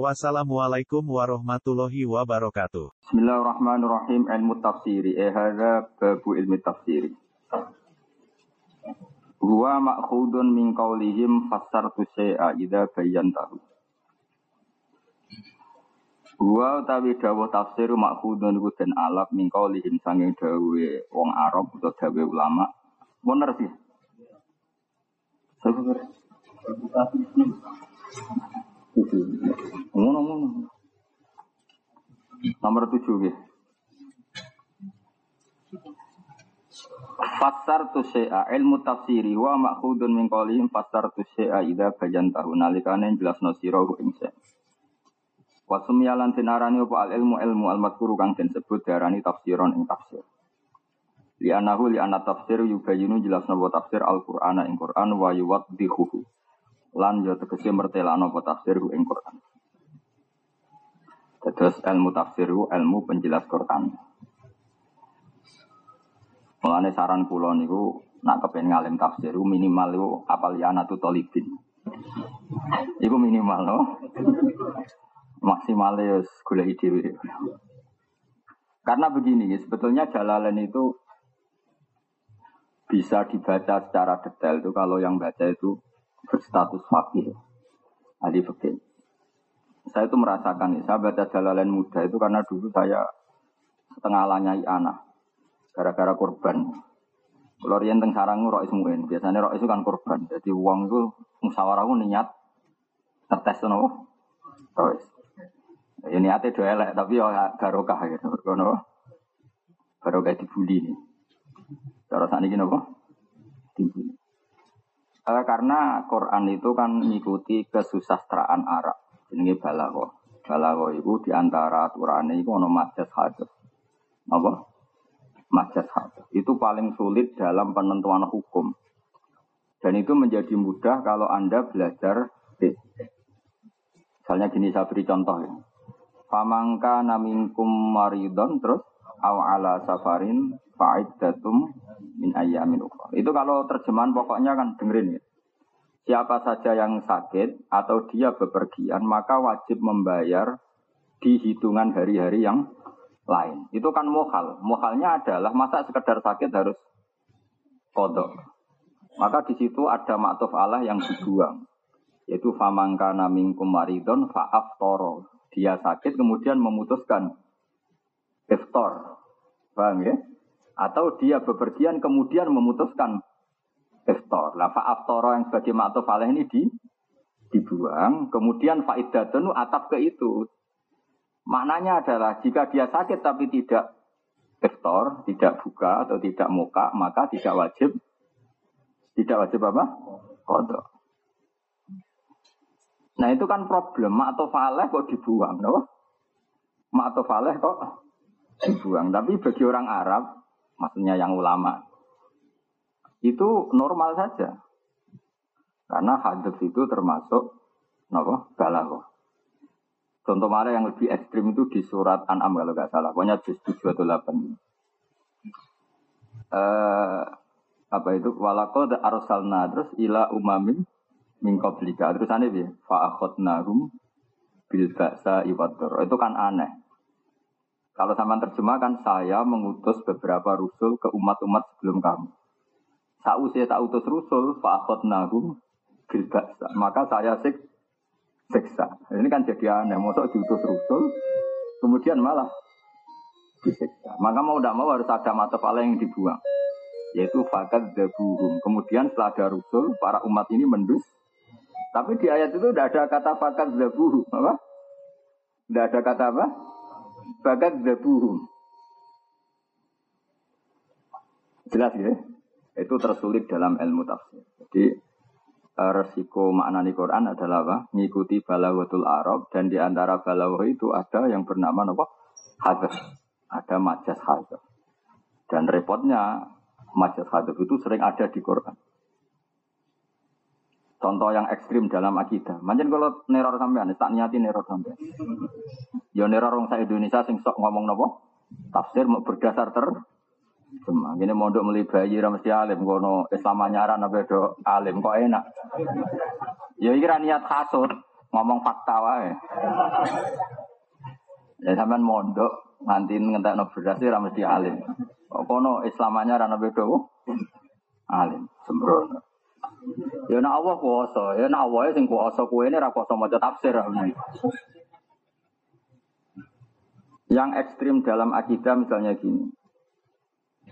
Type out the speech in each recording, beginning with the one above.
Wassalamualaikum warahmatullahi wabarakatuh. Bismillahirrahmanirrahim. Ilmu tafsiri. Eh, hadha babu ilmu tafsiri. Huwa ma'khudun min qawlihim fassartu syai'a idha bayyantahu. Huwa utawi dawuh tafsir ma'khudun iku den alap min qawlihim sanging dawuhe wong Arab utawa dawuhe ulama. Bener sih. Sebenarnya. Ngono ngono. Nomor tujuh ya. Fasar tu syai'a ilmu tafsiri wa makhudun min qawlihim fasar tu syai'a idha bayan tahu nalikane jelas nasirahu ing syai'. Wa sumyalan tinarani apa al ilmu ilmu al madhkuru kang den sebut darani tafsiron ing tafsir. Li anahu li anna tafsir yubayinu jelas napa tafsir al Qur'ana ing Qur'an wa yuwaddihuhu. Lan yo tegese mertelakno apa tafsir ing Qur'an. Terus ilmu tafsir ilmu penjelas Quran. Mulane saran kula niku nak kepen ngalim tafsir minimal iku apal ya anatu talibin. Iku minimal no. Maksimal ya golek ide. Karena begini, sebetulnya Jalalain itu bisa dibaca secara detail itu kalau yang baca itu berstatus fakir, ahli fikih. Saya itu merasakan, saya baca Jalalain muda itu karena dulu saya setengah lanyai anak gara-gara korban. Kalau rian teng sarang rois biasanya rois itu kan korban. Jadi uang itu musyawarah itu niat itu nopo rois. Ya niatnya dua elek, tapi ya garokah gitu. Kono garokah dibully nih. Cara saat ini nopo dibully. Eh, karena Quran itu kan mengikuti kesusastraan Arab. Ini balago. Balago itu di antara aturannya itu ono majas hadis. Apa? Majas hadis. Itu paling sulit dalam penentuan hukum. Dan itu menjadi mudah kalau Anda belajar eh, Misalnya gini saya beri contoh ya. Famangka naminkum maridon terus aw ala safarin fa'iddatum min ayyamin ukhra. Itu kalau terjemahan pokoknya kan dengerin ya. Siapa saja yang sakit atau dia bepergian maka wajib membayar di hitungan hari-hari yang lain. Itu kan mohal. Mohalnya adalah masa sekedar sakit harus kodok. Maka di situ ada maktuf Allah yang dibuang. Yaitu famangka namingkum maridon fa'af toro. Dia sakit kemudian memutuskan iftar. Paham ya? Atau dia bepergian kemudian memutuskan iftar. Lah fa'aftara yang sebagai maktuf alaih ini di dibuang, kemudian faidatun atap ke itu. Maknanya adalah jika dia sakit tapi tidak iftar, tidak buka atau tidak muka, maka tidak wajib tidak wajib apa? Kodok. Nah itu kan problem. Faleh kok dibuang, no? Faleh kok dibuang. Tapi bagi orang Arab, maksudnya yang ulama, itu normal saja. Karena hadis itu termasuk nopo balago. Contoh mana yang lebih ekstrim itu di surat An'am kalau nggak salah. Pokoknya juz 7 atau 8. Eh, apa itu? Walakod arsalna terus ila umamin min. Terus aneh ya, fa'akhadnahum bil ba'sa iwadur. Itu kan aneh. Kalau sama terjemahkan saya mengutus beberapa rusul ke umat-umat sebelum kamu. Sausia tak utus rusul, fa'akhadnahum bil ba'sa. Maka saya sik siksa. Ini kan jadi aneh. Masa diutus rusul, kemudian malah disiksa. Maka mau tidak mau harus ada mata pala yang dibuang. Yaitu fakat zabuhum. Kemudian setelah ada rusul, para umat ini mendus. Tapi di ayat itu tidak ada kata fakat zabuhum. Apa? Tidak ada kata apa? Fakat zabuhum. Jelas ya? Itu tersulit dalam ilmu tafsir. Jadi resiko makna di Quran adalah apa? Ngikuti balawatul Arab dan di antara balawah itu ada yang bernama apa? Hadis. Ada majas hadis. repotnya majaz hadap itu sering ada di Quran. Contoh yang ekstrim dalam akidah. Manjen kalau neror sampean, tak niati neror sampean. Ya neror orang Indonesia sing sok ngomong nopo? Tafsir mau berdasar ter Cuma ini mondok meli bayi mesti alim kono Islam anyaran apa do alim kok enak. Ya iki niat kasut, ngomong fakta wae. Ya sampean mondok nganti ngentekno beras ra mesti alim. Kono Islam anyaran apa do alim sembrono. Ya nak Allah kuasa, ya nak Allah sing kuasa kowe ini ra kuasa maca tafsir. Yang ekstrim dalam akidah misalnya gini.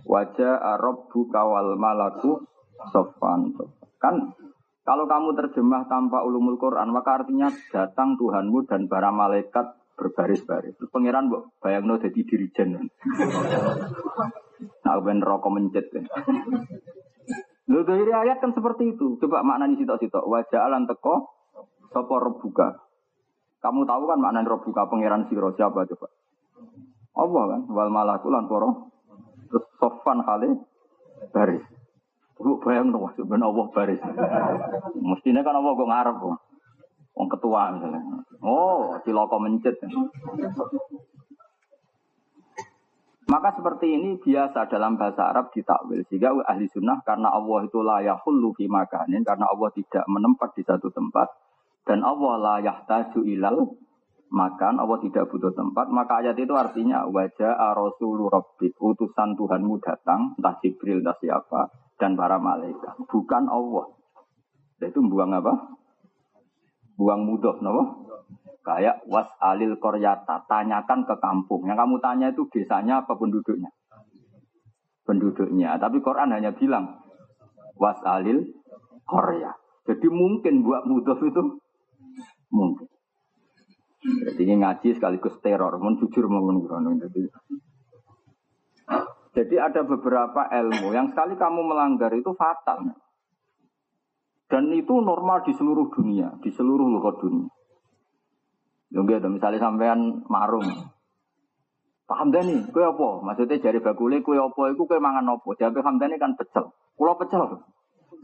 Wajah Arab bukawal malaku sofan. Kan kalau kamu terjemah tanpa ulumul Quran, maka artinya datang Tuhanmu dan para malaikat berbaris-baris. Terus pangeran bu, bayangno jadi dirijen. Nah, ben rokok mencet. Lho dari ayat kan seperti itu. Coba maknanya sitok-sitok. Wajah alan teko sopo rebuka. Kamu tahu kan maknanya rebuka pangeran siro siapa coba? Allah kan. Wal malaku lan poro. Terus sofan kali baris. Lu bayang dong, sebenarnya Allah baris. Mestinya kan Allah gue ngarep. Wong ketua misalnya. Oh, ciloko mencet. Maka seperti ini biasa dalam bahasa Arab ditakwil. Sehingga ahli sunnah karena Allah itu layak hulu fi makanin. Karena Allah tidak menempat di satu tempat. Dan Allah layak taju ilal makan. Allah tidak butuh tempat. Maka ayat itu artinya wajah rasulu rabbik. Utusan Tuhanmu datang. Entah Jibril, entah siapa. Dan para malaikat. Bukan Allah. Itu buang apa? Buang mudah, no? Kayak was alil koryata, tanyakan ke kampung. Yang kamu tanya itu desanya apa penduduknya? Penduduknya. Tapi Quran hanya bilang was alil korya. Jadi mungkin buat mudah itu mungkin. Jadi ini ngaji sekaligus teror, mau jujur Jadi, jadi ada beberapa ilmu yang sekali kamu melanggar itu fatal. Dan itu normal di seluruh dunia, di seluruh luar dunia. Lunggu itu misalnya sampean marung. Paham nih, kue apa? Maksudnya jari bakule kue apa? Iku kue mangan apa? Jadi Hamdani kan pecel. Kulo pecel.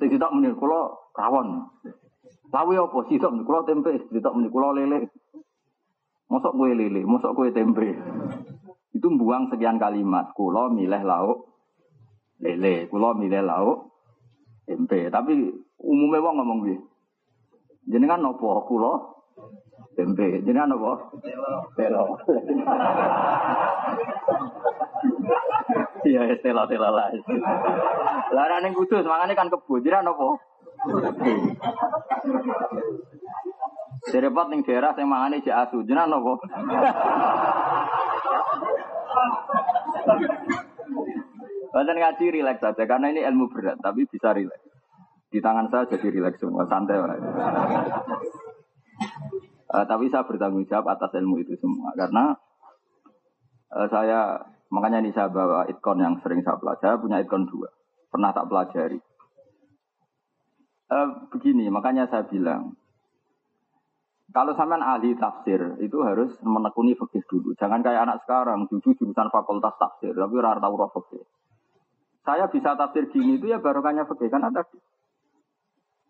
Sing tak menir kulo rawon. Lawe apa? Sitok menir kulo tempe. Sitok menir kulo lele. Mosok kue lele, mosok kue tempe. Itu buang sekian kalimat. Kulo milih lauk lele, kulo milih lauk tempe. Tapi umumnya wong ngomong gue. Jenengan nopo kulo tempe. Jadi apa? Telo. Iya, telo telo lah. Lah ning kudus mangane kan. Jadi apa? Direpot ning daerah sing mangane cek asu. Jenengan apa? Badan ngaji rileks saja karena ini ilmu berat tapi bisa rileks. Di tangan saya jadi rileks semua santai. Uh, tapi saya bertanggung jawab atas ilmu itu semua karena uh, saya makanya ini saya bawa itkon yang sering saya pelajari, punya itkon dua, pernah tak pelajari. Uh, begini, makanya saya bilang kalau sampean ahli tafsir itu harus menekuni fikih dulu. Jangan kayak anak sekarang, jujur jurusan fakultas tafsir, tapi rara tahu fikih. Saya bisa tafsir gini itu ya barokahnya fikih karena tadi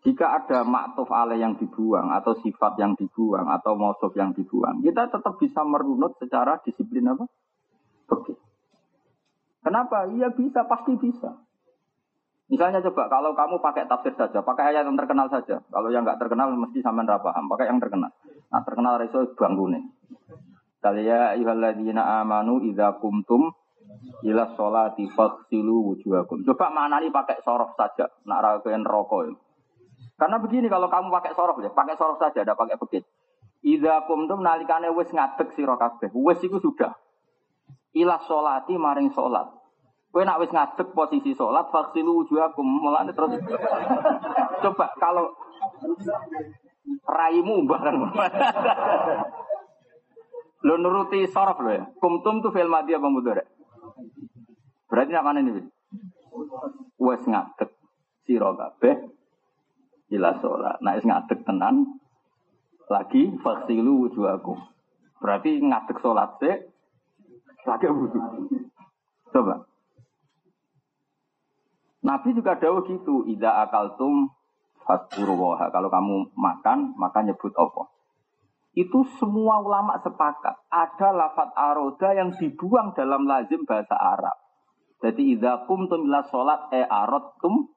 jika ada maktuf alaih yang dibuang atau sifat yang dibuang atau mausuf yang dibuang, kita tetap bisa merunut secara disiplin apa? Oke. Kenapa? Iya bisa, pasti bisa. Misalnya coba kalau kamu pakai tafsir saja, pakai ayat yang terkenal saja. Kalau yang nggak terkenal mesti sama paham, pakai yang terkenal. Nah terkenal reso bangunin. Kaliya ayyuhalladzina amanu idza kumtum ila sholati faghsilu wujuhakum. Coba mana nih pakai sorof saja, nak rakyat rokok. Karena begini kalau kamu pakai sorof ya, pakai sorof saja, ada pakai bekit. Idza kumtum nalikane wis ngadeg sira kabeh. Wis iku sudah. Ilah solati maring solat. Kowe nak wis ngadeg posisi solat, faksilu wujuhakum. Mulane terus coba kalau raimu bareng. lo nuruti sorof lo ya. Kumtum tuh fil madi apa mudhari? Berarti mana ini? Wes ngadeg sira kabeh ila sholat. Nah, ngadek tenan lagi faksilu wujuhakum. Berarti ngadek sholat sih lagi wudhu. Coba. Nabi juga dawuh gitu, ida akaltum fasburuwaha. Kalau kamu makan, maka nyebut apa? Itu semua ulama sepakat. Ada lafat aroda yang dibuang dalam lazim bahasa Arab. Jadi idza kumtum ila sholat e aradtum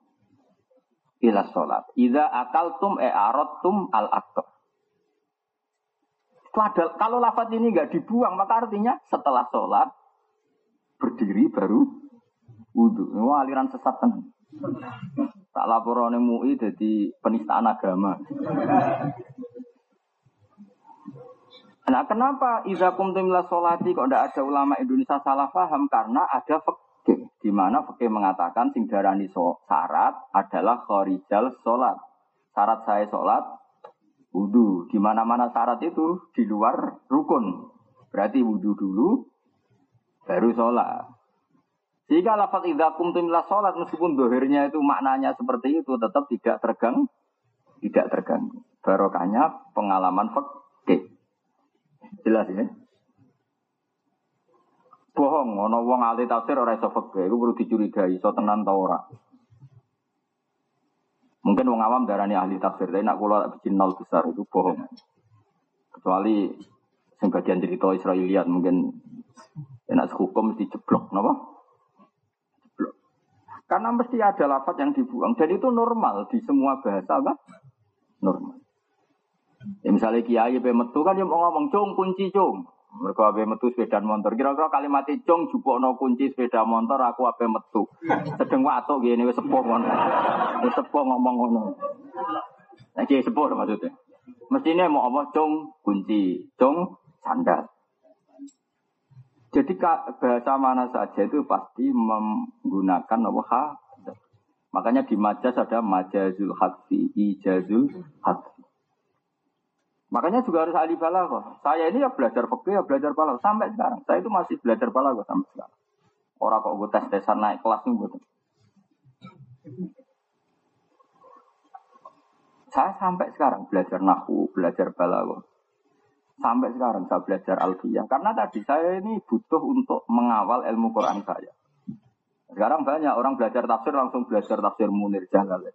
ila sholat. Idza akaltum e aradtum al akal. Kalau lafat ini nggak dibuang, maka artinya setelah sholat berdiri baru wudhu. Ini aliran sesat kan. Tak laporan MUI jadi penistaan agama. Nah kenapa Iza kumtum sholati kok tidak ada ulama Indonesia salah paham? Karena ada fikih. Di mana fikih mengatakan sing darani so, syarat adalah khorijal sholat. Syarat saya sholat wudhu. Di mana-mana syarat itu di luar rukun. Berarti wudhu dulu, baru sholat. Jika lafaz idza kumtum sholat meskipun dohirnya itu maknanya seperti itu tetap tidak tergang, tidak terganggu. Barokahnya pengalaman fakih. Jelas ya? Bohong, ono wong ahli tafsir ora iso fakih, itu perlu dicurigai, iso tenan ta ora. Mungkin wong awam darani ahli tafsir, tapi nak kula bikin nol besar itu bohong. Kecuali sing bagian cerita Israeliat mungkin enak hukum mesti jeblok, napa? Jeblok. Karena mesti ada lafaz yang dibuang dan itu normal di semua bahasa apa? Normal. Ya misalnya kiai pe metu kan mau ngomong cung kunci cung. Mereka ape metu sepeda motor. Kira-kira kalimat cung no kunci sepeda motor aku ape metu. Sedeng watuk gini wis sepuh ngono. Wis sepuh ngomong ngono. Kiai sepuh maksudnya. Mestinya mau apa cung kunci, cung sandal. Jadi bahasa mana saja itu pasti menggunakan apa ha. Makanya di majas ada majazul hadfi, ijazul hadfi. Makanya juga harus ahli balaghah. Saya ini ya belajar fikih, ya belajar balaghah sampai sekarang. Saya itu masih belajar balaghah sampai sekarang. Orang kok gue tes-tesan naik kelas nih gue. Saya sampai sekarang belajar nahu, belajar balaghah. Sampai sekarang saya belajar alfiyah. Karena tadi saya ini butuh untuk mengawal ilmu Quran saya. Sekarang banyak orang belajar tafsir langsung belajar tafsir Munir Jalal.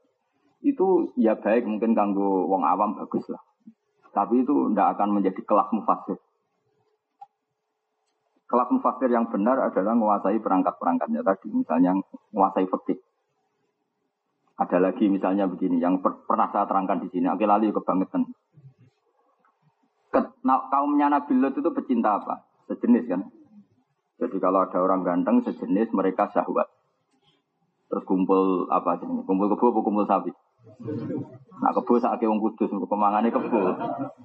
Itu ya baik mungkin kanggo wong awam bagus lah. Tapi itu tidak akan menjadi kelas mufasir. Kelas mufasir yang benar adalah menguasai perangkat-perangkatnya tadi. Misalnya menguasai fikih. Ada lagi misalnya begini, yang per pernah saya terangkan di sini. Oke, lalu kebangetan. Nah, kaumnya Nabi Lot itu pecinta apa? Sejenis kan? Jadi kalau ada orang ganteng sejenis mereka syahwat. Terus kumpul apa? Kumpul kebo kumpul sapi? Nah kebo sak wong kudus pemangane kebo.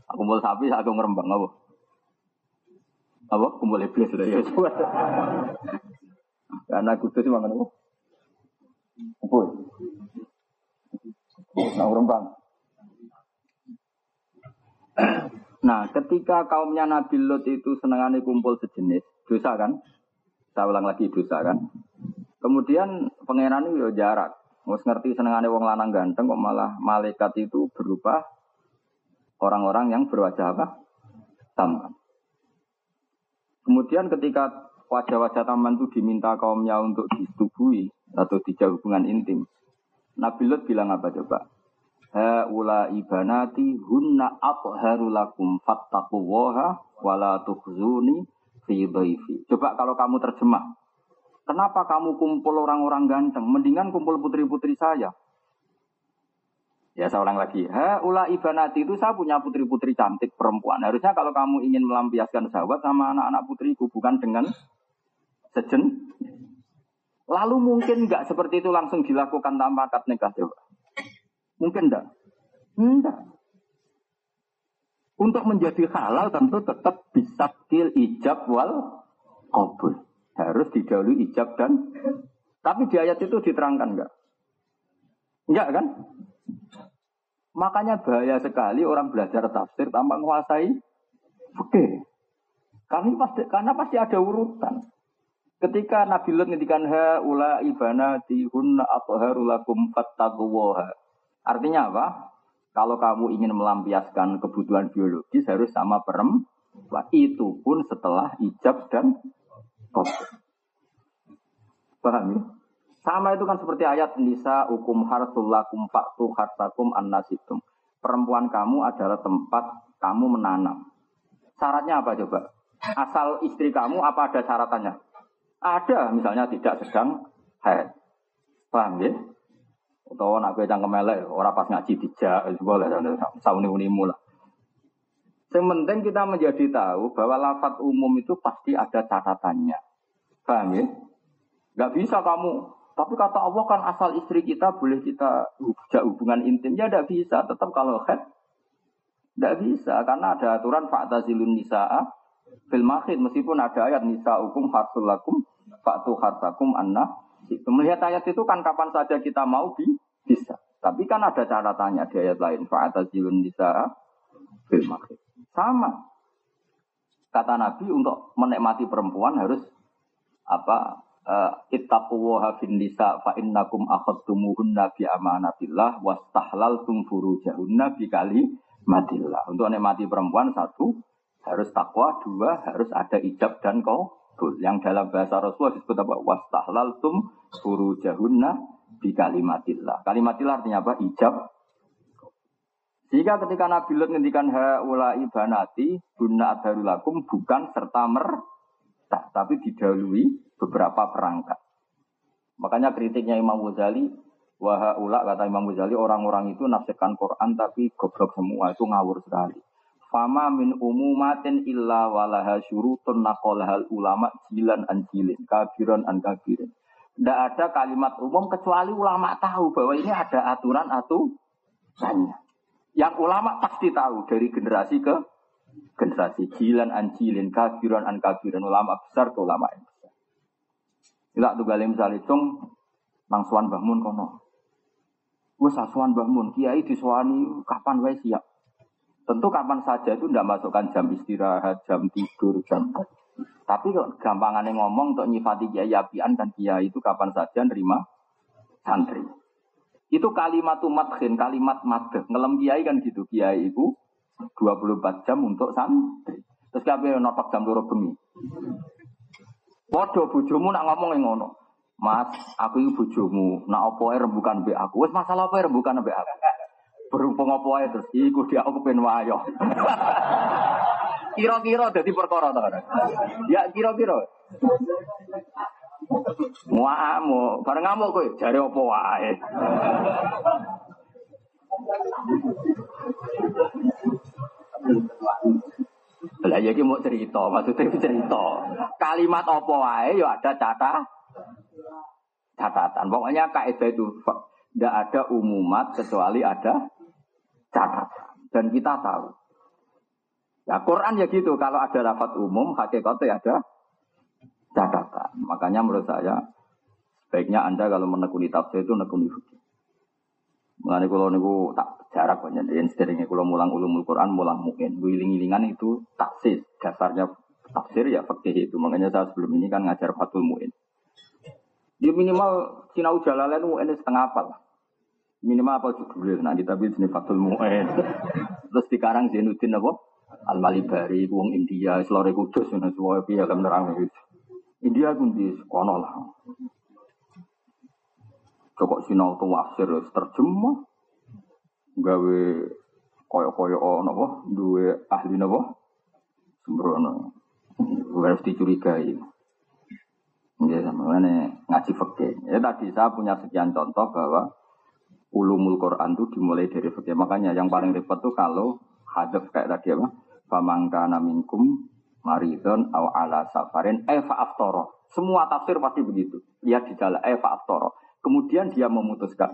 Aku kumpul sapi sak ngerembang apa? Apa kumpul iblis ya. Karena kudus mangan apa? Kumpul. Nah ngerembang. Nah, ketika kaumnya Nabi Lot itu senangannya kumpul sejenis, dosa kan? Saya ulang lagi dosa kan? Kemudian pangeran itu ya jarak. Mus ngerti senengane wong lanang ganteng kok malah malaikat itu berupa orang-orang yang berwajah apa? Tampan. Kemudian ketika wajah-wajah tampan itu diminta kaumnya untuk disetubui atau dijauh hubungan intim. Nabi Lut bilang apa coba? Haula ibanati hunna atharu lakum fattaqullaha wala tukhzuni fi. Coba kalau kamu terjemah. Kenapa kamu kumpul orang-orang ganteng? Mendingan kumpul putri-putri saya. Ya saya ulang lagi. Ha, ula ibanati itu saya punya putri-putri cantik perempuan. Harusnya kalau kamu ingin melampiaskan sahabat sama anak-anak putriku bukan dengan sejen. Lalu mungkin nggak seperti itu langsung dilakukan tanpa akad nikah coba. Mungkin enggak? Enggak. Untuk menjadi halal tentu tetap bisa kil ijab wal qabul harus didahului ijab dan tapi di ayat itu diterangkan enggak? Enggak kan? Makanya bahaya sekali orang belajar tafsir tanpa menguasai oke. Kami pasti karena pasti ada urutan. Ketika Nabi Lut ngendikan ha ula ibanati hunna atharulakum fattaquwaha. Artinya apa? Kalau kamu ingin melampiaskan kebutuhan biologis harus sama perempuan. Itu pun setelah ijab dan Paham ya? Sama itu kan seperti ayat nisa hukum harsulakum faktu hartakum annasitum. Perempuan kamu adalah tempat kamu menanam. Syaratnya apa coba? Asal istri kamu apa ada syaratannya? Ada, misalnya tidak sedang haid. Paham ya? Atau nak gue cangkem elek, orang pas ngaji dijak, boleh, sauni unimu lah. Yang kita menjadi tahu bahwa lafat umum itu pasti ada catatannya. Paham ya? Gak bisa kamu. Tapi kata Allah kan asal istri kita boleh kita hubungan intim. Ya tidak bisa. Tetap kalau head. Tidak bisa. Karena ada aturan fa'tazilun nisa'a fil. Meskipun ada ayat nisa hukum harsul lakum fa'tu harsakum anna. Itu. Melihat ayat itu kan kapan saja kita mau bi bisa. Tapi kan ada catatannya di ayat lain. Fa'tazilun nisa'a fil. Sama. Kata Nabi untuk menikmati perempuan harus apa uh, ittaqullaha fin nisa fa innakum akhadtumuhunna bi amanatillah wastahlaltum furujahunna bi kalimatillah. Untuk menikmati perempuan satu harus takwa, dua harus ada ijab dan qaul. Yang dalam bahasa Rasulullah disebut apa? Wastahlaltum furujahunna bi kalimatillah. Kalimatillah artinya apa? Ijab sehingga ketika Nabi Lut ngendikan haula ibanati guna adharulakum bukan serta merta, tapi didahului beberapa perangkat. Makanya kritiknya Imam Ghazali, wahaula kata Imam Ghazali orang-orang itu nafsirkan Quran tapi goblok semua itu ngawur sekali. Fama min umumatin illa walaha syurutun naqalahal ulama jilan an jilin, kabiran an kabirin. Tidak ada kalimat umum kecuali ulama tahu bahwa ini ada aturan aturannya. Yang ulama pasti tahu dari generasi ke generasi jilan an jilin, kabiran an kabiran, ulama besar ke ulama yang besar. Tidak tuh galim salitung nang suan bangun kono. Wes suan bangun, kiai disuani kapan wae siap. Tentu kapan saja itu tidak masukkan jam istirahat, jam tidur, jam tapi gampangannya ngomong untuk nyifati kiai apian dan kiai itu kapan saja nerima santri. Itu kalimat madhin, kalimat madh. Ngelem kiai kan gitu. Kiai itu 24 jam untuk santri. Terus kabeh notok jam loro bengi. Padha bojomu nak ngomong yang ngono. Mas, aku iki bojomu, nak opo ae rembukan mbek aku. Wis masalah apa rembukan mbek aku. Berhubung opo ae terus iku dia aku pengen wayo. Kira-kira dadi perkara Ya kira-kira. Muamu, bareng ngamuk kowe, jare apa wae. Lah ya mau cerita, maksudnya cerita. Kalimat apa wae ya ada catah catatan. Pokoknya kaidah itu tidak ada umumat kecuali ada catatan. Dan kita tahu. Ya Quran ya gitu, kalau ada lafat umum, hakikatnya ada catatan. Makanya menurut saya sebaiknya Anda kalau menekuni tafsir itu menekuni fikih. Mengenai kalau niku tak jarak banyak yang seringnya kalau mulang ulumul Quran mulang mungkin wiling-wilingan itu taksis dasarnya tafsir ya fikih itu makanya saya sebelum ini kan ngajar fatul muin. Ya minimal sinau jalalain muin setengah apa lah. Minimal apa judulnya nanti tapi jenis fatul muin. Terus sekarang Zainuddin apa? Al Malibari, wong India, Selore Kudus, semua piye kan nerang itu. India pun di kono lah. Cokok sinau tuh wasir terjemah. Gawe koyo-koyo nopo, dua ahli nopo, sembrono. Harus dicurigai. Ya, sama ngaji fakir. Ya tadi saya punya sekian contoh bahwa ulumul Quran itu dimulai dari fakir. Makanya yang paling repot tuh kalau hadaf kayak tadi apa? Famangka naminkum maridon aw ala safarin eva aftoro. Semua tafsir pasti begitu. Lihat di dalam eva aftoro. Kemudian dia memutuskan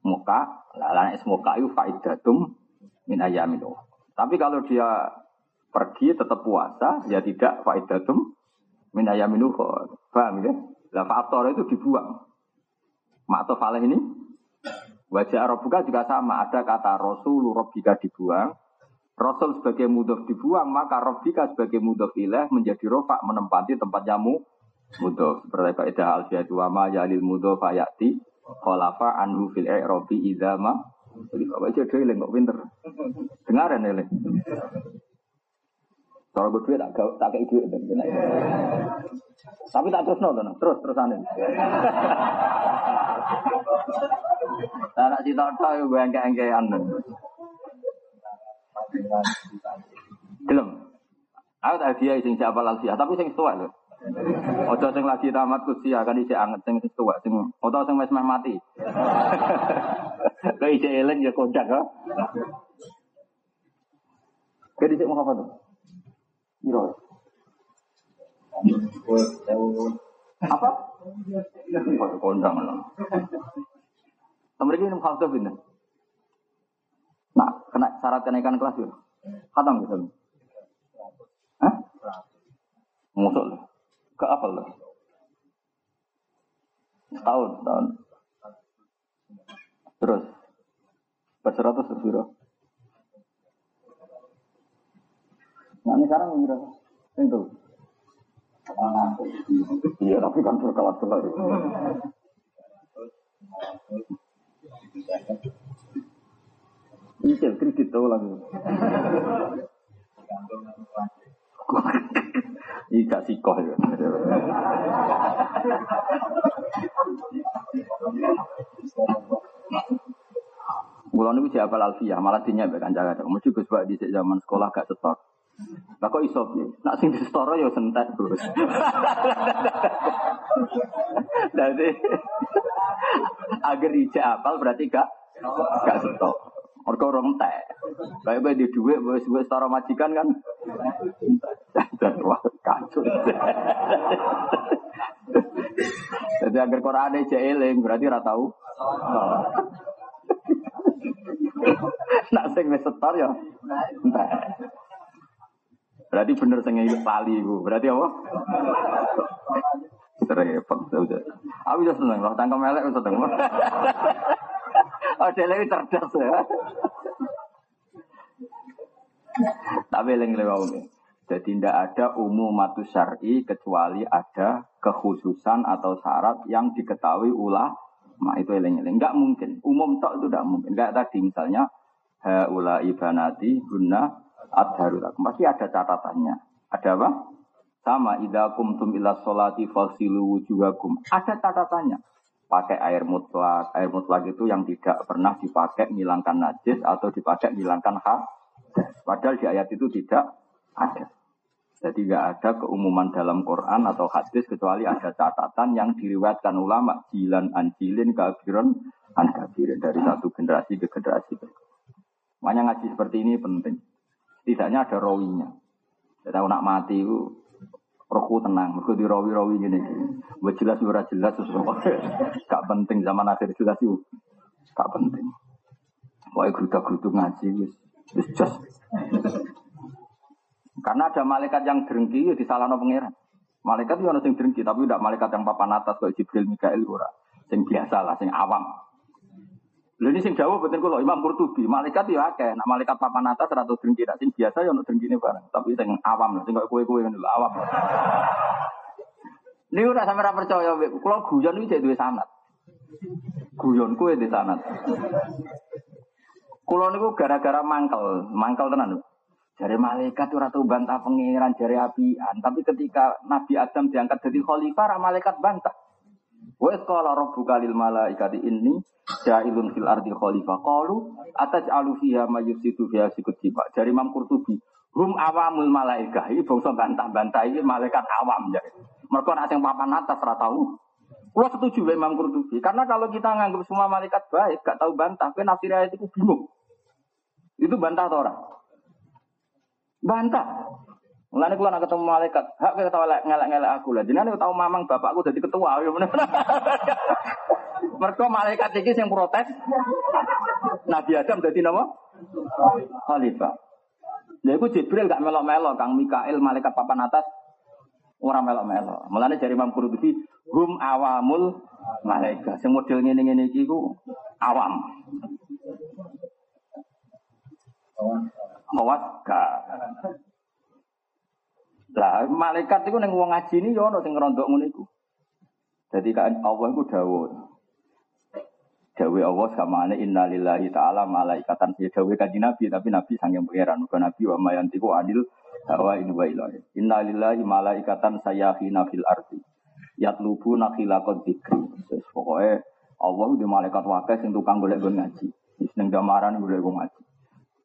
muka, lalana es muka itu faidatum min ayamin Tapi kalau dia pergi tetap puasa, ya tidak faidatum min ayamin Paham ya? Lah faktor itu dibuang. Makto falah ini wajah Arabuka juga sama. Ada kata Rasul Rabbika dibuang, Rasul sebagai mudhof dibuang, maka Rabbika sebagai mudhof ilah menjadi rofak menempati tempat jamu mudhof. Seperti kaidah alfiyah wa ma yalil mudhof ayati kholafa anhu fil i'rabi idza ma jadi bapak aja dhewe kok pinter. Dengaran ya Cara gue duit tak tak kayak duit kena. Tapi tak terus nonton, terus terusanin. Nah, nak cita tahu gue yang kayak anda. Belum. Aku tak dia sing siapa lagi, tapi sing tua loh. Ojo sing lagi tamat kusia kan isi anget sing tua sing ojo sing wis mati. Kayak isi eling ya kocak ha. Kayak dhisik mau apa tuh? Miro. Apa? Kondang lah. Mereka ini hafal pindah. Nah, kena syarat kenaikan kelas ya. Khatam gitu. Hah? Musuh lah. Ke apa lah? Setahun, setahun. Terus. Berseratus bersiro. Nah ini sekarang berapa? Itu. Iya, tapi kan berkelas-kelas. Ini kredit tahu lagi. Ini gak sikoh ya. Mulai niku siapa alfiah, malah dinya mbek kanca-kanca. Mesti Gus Bak di zaman sekolah gak setor. Lah kok iso piye? Nak sing disetoro ya sentek, Gus. Jadi agar ijek apal berarti gak gak setor. Mergo orang entek. Kayak bae di dhuwit wis wis setara majikan kan. Dan wah kacau. Jadi agar Quran aja eling berarti ora tahu. Nak sing wis setor ya. Berarti bener sing lali iku. Berarti apa? Repot. Aku sudah seneng loh, tangkap melek wis seneng. Dia lebih cerdas ya. Tapi eling lewat Jadi tidak ada umum matu syar'i kecuali ada kekhususan atau syarat yang diketahui ulama itu eling-eling. Enggak mungkin. Umum tok itu tidak mungkin. Enggak tadi misalnya haula ibanati guna adharulah. Pasti ada catatannya. Ada apa? Sama idza kumtum ila sholati fasilu wujuhakum. Ada catatannya. Pakai air mutlak. Air mutlak itu yang tidak pernah dipakai menghilangkan najis atau dipakai menghilangkan hak. Padahal di ayat itu tidak ada. Jadi nggak ada keumuman dalam Quran atau hadis kecuali ada catatan yang diriwayatkan ulama jilan anjilin kafiron an kafirin dari satu generasi ke generasi. Makanya ngaji seperti ini penting. Tidaknya ada rawinya. Kita nak mati itu rohku tenang, mereka di rawi-rawi gini. Buat jelas ora jelas sesuatu. Gak penting zaman akhir jelas itu. Gak penting. Wah, geruda-gerudu ngaji wis wis just. Karena ada malaikat yang drengki ya disalahno pangeran. Malaikat itu ono sing drengki tapi tidak malaikat yang papan atas kayak Jibril Mikail ora. Sing biasa lah, sing awam. Lha ini sing jauh betul kalau Imam Qurtubi, malaikat ya akeh, nak malaikat papan atas atau drengki, nak sing biasa ya ono drengkine bareng, tapi sing awam lah, sing kok kowe-kowe ngono awam. Ini udah sampe ra percaya, kalau guyon iki duwe sanat. Guyon kowe di sanat. Kulo niku gara-gara mangkel, mangkel tenan. Jari malaikat ora tau bantah pangeran jari apian, tapi ketika Nabi Adam diangkat jadi khalifah, malaikat bantah. Wa qala rabbuka lil malaikati inni ja'ilun fil ardi khalifah. Qalu ataj'alu fiha may yufsidu fiha sikutiba. Dari Imam Qurtubi, hum awamul malaikah. Ini bangsa bantah-bantah ini malaikat awam ya. Mereka nak sing papan atas ora tahu. Kulo setuju dengan Imam Qurtubi. Karena kalau kita nganggap semua malaikat baik, gak tahu bantah, kan nafsir ayat itu bingung. Itu bantah atau orang? Bantah. Mulane kula nak ketemu malaikat, hak kita tahu ngelak-ngelak aku lah. Jenengan tahu mamang bapakku jadi ketua ya bener. Mereka malaikat iki yang protes. Nabi Adam jadi nama Khalifah. Lha iku Jibril gak melok-melok, Kang Mikail malaikat papan atas orang melok-melok. Mulane dari Imam Qurtubi, hum awamul malaikat. Sing model ngene-ngene iki ku awam. Awas lah malaikat itu neng wong ngaji ini yo ono sing ngrondok ngono iku. Jadi kan Allah iku dawuh. Dawe Allah sama ane innalillahi ta'ala malaikatan ya dawe kaji nabi tapi nabi sanggeng pangeran. Bukan nabi wa mayantiku adil hawa ini wa ilahi innalillahi malaikatan sayahina fil ardi. Yatlubu nakhilakot dikri pokoknya Allah di malaikat wakil sing tukang golek gon ngaji. Ning damaran golek gon ngaji.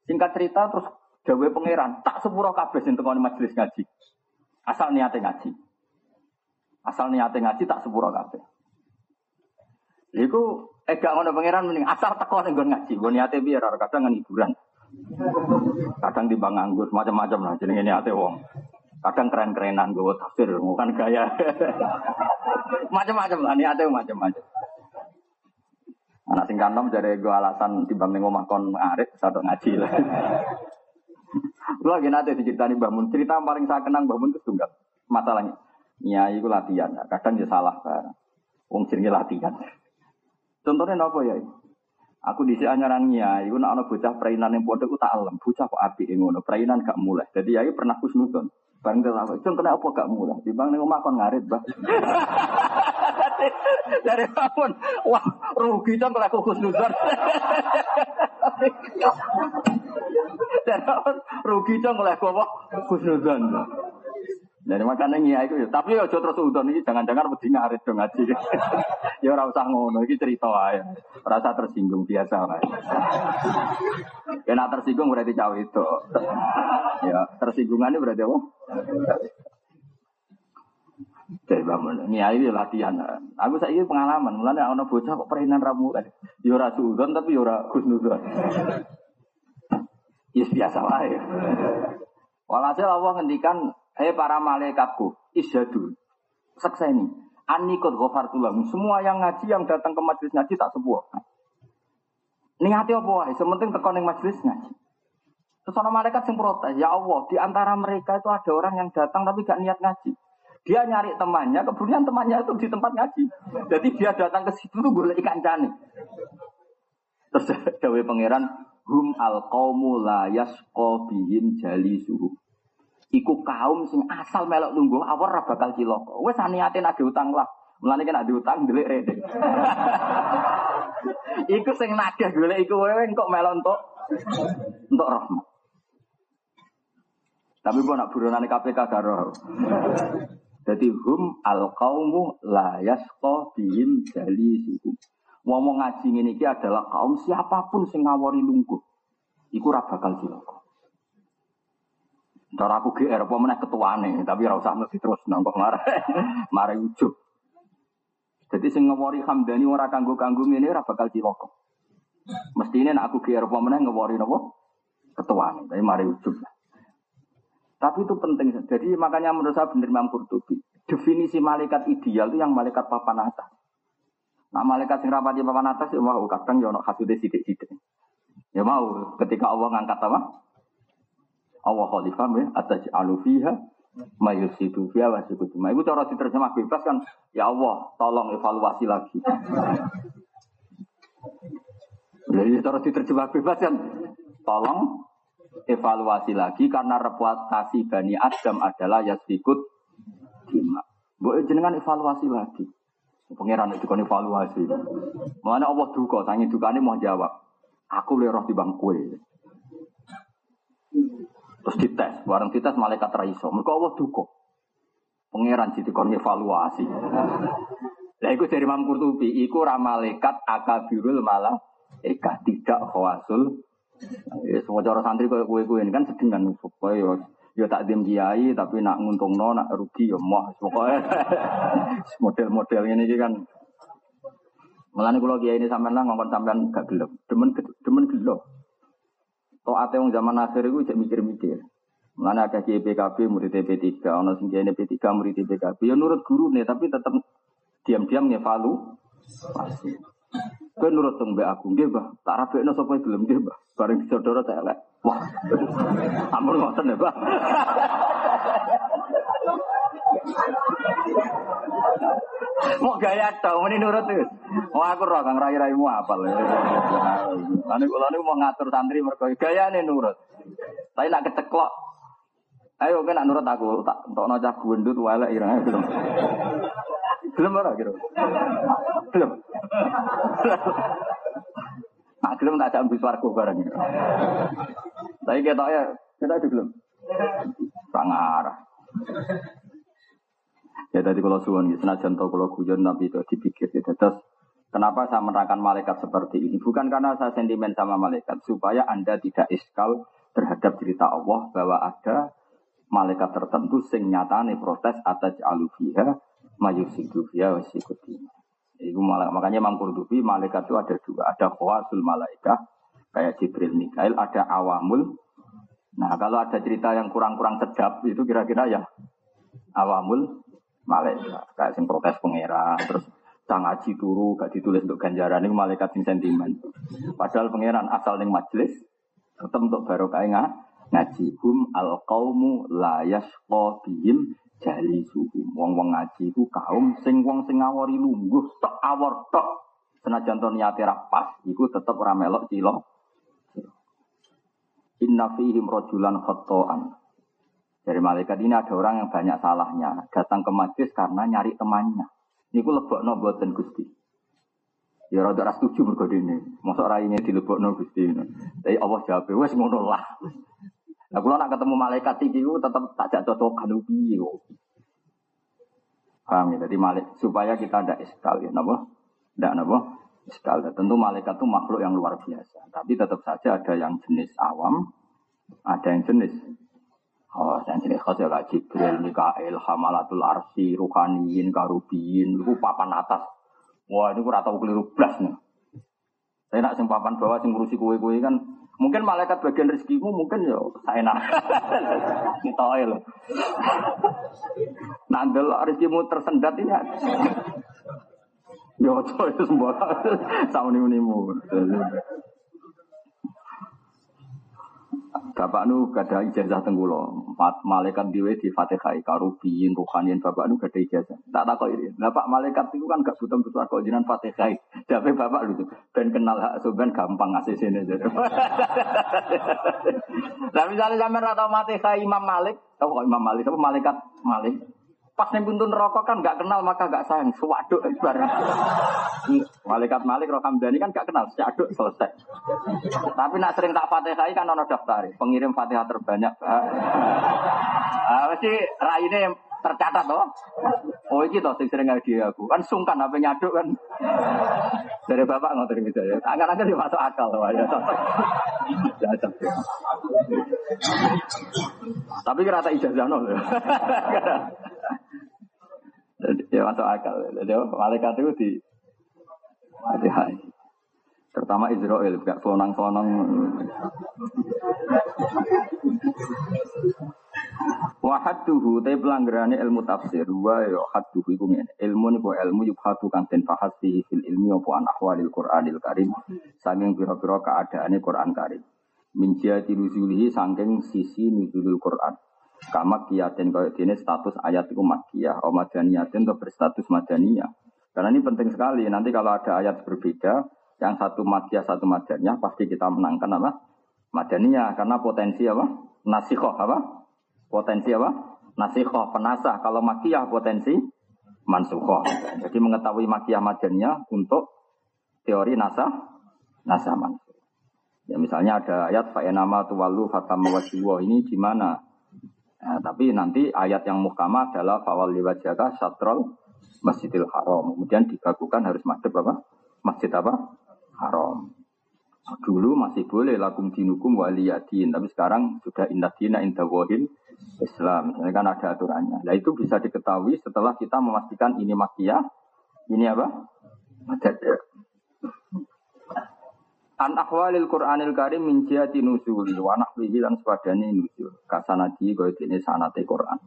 Singkat cerita terus dawe pangeran tak sepuro kabeh sing tekoni majelis ngaji asal niate ngaji asal niate ngaji tak sepuro kabeh Iku eh gak ngono pangeran mending asal teko ning ngaji. Nggon niate piye ora kadang hiburan. Kadang timbang nganggur macam-macam lah jenenge niate wong. Kadang keren-kerenan gue tafsir, bukan gaya. macam-macam lah niate macam-macam. Anak sing kanom dari gue alasan timbang ning omah kon ngarit sadok ngaji lah. Lagi nanti diceritani Mbah Mun. Cerita paling saya kenang Mbah Mun itu tunggal. Masalahnya, nyai itu latihan. Kadang dia salah. Wong jenenge latihan. Contohnya apa ya? Aku di sini anyaran nyai, aku nak bocah perainan yang bodoh, aku alam. Bocah kok api ngono, perainan gak mulai. Jadi ya pernah kusnudon. Barang apa? Contohnya apa gak mulai? Di bang makan ngarit bah. Dari bangun, wah rugi dong kalau aku kusnudon. Dari bangun, rugi dong kalau aku apa? Kusnudon. Jadi makanya ngia itu ya. Tapi ya terus udon ini jangan-jangan mesti ngarit dong ngaji. ya ora usah ngono iki cerita aja. Rasa tersinggung biasa lah. Kena tersinggung berarti cawe itu. ya tersinggungannya berarti apa? Jadi bangun, ini aja latihan. Aku saya pengalaman, mulanya ono bocah kok perinan ramu kan. Ya tapi ya ora khusnudon. Ya biasa lah ya. Walhasil Allah ngendikan Hei para malaikatku, isyadu. Sekseni. Anikot ghafartulam. Semua yang ngaji, yang datang ke majelis ngaji tak sebuah. Niati apa wae, sementing tekan yang majelis ngaji. Terus malaikat yang protes, ya Allah, di antara mereka itu ada orang yang datang tapi gak niat ngaji. Dia nyari temannya, kemudian temannya itu di tempat ngaji. Jadi dia datang ke situ tuh boleh ikan cani. Terus Dawe pangeran, hum al qaumu la yasqa bihim jalisuhum iku kaum sing asal melok lungguh awor bakal cilaka. Wis aniate nek utang lah. Mulane kan ade utang delik rede. iku sing nagih golek iku wewe kok melok entuk entuk rahmat. Tapi kok nak buronane KPK karo. Jadi hum al kaumu la yasqa bihim jalisuhum. Ngomong ngaji iki adalah kaum siapa pun sing ngawori lungguh. Iku ora bakal cilaka. Cara aku GR apa meneh ketuane, tapi ora usah mesti terus nangkok marah. marah ujug. Jadi sing ngewori Hamdani ora kanggo-kanggo ngene ora bakal cilaka. Mestine nek aku GR apa meneh ngewori napa? Ketuane, tapi marah ujug. Tapi itu penting. Jadi makanya menurut saya benar Imam Qurtubi. Definisi malaikat ideal itu yang malaikat papan atas. Nah malaikat sing rapati papan atas ya mau kadang ya ono sithik-sithik. Ya mau ketika Allah ngangkat apa? Allah khalifah ya ataj'alu fiha mayusidu fiha wa sikutu. Itu cara diterjemah bebas kan ya Allah tolong evaluasi lagi. Jadi cara diterjemah bebas kan tolong evaluasi lagi karena reputasi Bani Adam adalah yasfikut dima. Boleh jenengan evaluasi lagi. Pangeran itu kan evaluasi. Mana Allah duka, tangi dukanya mau jawab. Aku leroh di bangkue. Terus dites, bareng dites malaikat raiso. Mereka Allah duka. Pangeran sih dikon evaluasi. Lah iku dari Imam Qurtubi, iku ra akabirul malah eka tidak khawasul. Ya semua cara santri koyo kowe ini kan sedeng kan supaya yo yo tak dim kiai tapi nak nguntungno nak rugi yo moh pokoke model-model ini kan Mulane kula kiai ini sampean lah ngomong sampean gak gelem. Demen demen gelem. Toate wong zaman akhir itu cek mikir-mikir. Mana ada kiai PKB murid P3, ono sing kiai P3 murid PKB. Ya nurut guru nih, tapi tetap diam-diam ngevalu. Pasti. Kau nurut tong aku, nggih bah. Tak rabekno sapa gelem nggih bah. Bareng tak elek. Wah. Ampun ngoten ya, Bah. Mau gaya tau, ini nurut tuh. Mau aku roh kang rai raimu apal. Lalu kalau mau ngatur santri mereka gaya nih nurut. Tapi nak keceklok. Ayo nak nurut aku tak untuk nojah gundut wala irang belum. Belum gitu. Belum. Urung tak jambu swarga bareng. Tapi kita ya, kita itu belum. Sangarah. Ya tadi kalau suwon gitu, senajan tau kalau guyon tapi itu dipikir gitu. Terus kenapa saya menerangkan malaikat seperti ini? Bukan karena saya sentimen sama malaikat, supaya anda tidak iskal terhadap cerita Allah bahwa ada malaikat tertentu sing nyatane protes atas alufiha mayusidu fiha wasikuti. Itu malah, makanya Imam Qurtubi malaikat itu ada dua, ada khawasul malaikat kayak Jibril Mikail, ada awamul. Nah kalau ada cerita yang kurang-kurang sedap itu kira-kira ya awamul malaikat kayak sing protes pangeran terus sang ngaji turu gak ditulis untuk ganjaran ini malaikat sing sentimen. Padahal pangeran asal ning majelis tetap untuk barokah ngaji. Hum al qaumu la yasqa jali suhu wong wong ngaji ku kaum sing wong sing ngawori lungguh tok awor tok senajan to niate pas iku tetep ora melok cilo inna fihim rajulan khata'an dari malaikat ini ada orang yang banyak salahnya. Datang ke majlis karena nyari temannya. Ini ku lebok no buatan gusti. Ya rada ras setuju mergo ini. Masa ora ini dilebok no gusti. Tapi Allah jawab, wes ngono lah. Nah, kalau nak ketemu malaikat ku tetap tak cocok kan piye Paham ya? Jadi malik supaya kita tidak iskal ya, napa? Tidak napa? Iskal. Tentu malaikat itu makhluk yang luar biasa. Tapi tetap saja ada yang jenis awam, ada yang jenis Oh, yang jenis khas ya Jibril, Mikael, Hamalatul Arsi, Ruhaniyin, Karubiyin, itu papan atas. Wah, ini kurang tahu keliru belas nih. Saya nak sing papan bawah sing ngurusi kue-kue kan mungkin malaikat bagian rezekimu mungkin ya saya nak kita loh. Nandel rezekimu tersendat ini. Ya, itu semua sama nimu-nimu. Bapak nu gada ijazah tenggulo, empat malaikat diwe di fatihai karubiin ruhanian bapak nu gada ijazah. Tak tak kok ini. Bapak malaikat itu kan gak butuh butuh kok jinan fatihai. Tapi bapak lu ben kenal hak suban gampang ngasih sini. Nah misalnya sampai rata fatihai Imam Malik, tahu kok Imam Malik, apa malaikat Malik? Pas nih pintu neraka kan gak kenal maka gak sayang. Sewaduk bareng. Malaikat Malik Roh Hamdani kan gak kenal. Seaduk selesai. Tapi nak sering tak fatihah kan ono daftar. Pengirim fatihah terbanyak. Ah, mesti raine tercatat toh. Oh iki toh sing sering dia aku. Kan sungkan apa nyaduk kan. Dari bapak ngotot bisa ya. Angkat-angkat masuk akal loh ya. Tapi kira ijazah nol. Ya masuk akal. Jadi malaikat itu di hai. Terutama Israel, gak sonang-sonang. Wahaduhu tapi pelanggarannya ilmu tafsir wa ya haduhu iku ngene ilmu niku ilmu yubhatu kan den fahas fi fil ilmi apa an ahwalil Qur'anil Karim saking pira-pira keadaane Quran Karim min jihati nuzulihi saking sisi nuzulul Quran Kama kiatin kaya ini status ayat itu makiyah, o madaniyatin itu berstatus madaniyah. Karena ini penting sekali. Nanti kalau ada ayat berbeda, yang satu makiyah, satu madaniyah, pasti kita menangkan apa? Madaniyah. Karena potensi apa? Nasikoh apa? Potensi apa? Nasikoh, penasah. Kalau makiyah potensi mansukoh. Jadi mengetahui makiyah madaniyah untuk teori nasah, nasah mansuh. Ya misalnya ada ayat fa'enama tuwalu fatama ini di mana? Nah, tapi nanti ayat yang muhkamah adalah fawal liwajaka satrol masjidil haram. Kemudian dibakukan harus madhab apa? Masjid apa? Haram. Dulu masih boleh lakum dinukum waliyadin, tapi sekarang sudah indah dina indah wahil Islam. Misalnya kan ada aturannya. Nah itu bisa diketahui setelah kita memastikan ini makiyah, ini apa? Madad. An akhwalil Qur'anil Karim min jihati nuzuli wa nahwihi lan sepadane nuzul. Kasanadi kaya dene sanate Qur'an.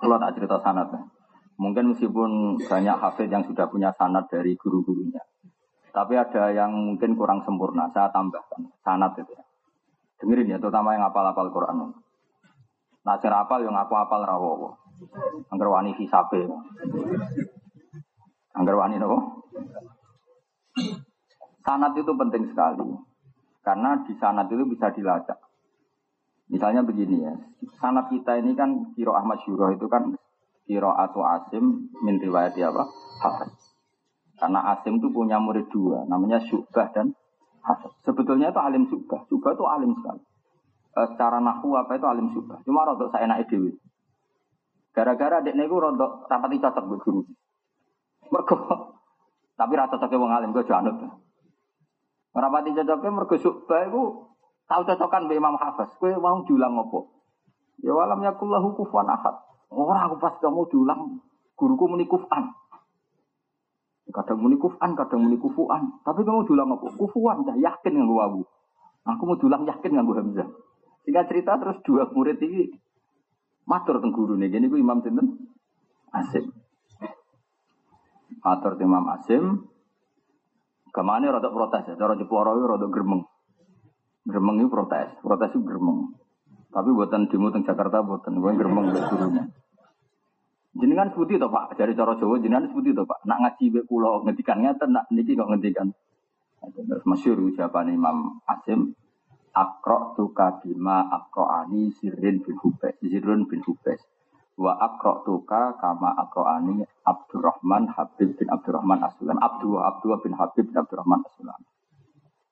Kalau tak cerita sanat. Mungkin meskipun banyak hafid yang sudah punya sanat dari guru-gurunya. Tapi ada yang mungkin kurang sempurna. Saya tambahkan sanat itu ya. Dengerin ya, terutama yang apal-apal Quran. Nah, apal yang aku apal rawowo. Angger wani hisabe. Angger wani nopo? Sanat itu penting sekali. Karena di sanat itu bisa dilacak. Misalnya begini ya, sanat kita ini kan kiro Ahmad Syuroh itu kan kiro atau Asim min riwayat apa? Hafiz. Karena Asim itu punya murid dua, namanya Syubah dan Sebetulnya itu alim subah. Subah itu alim sekali. E, secara nahu apa itu alim subah. Cuma rodok saya naik dewi. Gara-gara dek niku rodok rapati cocok be guru. Mergo tapi rata cocok wong alim gue janut. Rapati cocoknya mergo subah itu tahu cocokan be Imam Hafiz. Kue mau julang ngopo? Ya walam yakullahu kufuwan ahad. Orang aku pas kamu diulang guruku muni kufan. Kadang muni kufan, kadang muni kufuan. Tapi kamu diulang apa? Kufuan, dah yakin dengan aku. Aku mau diulang yakin dengan Hamzah. Sehingga cerita terus dua murid ini matur teng nih. Jadi Imam Sinten Asim. Matur Imam Asim. Ke mana rada protes ya? Cara Jeporo itu rada geremeng. Geremeng itu protes. Protes itu geremeng. Tapi buatan demo Jakarta buatan gue geremeng gurunya. Jenengan sebuti to Pak, dari cara Jawa jenengan sebuti to Pak. Nak ngaji be kula ngendikan ngeten nak niki kok ngendikan. Terus masyhur ucapan Imam Asim Akro tuka bima akro ani sirin bin hubes sirun bin hubes wa akro tuka kama akro ani Abdurrahman Habib bin Abdurrahman Asulam Abdul Abdul bin Habib bin Abdurrahman Asulam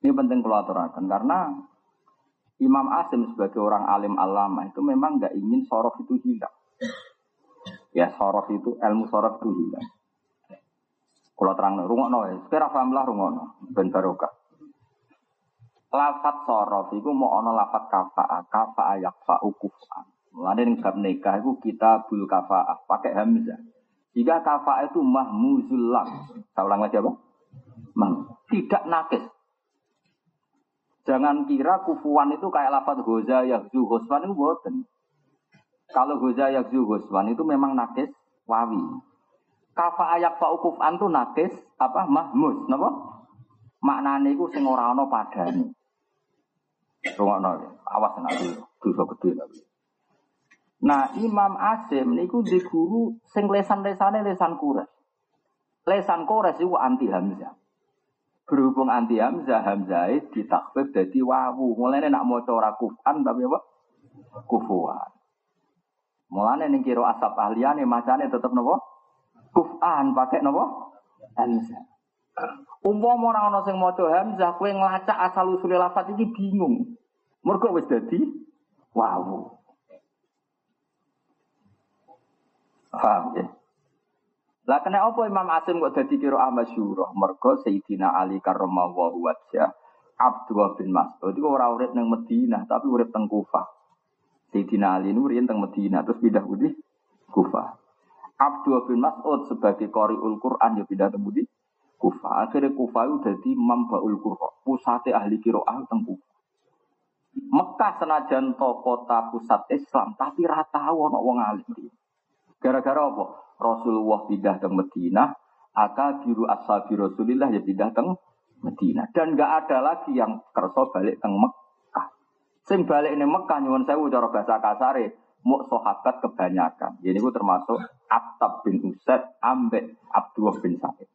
ini penting kalau aturakan karena Imam Asim sebagai orang alim alama itu memang nggak ingin sorof itu hilang Ya sorof itu ilmu sorof itu hilang. Kalau terang rungokno ya, sekira paham lah rungokno ben barokah. Lafat sorof itu mau ono lafat kafa'a, kafa'a yakfa'u kufa'an. Mulane ning bab nikah itu kita bul kafa'ah pakai hamzah. Jika kafa itu mahmuzul lam. Saya ulang lagi apa? Mah, tidak nakis. Jangan kira kufuan itu kayak lafat goza yakzu husman itu boten. Kalau goza yakzu goswan itu memang nakis wawi. Kafa ayak fa ukuf antu nakis apa mahmus, napa? Maknane iku sing ora ana padane. Rungokno awas nanti dosa gede lagi. Nah, Imam Asim niku di guru sing lesan-lesane lesan Quraisy. Lesan Quraisy iku anti Hamzah. Berhubung anti Hamzah, Hamzah ditakfif dadi wawu. Mulane nak maca ora kufan tapi apa? Kufuan. Mulane ning kira asap ahliyane macane tetep napa? Kuf'an pakai napa? Hamzah. Umpama ora ana sing maca hamzah, kowe nglacak asal usule lafaz iki bingung. Mergo wis dadi wow. Paham ya? Lah kena apa Imam Asim kok dadi kira Syurah? Mergo Sayyidina Ali karramallahu wajhah Abdullah bin Mas'ud itu ora urip ning Madinah tapi urip teng Kufah. Sayyidina Ali ini riyen teng Medina terus pindah putih Kufa. Abdul bin Mas'ud sebagai qari'ul Quran ya pindah teng putih Kufa. Akhirnya Kufa itu jadi mambaul Qur'an, pusat ahli qiraah teng Kufa. Mekah senajan to kota pusat Islam, tapi rata ono wong alim. Gara-gara apa? Rasulullah pindah ke Medina, aka biru ashabi Rasulillah ya pindah ke Medina. Dan nggak ada lagi yang kerso balik ke Mekah. Sing balik ini Mekah nyuwun sewu cara bahasa kasare mu sahabat kebanyakan. Jadi itu termasuk Attab bin Usaid ambek Abdullah bin Sa'id.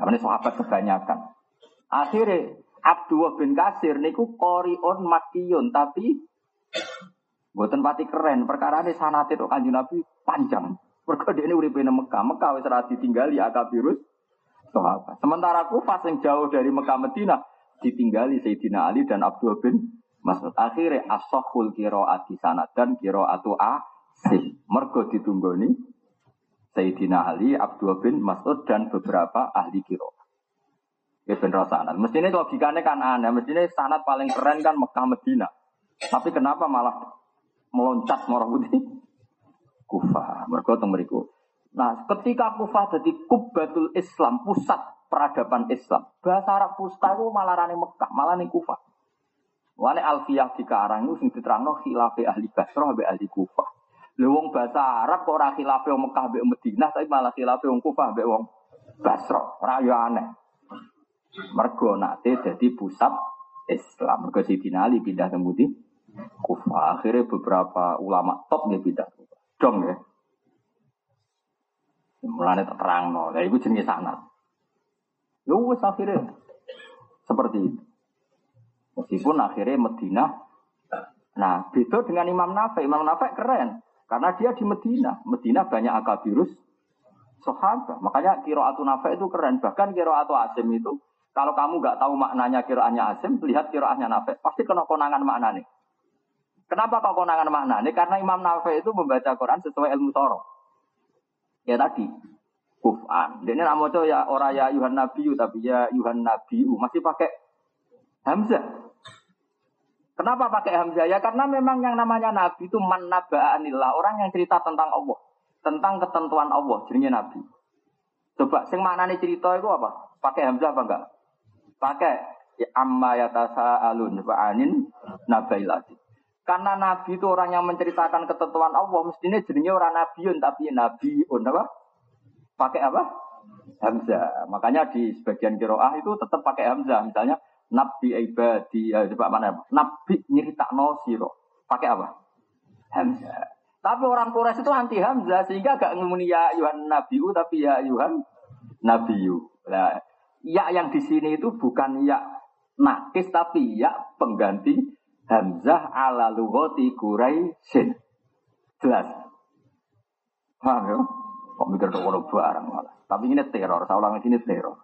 Namanya sahabat kebanyakan. Akhirnya Abdullah bin Kasir niku korion makiyun tapi buatan pati keren. Perkara ini sanat itu kanjeng Nabi panjang. Mereka ini uripe Mekah. Mekah wis ora ditinggali akabirus sahabat. Sementara Kufah yang jauh dari Mekah Medina ditinggali Sayyidina Ali dan Abdullah bin Maksud akhirnya asohul ati sanad dan atu asih. Mergo ditunggoni Sayyidina Ali, Abdul bin Mas'ud dan beberapa ahli kiro. Ya ben. Mestinya logikanya kan aneh. Mestinya sanad paling keren kan Mekah Medina. Tapi kenapa malah meloncat morah putih? Kufah. Mergo teng mriku. Nah, ketika Kufah jadi kubatul Islam, pusat peradaban Islam. Bahasa Arab pusta itu malah rane Mekah, malah nih Kufah. Wale alfiyah dikarang itu sing diterangno khilafe ahli Basrah be ahli Kufah. Lha wong bahasa Arab kok ora khilafe wong Mekah be Madinah tapi malah khilafe wong Kufah be wong Basrah. Ora yo aneh. Mergo nate dadi pusat Islam. Mergo Sidina Ali pindah ke Kufah. Akhirnya beberapa ulama top dia pindah Dong ya. Mulane tak terangno. Lah iku jenenge sanad. Yo wis akhirnya seperti itu. Meskipun akhirnya Medina, nah beda dengan Imam Nafek. Imam Nafek keren, karena dia di Medina. Medina banyak akabirus sahabat. Makanya kiro atu Nafek itu keren. Bahkan kiro atu Asim itu Kalau kamu nggak tahu maknanya kiroahnya Asim, lihat kiroahnya Nafe. Pasti kena konangan maknanya. Kenapa kok konangan maknanya? Karena Imam Nafe itu membaca Quran sesuai ilmu soroh. Ya tadi, kufan. Dia ini nama ya orang ya Yuhan Nabiu, tapi ya Yuhan Nabiu. Masih pakai Hamzah. Kenapa pakai Hamzah? Ya karena memang yang namanya Nabi itu man naba'anillah. Orang yang cerita tentang Allah. Tentang ketentuan Allah. Jadinya Nabi. Coba, sing mana nih cerita itu apa? Pakai Hamzah apa enggak? Pakai ya, amma yatasa alun anin nabailati. Karena Nabi itu orang yang menceritakan ketentuan Allah, mestinya jadinya orang Nabiun, tapi Nabiun apa? Pakai apa? Hamzah. Makanya di sebagian kiroah itu tetap pakai Hamzah. Misalnya Nabi ibadi, ya, coba mana? Nabi nyerita siro. Pakai apa? Hamzah. Tapi orang Quraisy itu anti Hamzah sehingga gak ngomong ya Yuhan Nabiu tapi ya Yuhan Nabiu. Nah, ya yang di sini itu bukan ya nakis tapi ya pengganti Hamzah ala lughati Quraisy. Jelas. Paham ya? Kok mikir kok barang malah. Tapi ini teror, saya ulang ini teror.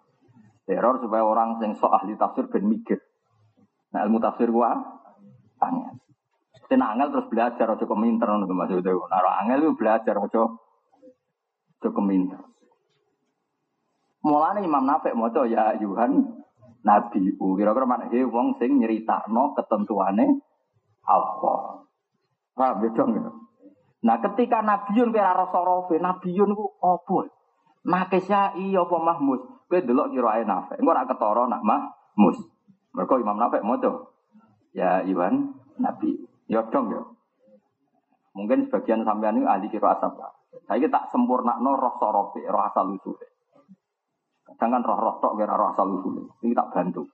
Teror supaya orang yang sok ahli tafsir ben mikir. Nah ilmu tafsir gua tanya. Saya angel terus belajar ojo keminter ngono Mas itu. Nara angel itu belajar ojo ojo keminter. Mulane Imam Nafek maca ya Yuhan Nabi kira-kira mana he wong sing nyeritakno ketentuane Allah. Paham ya ya? Nah ketika Nabiun kira rasa rofe, Nabiun ku apa? Nakesya iya apa Mahmud? Kowe delok kira ae nafek. Engko ora ketara nak Mahmus. Mergo Imam Nafek maca. Ya Iwan Nabi. Ya dong ya. Mungkin sebagian sampean ini ahli kira asap. Saya tak sempurna no roh sorobe, roh asal. Jangan roh-roh tok kira roh asal usul. Ini tak bantu.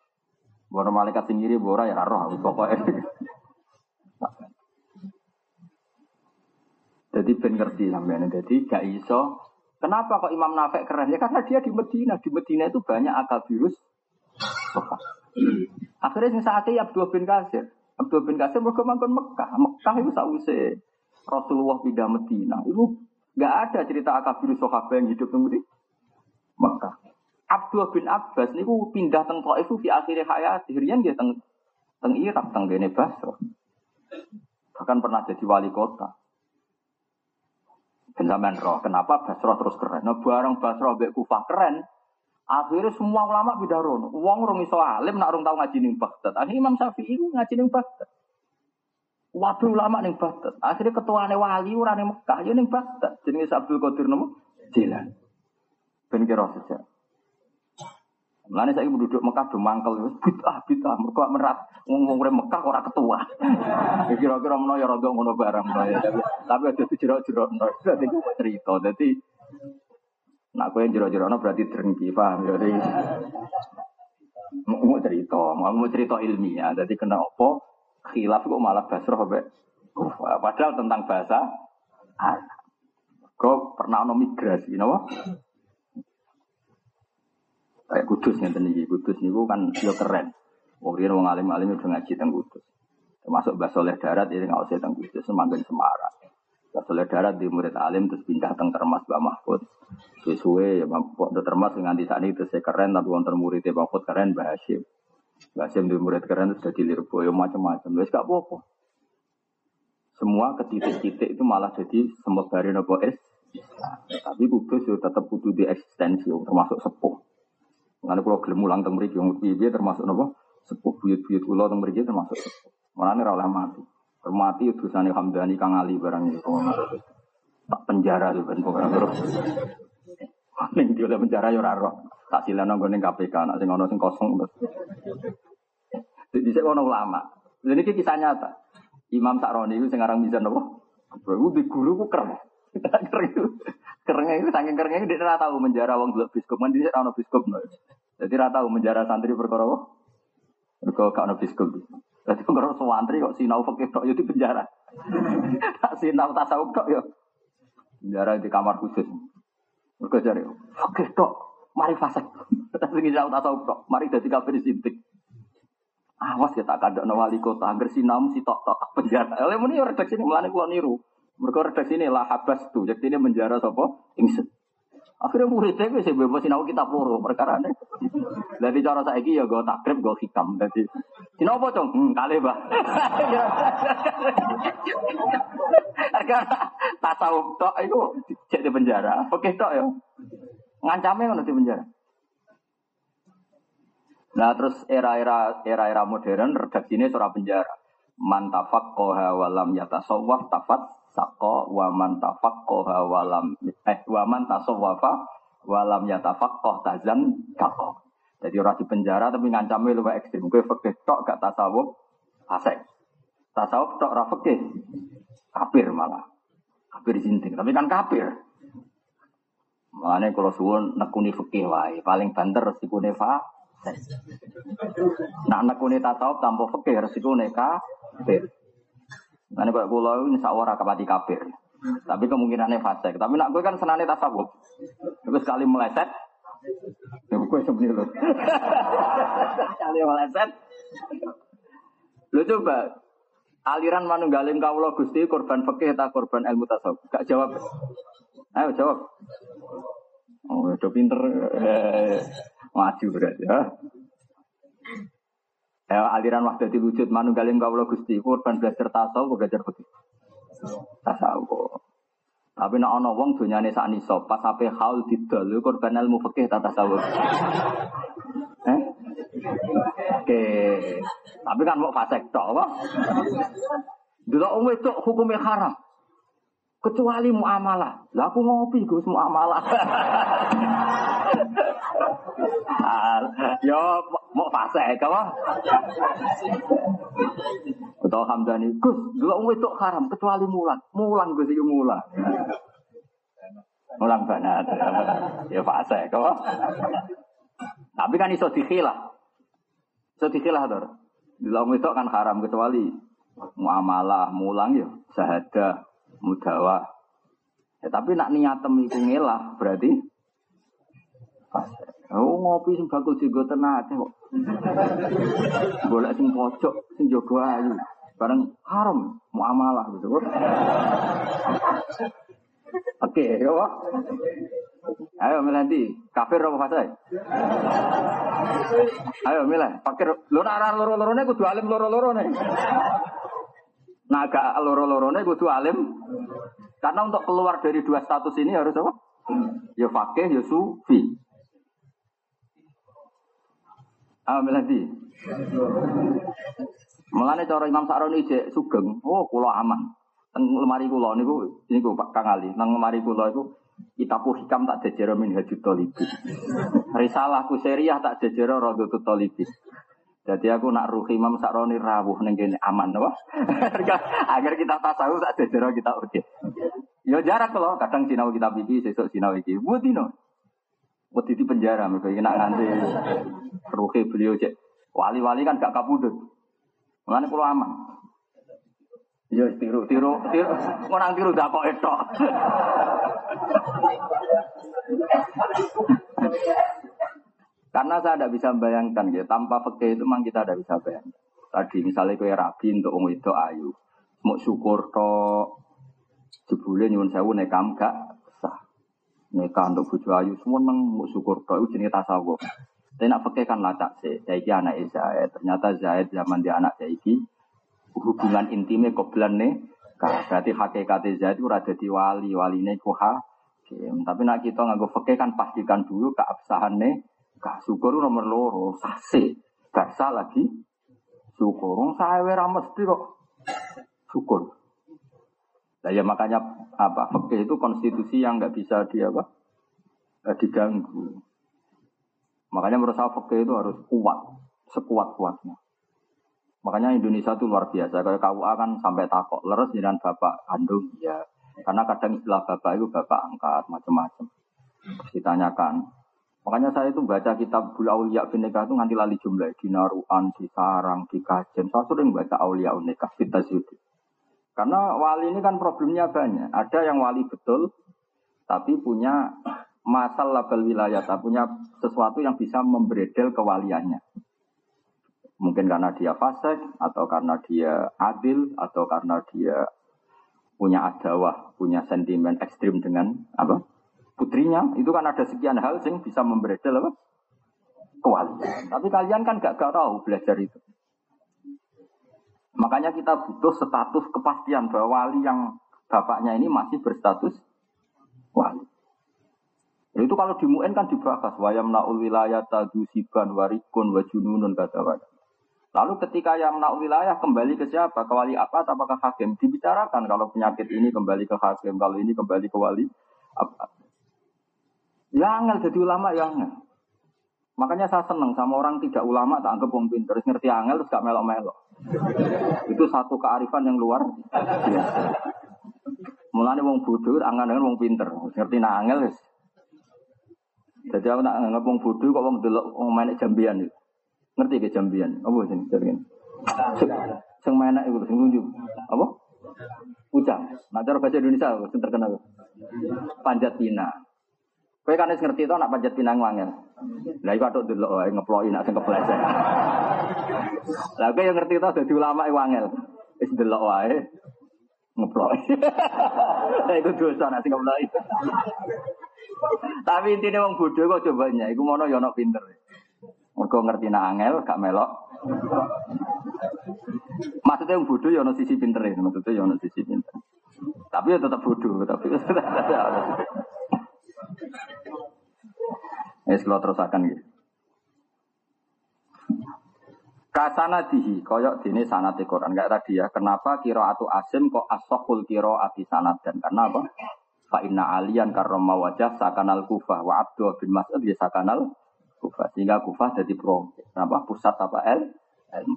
Bukan malaikat sendiri, bora ya roh. Pokoknya. Jadi ben ngerti sampean. Jadi gak iso Kenapa kok Imam Nafek keren? Ya karena dia di Medina. Di Medina itu banyak akal virus. Akhirnya yang saat ini Abdul bin Kasir. Abdul bin Kasir mangkon Mekah. Mekah itu sausai Rasulullah pindah Medina. Itu nggak ada cerita akal virus sahabat yang hidup di Mekah. Abdul bin Abbas ini pindah teng itu di akhir hayat. Rian dia teng teng Irak, teng Bene Basra. Bahkan pernah jadi wali kota. Ben roh, kenapa Basra terus keren? Nah, barang Basra mbek Kufah keren, akhirnya semua ulama pindah rono. Wong rong iso alim nak rong tau ngaji ning Baghdad. Akhirnya Imam Syafi'i ngaji ning Baghdad. Waduh ulama ning Baghdad. Akhirnya ketuane wali ora ning Mekah, ya ning Baghdad. Jenenge Abdul Qadir nopo? Jilan. Ben kira. Mulane saya duduk Mekah do mangkel wis bid'ah bid'ah mergo merat wong wong Mekah ora ketua. Kira-kira menawa ya rada ngono barang ya. Tapi ada jero-jero dadi ku cerita. Dadi nak kowe jero-jero berarti drengki paham ya. Mau cerita, mau cerita ilmiah. Jadi kenapa khilaf kok malah basroh be? Padahal tentang bahasa Kau pernah ono migrasi, napa? Kayak kudus yang tadi kudus niku kan yo keren. Wong riyen wong alim-alim udah ngaji teng kudus. Termasuk Mbah Soleh Darat ini usah teng kudus semakin Semarang. Mbah Soleh Darat di murid alim terus pindah teng Termas Mbah Mahfud. Sesuai ya Mbah Termas nganti saat ini terus keren tapi wonten murid Mbah Mahfud keren Mbah Hasyim. Di murid keren terus jadi Lirboyo macam-macam. Wis gak apa-apa. Semua ke titik-titik itu malah jadi semebari nopo es. Tapi kudus tetap kudu di eksistensi termasuk sepuh. Mengenai kalau gelem mulang teng mriki wong piye termasuk napa? Sepuh buyut-buyut kula teng mriki termasuk. Mulane ora oleh mati. Termati utusane Hamdani Kang Ali barang itu. Tak penjara tuh ben pokoke terus. Ning dia penjara yo ora roh. Tak silano nggone KPK nek sing ana sing kosong terus. Jadi saya ono ulama. Jadi ini kisah nyata. Imam Sakroni itu sekarang bisa nopo. Bro, di guru ku keren. Keren itu. Saking kerennya dia tidak tahu menjara wong dulu biskop kan dia tahu biskop no. Jadi tidak tahu menjara santri perkara apa? Mereka gak ono biskop. Jadi perkara santri kok sinau fakir tok itu penjara. Tak sinau tasawuf tok yo. Penjara di kamar khusus. Mereka cari fakir tok mari fasik. Tapi sinau tasawuf tok mari dadi kafir sintik. Awas ya tak kadang wali kota, agar sinam si tok tok penjara. Oleh muni redaksi ini melani kulo niru. Mereka redaksi ini lah habas tuh, jadi ini menjara sopo ingsun. Akhirnya muridnya bisa bebas sinau kita peluru perkara ini. Jadi cara saiki ya gue takrib gue hikam. Jadi Cina apa cong? Hmm, kali bah. Harga tasawuf tok itu cek di penjara. Oke tok ya. Ngancamnya kan di penjara. Nah terus era-era era-era modern redaksinya surah penjara. Man tafaqqaha wa lam yatasawwaf tafat saqqa wa man tafaqqaha wa lam eh wa man tasawwafa wa lam yatafaqqah tazan taqqa. Jadi orang di penjara tapi ngancamnya lebih ekstrim. Gue fakih tok gak tasawuf asek. Tasawuf tok ra fakih. Kafir malah. Kafir jinting. Tapi kan kafir. Makanya kalau suwun nekuni fakih wae. Paling banter resikune fa. Nak nekuni tasawuf tanpa fakih resikune kafir. Nanti kalau kulo ini sawara kapati kafir. Tapi kemungkinannya fasik. Tapi nak gue kan senane tasawuf. Terus sekali meleset, ya gue sebenarnya lo. Sekali meleset. Lo coba aliran manunggaling kaulo gusti korban fakih atau korban ilmu tasawuf? Gak jawab. Ayo jawab. Oh, udah pinter. Maju berarti ya. Ya, aliran wahdatul wujud manunggaling kaulo gusti korban belajar tasawuf belajar fakih. Tasawuf. Tapi nak ana wong donyane sak nisab pas sampe haul didol korban ilmu fikih ta tasawuf. Eh? Oke. Tapi kan mau fasek tok apa? Dulu wong wedok hukumnya haram. Kecuali muamalah. Lah aku ngopi Gus muamalah. Yo mau fase apa? Betul Hamdani, Gus, dulu wong wedok haram kecuali mulan. Mulan Gus iki mulan. Mulan banget. Ya fase apa? Tapi kan iso dikhilah. Iso dikhilah. Dulu wong wedok kan haram kecuali muamalah, mulang ya, sahadah, mudawa. Ya, tapi nak niatem iku ngelah berarti Oh ngopi sing bakul juga tenaga kok. Golek sing pojok sing jaga ayu. Bareng haram muamalah gitu. Oke, ya Pak. Ayo milih nanti kafir apa fasik? Ayo milih, fakir. Lo arah loro-lorone kudu alim loro-lorone. Nah agak loro-lorone kudu alim. Karena untuk keluar dari dua status ini harus apa? Ya fakih, ya sufi. Ah, milih Mengenai cara Imam Sa'roni cek sugeng, oh kulo aman. Teng lemari kulo niku niku Pak Kang Ali, teng lemari kulo iku kitabku hikam tak jejero min hajut. Risalahku seriah tak jejero rodotut tolibi. Jadi aku nak ruh Imam Sa'roni rawuh ning kene aman apa? Agar kita tasawuf tak jejero kita urut. Yo jarak loh, kadang sinau kitab iki, sesuk sinau iki. Buat Buat di penjara, mereka nak nganti ruhe beliau cek. Wali-wali kan gak kabudut. Mulane kulo aman. Ya tiru, tiru, tiru. Orang tiru gak kok etok. Karena saya tidak bisa membayangkan ya, tanpa fakih itu memang kita tidak bisa bayangkan. Tadi misalnya kue rabi untuk wong itu ayu, mau syukur to, jebule nyuwun sewu nekam gak Nekam untuk bojo ayu semua mau syukur to, itu jenis tasawuf. Tapi nak fakih kan lacak sih, saiki anak Zaid. Ternyata Zaid zaman dia anak saiki hubungan intimnya koblan nih. Berarti hakikat Zaid itu ada di wali, wali ini hakim. Tapi nak kita nganggo fakih kan pastikan dulu keabsahan nih. Gak syukur nomor loro, sase. Gak lagi syukur. Wong saya ora kok syukur. Nah ya makanya apa? Fakih itu konstitusi yang nggak bisa dia apa? Eh, diganggu. Makanya menurut saya fakih itu harus kuat, sekuat-kuatnya. Makanya Indonesia itu luar biasa. Kayak KUA kan sampai takok leres dengan bapak kandung ya. Karena kadang istilah bapak itu bapak angkat macam-macam. Terus ditanyakan. Makanya saya itu baca kitab Bul Aulia Bineka itu nanti lali jumlah di Naruan, di Sarang, di Kajen. Saya sering baca Aulia Unika, Fita Karena wali ini kan problemnya banyak. Ada yang wali betul, tapi punya masalah label wilayah, punya sesuatu yang bisa membredel kewaliannya. Mungkin karena dia fasik, atau karena dia adil, atau karena dia punya adawah, punya sentimen ekstrim dengan apa putrinya. Itu kan ada sekian hal yang bisa membredel apa kewalian. Tapi kalian kan gak, gak tahu belajar itu. Makanya kita butuh status kepastian bahwa wali yang bapaknya ini masih berstatus wali. Ya itu kalau di Mu'en kan dibahas wayam naul wilayah tadu siban warikun wajununun kata kata. Lalu ketika yang naul wilayah kembali ke siapa? Ke wali apa? Apakah hakim? Dibicarakan kalau penyakit ini kembali ke hakim, kalau ini kembali ke wali apa? Ya angel jadi ulama ya angel. Makanya saya seneng sama orang tidak ulama tak anggap wong terus ngerti angel terus gak melok-melok. Itu satu kearifan yang luar. Mulane wong bodoh angan dengan wong pinter, ngerti nak angel. Jadi aku nak anggap wong bodoh kok wong delok wong main jambian itu. Ngerti ke jambian? Apa sih jambian? Sing main itu sing nunjuk. Apa? Ucap. Nah cara bahasa Indonesia sing terkenal. Panjat pinang. Kowe kan wis ngerti to nak panjat pinang wangel. Lah iku atuk delok wae ngeploki nak sing kepleset. Lah kowe yang ngerti to dadi ulama e wangel. Wis delok wae ngeploki. Lah iku dosa nak sing keploki. Tapi intinya wong bodoh kok cobanya, iku mono yo ono pinter. Mergo ngerti nak angel gak melok. Maksudnya yang bodoh ya ono sisi pinter ya, maksudnya ya ono sisi pinter. Tapi ya tetap bodoh, tapi Ya, kalau terus akan gitu. Kasana dihi, koyok dini sanat Quran. Enggak tadi ya, kenapa kiro atu asim kok asokul kiro ati sanat dan karena apa? Fa inna alian karoma wajah sakanal kufah wa abdu bin mas'ud ya sakanal kufah. Sehingga kufah jadi pro. Kenapa? Pusat apa el?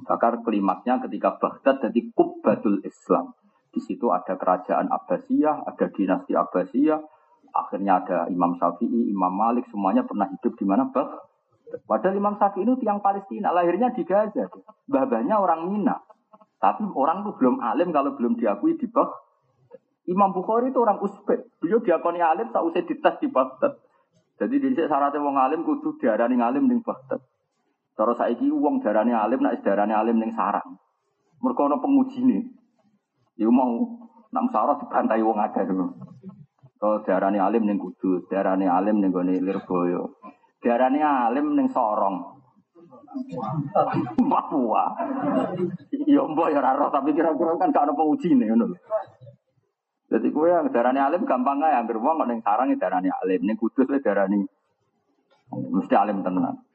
Bakar klimaknya ketika Baghdad jadi kubbatul Islam. Di situ ada kerajaan Abbasiyah, ada dinasti Abbasiyah, Akhirnya ada Imam Syafi'i, Imam Malik, semuanya pernah hidup di mana? Bah? Padahal Imam Syafi'i itu tiang Palestina, lahirnya di Gaza. Babanya orang Mina. Tapi orang itu belum alim kalau belum diakui di Bah. Imam Bukhari itu orang Uzbek. Beliau diakoni alim tak usah dites di Baghdad. Jadi di sini syaratnya wong alim kudu diarani alim ning Baghdad. Terus saiki wong darani alim nek darani alim ning sarang. Mergo ana pengujine. Ya mau nak sarah dibantai wong akeh dulu. Oh, darani alim ning Kudus, darani alim ning gone Lirboyo. Darani alim ning Sorong. Papua. Ya mbok ya ora tapi kira-kira kan gak ono pengujine ngono. Jadi kowe yang darani alim gampang anggere wong kok ning sarang darani alim, ning Kudus wae darani mesti alim tenan.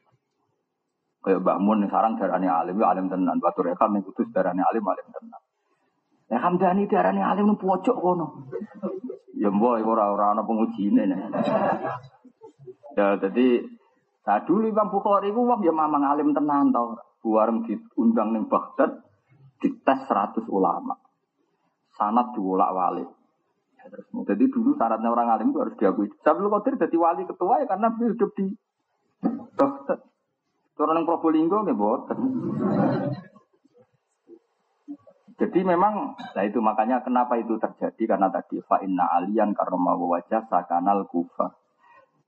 Kayak Mbak Mun ning sarang darani alim, ya alim tenan. Batu Rekam ning Kudus darani alim, alim tenan. Ya Hamdani darani alim ning pojok kono. Ya mbok ora ora ana pengujine. Ya jadi nah dulu Imam Bukhari ku wong ya mamang alim tenan to. Buareng diundang ning Baghdad dites 100 ulama. Sanat diwolak wali. Ya, terus jadi dulu syaratnya orang alim itu harus diakui. Sabtu Qadir jadi wali ketua ya karena beliau hidup di Baghdad. Orang yang Probolinggo nggih boten. Jadi memang, nah itu makanya kenapa itu terjadi karena tadi fa inna alian karena mau wajah sakanal kufa.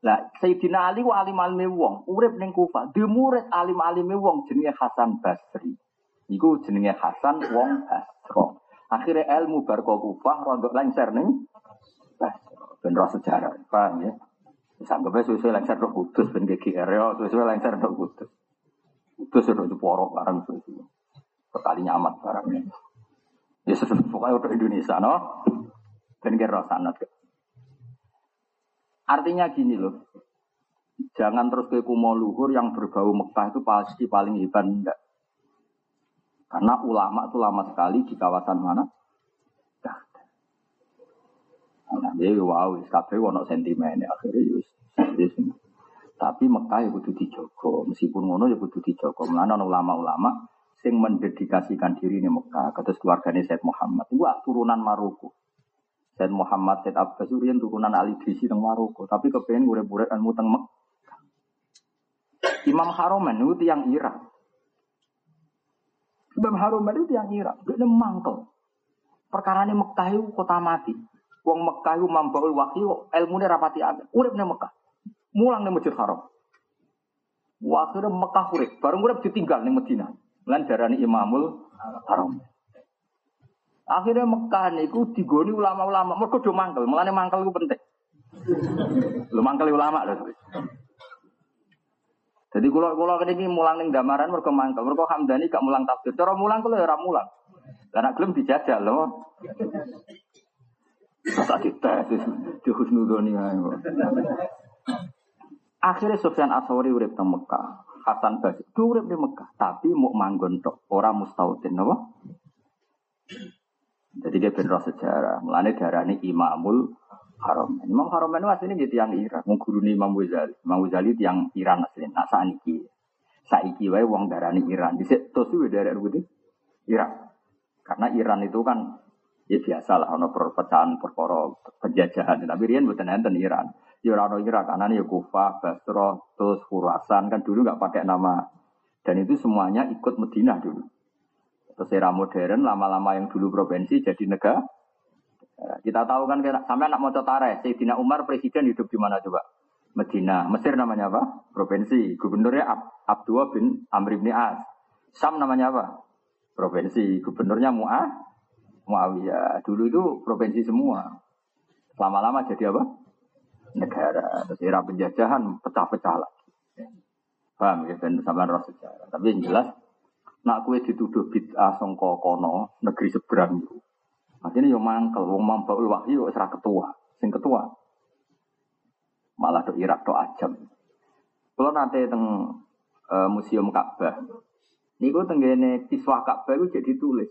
Nah, Sayyidina Ali wa alim alime wong, urip ning kufa. Di murid alim alime wong jenenge Hasan Basri. Iku jenenge Hasan wong Basro. Akhirnya ilmu barco kufa rondo lengser ning Basro. Ben sejarah, paham ya? Sampai sesuai lengser do kudus ben GGR ya, sesuai lengser do kudus. Kudus do Jeporo barang sesuai. Sekali nyamat barangnya. Ya pokoknya untuk Indonesia, no? Dan kira sanat. Artinya gini loh, jangan terus ke kumo luhur yang berbau Mekah itu pasti paling hebat enggak. Karena ulama itu lama sekali di kawasan mana? Nah, dia wow, kabeh wono sentimen akhirnya yus. Tapi Mekah ya kudu dijogo, meskipun ngono ya kudu dijogo. Mulane ulama-ulama sing mendedikasikan diri ini Mekah kata keluarganya Said Muhammad. Itu turunan Maroko. Said Muhammad Said Abbas Urian turunan Ali Drisi teng Maroko. Tapi kepengen gue ilmu teng Mekah. Imam Haromen itu yang Irak. Imam Haromen itu yang Irak. Dia mangkel. Perkara ini Mekah itu kota mati. Wong Mekah itu mambaul wakil ilmu ini rapati ada urip Mekah. Mulang nih Masjid Haram. Waktu Mekah urip. Baru urip ditinggal nih Medina Lan darani Imamul Haram. Akhirnya Mekah niku digoni ulama-ulama. Mereka do mangkel, melane mangkel itu penting. Lu mangkel ulama lho. Jadi kalau kalau ini mulang ning damaran mergo mangkel, mergo Hamdani gak mulang tafsir. Cara mulang kalau ya mulang. Nek gelem dijajal loh. Tak dites di husnudoni ae. Akhirnya Sufyan Aswari urip teng Mekah. Hasan Basri urip di Mekah, tapi mau manggon tok, ora mustautin napa? Jadi dia benar sejarah. Mulane darani Imamul Haram. Imam Haram itu aslinya jadi yang Iran. Mau guru Imam Ghazali. Imam Ghazali itu yang Iran aslinya. Nah saiki, saiki wae wong darani Iran. Di situ tuh dari putih Iran. Karena Iran itu kan ya biasa lah, ono perpecahan perkara penjajahan. Tapi Rian bukan enten Iran. Ya orang Iran karena ya Kufah, Basra, terus Khurasan kan dulu nggak pakai nama. Dan itu semuanya ikut Medina dulu. Terus era modern lama-lama yang dulu provinsi jadi negara Ya, kita tahu kan sampai anak mau tareh, Sayyidina Umar presiden hidup di mana coba? Medina. Mesir namanya apa? Provinsi. Gubernurnya Ab Abdullah bin Amr bin As. Sam namanya apa? Provinsi. Gubernurnya Mu'ah. Muawiyah. Dulu itu provinsi semua. Lama-lama jadi apa? Negara. Terus era penjajahan pecah-pecah lagi. Paham ya? Dan sama roh sejarah. Tapi yang jelas, nak kue dituduh bid'ah songko kono, negeri seberang itu. Artinya yo mangkel, wong mambaul wahyu serah ketua, sing ketua. Malah do Irak do ajam. Kalau nanti teng uh, museum Ka'bah, niku tenggene kiswah Ka'bah itu jadi tulis.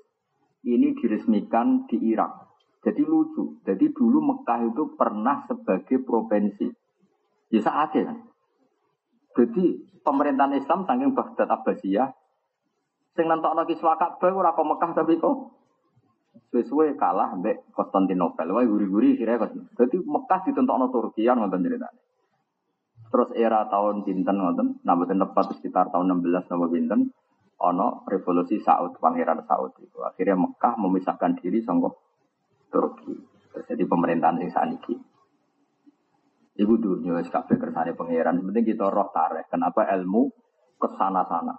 Ini diresmikan di Irak. Jadi lucu. Jadi dulu Mekah itu pernah sebagai provinsi. Ya saatnya kan. Jadi pemerintahan Islam saking Baghdad Abbasiyah, sing nentokno kiswah Ka'bah ora kok Mekah tapi kok Sesuai kalah mbek Konstantinopel. Wah guri-guri kira kok. Jadi Mekah ditentokno Turki yang nonton ceritanya. Terus era tahun pinten nonton, nah betul tepat sekitar tahun 16 nama pinten, ono revolusi Saud, pangeran Saud itu. Akhirnya Mekah memisahkan diri sama Turki. Jadi pemerintahan sing saniki. Ibu dunia kabeh kersane pangeran. Penting kita roh tarik. Kenapa ilmu ke sana-sana.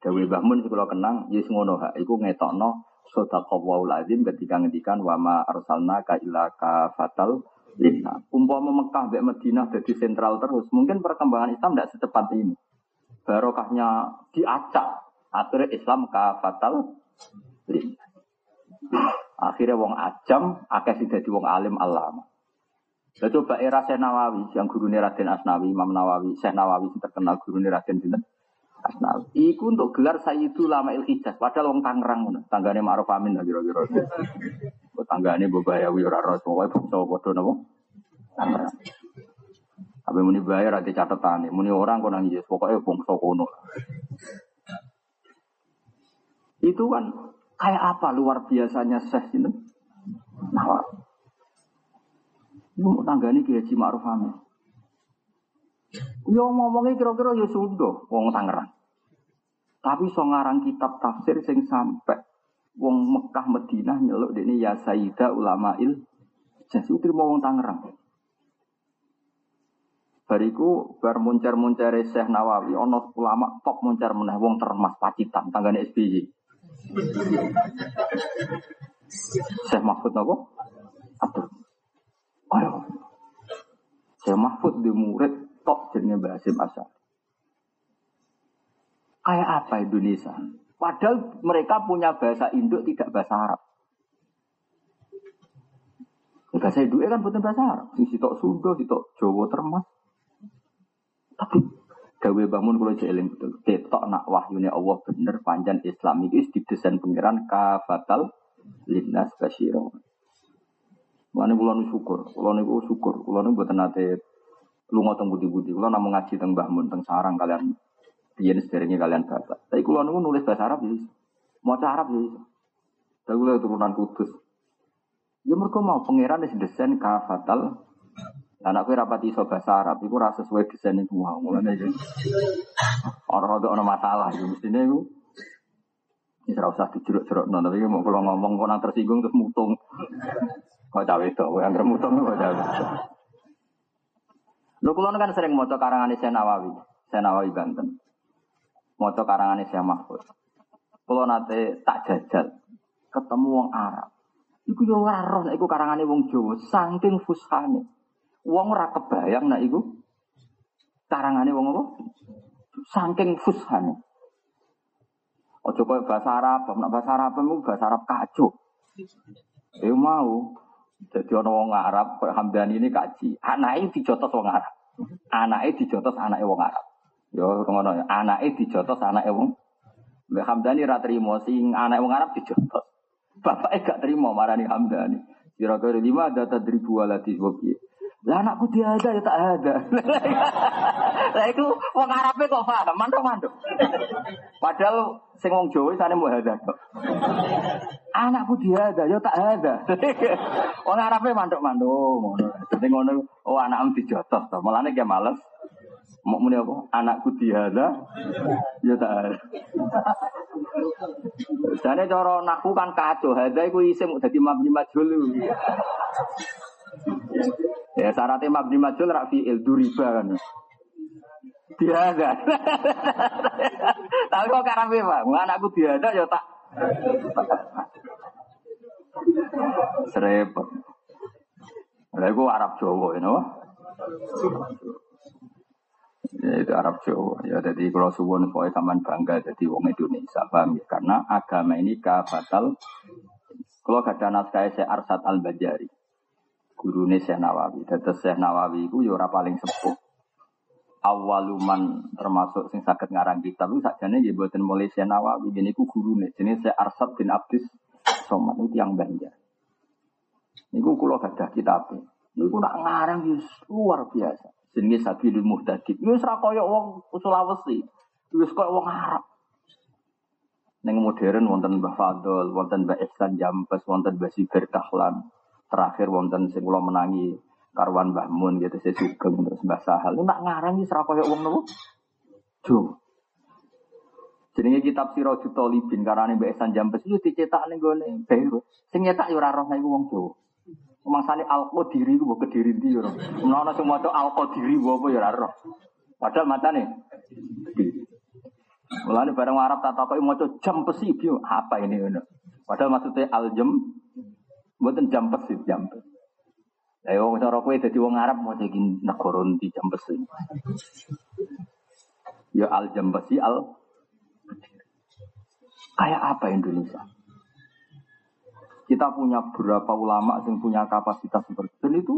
Dewi Bahmun kalau kenang, yes ngono hak. Iku ngetokno Sodaqallahu lazim ketika ngendikan wama arsalna ka ila ka fatal lina. Umpama Mekah mbek Madinah jadi sentral terus, mungkin perkembangan Islam tidak secepat ini. Barokahnya diacak, akhirnya Islam ka fatal lina. Akhirnya wong ajam, akeh sing dadi wong alim alama. Lah coba era Syekh Nawawi, yang guru Raden Asnawi, Imam Nawawi, Syekh Nawawi yang terkenal guru Raden Sinten Asnawi. Iku untuk gelar Sayyidu Lama Il Hijaz. Padahal wong Tangerang ngono. Tanggane Ma'ruf Amin lah kira-kira. Kok tanggane Bobayawi ora ora pokoke bangsa padha napa? Tangerang. Tapi muni bayar ada catatan muni orang kok nangis pokoknya bangsa kono. Itu kan kayak apa luar biasanya Syekh ini. Nah, Ini tanggane Kiai Haji Ma'ruf Amin. Yo ngomongnya kira-kira ya sudah wong Tangerang. Tapi so ngarang kitab tafsir sing sampai wong Mekah Madinah nyeluk ini ya Sayyida ulama il jadi mau wong Tangerang. Bariku bar muncar-muncar Syekh Nawawi ono ulama top muncar meneh wong termas Pacitan tanggane SBY. Syekh Mahfud apa? Aduh. Ayo. Syekh Mahfud di murid tok jenenge Mbak Hasim. Kayak apa Indonesia? Padahal mereka punya bahasa Indo tidak bahasa Arab. Ya, bahasa Indo kan bukan bahasa Arab. Sing sitok Sunda, sitok Jawa termas. Tapi gawe bangun kalau jeeling betul. Ketok nak wahyunya Allah bener panjang Islam itu didesain pengiran kafatal linnas basyira. Mana bulan syukur, bulan itu syukur, bulan itu buat nate lu ngotong budi-budi, kalau namun ngaji tentang Mbah tentang sarang kalian, dia sebenarnya kalian bapak. Tapi kalau nunggu nulis bahasa Arab ya, mau Arab ya. Tapi kalau turunan kudus, ya mereka mau pangeran desain kafatal. Anak gue rapati iso bahasa Arab, itu rasa sesuai desain itu mau mulai aja. Orang ada orang masalah, ya mestinya itu. Ini serau usah dijeruk-jeruk, tapi mau kalau ngomong kau tersinggung terus mutung. Kau cawe itu, yang termutung kau cawe. Lu kulon kan sering moco karangan Syekh Nawawi, Syekh Nawawi Banten. Moco karangan Syekh Mahfud. Kulo nate tak jajal, ketemu wong Arab. Iku yo ora roh iku karangane wong Jawa, saking fushane. Wong ora kebayang nek iku karangane wong apa? Saking fushane. Ojo koyo bahasa Arab, nek bahasa Arab itu bahasa Arab kacau. Ya mau. Jadi ana wong Arab koyo Hamdani ini kaji. Anake dijotos wong Arab. Anake dijotos anake wong Arab. Yo ngono ya. Anake dijotos anake wong Mbak Hamdani ra trimo sing anake wong Arab dijotos. Bapaknya gak terima marani Hamdani. Kira-kira lima ada tadribu waladi wabi. Lah anakku dia ada ya tak ada. Lah itu wong Arabe kok paham, mantuk-mantuk. Padahal sing wong Jawa sane mau ada kok. Anakku dia ada ya tak ada. Wong Arabe mantuk-mantuk ngono. Dadi ngono oh anakmu dijotos to. Mulane ki males. Mau muni apa? Anakku dia ada ya tak ada. Jane cara naku kan kacau, hadza iku isim dadi mabni majhul. Ya syaratnya mabni majul rafi il duriba kan. Diada. Tapi kok karape Pak? Anakku diada ya tak. Serepot. Lah iku Arab Jawa you know? Ya itu Arab Jawa. Ya jadi kalau suwun pokoke sampean bangga jadi wong Indonesia, paham ya? Karena agama ini kabatal kalau ada naskah saya Arsad Al-Bajari gurune Syekh Nawawi. Dados Syekh Nawawi iku ya ora paling sepuh. Awaluman termasuk sing saged ngarang kitab itu sakjane nggih mboten mulai Syekh Nawawi gene iku gurune jenenge Syekh Arsad bin Abdis Somad itu yang Banjar. Niku kula gadah kitab. Niku nak ngarang wis luar biasa. Jenenge Sabilul Muhtadid. Wis ora kaya wong Sulawesi. Wis kaya wong Arab. Neng modern wonten Mbah Fadl, wonten Mbah Ihsan Jampes, wonten Mbah Sibir terakhir wonten sing kula menangi karwan Mbah Mun gitu saya sugeng terus Mbah Sahal nak ngarang iki ora koyo wong nopo Jo Jenenge kitab Sirajul Talibin karane Mbak Esan Jambes itu dicetak ning gone Beirut. Sing nyetak ya ora roh iku wong Jawa. Mangsane Al-Qadiri ku kediri ndi ya ora. Menawa sing maca Al-Qadiri apa ya ora roh. Padahal kediri. Mulane bareng Arab tak takoki maca jam besi apa ini ngono. Padahal maksudnya al-jam Mboten jam besi jam besi. Lah wong cara kowe dadi wong Arab mau iki negara ndi jam besi. Ya al jam besi al Kayak apa Indonesia? Kita punya beberapa ulama yang punya kapasitas seperti itu. Itu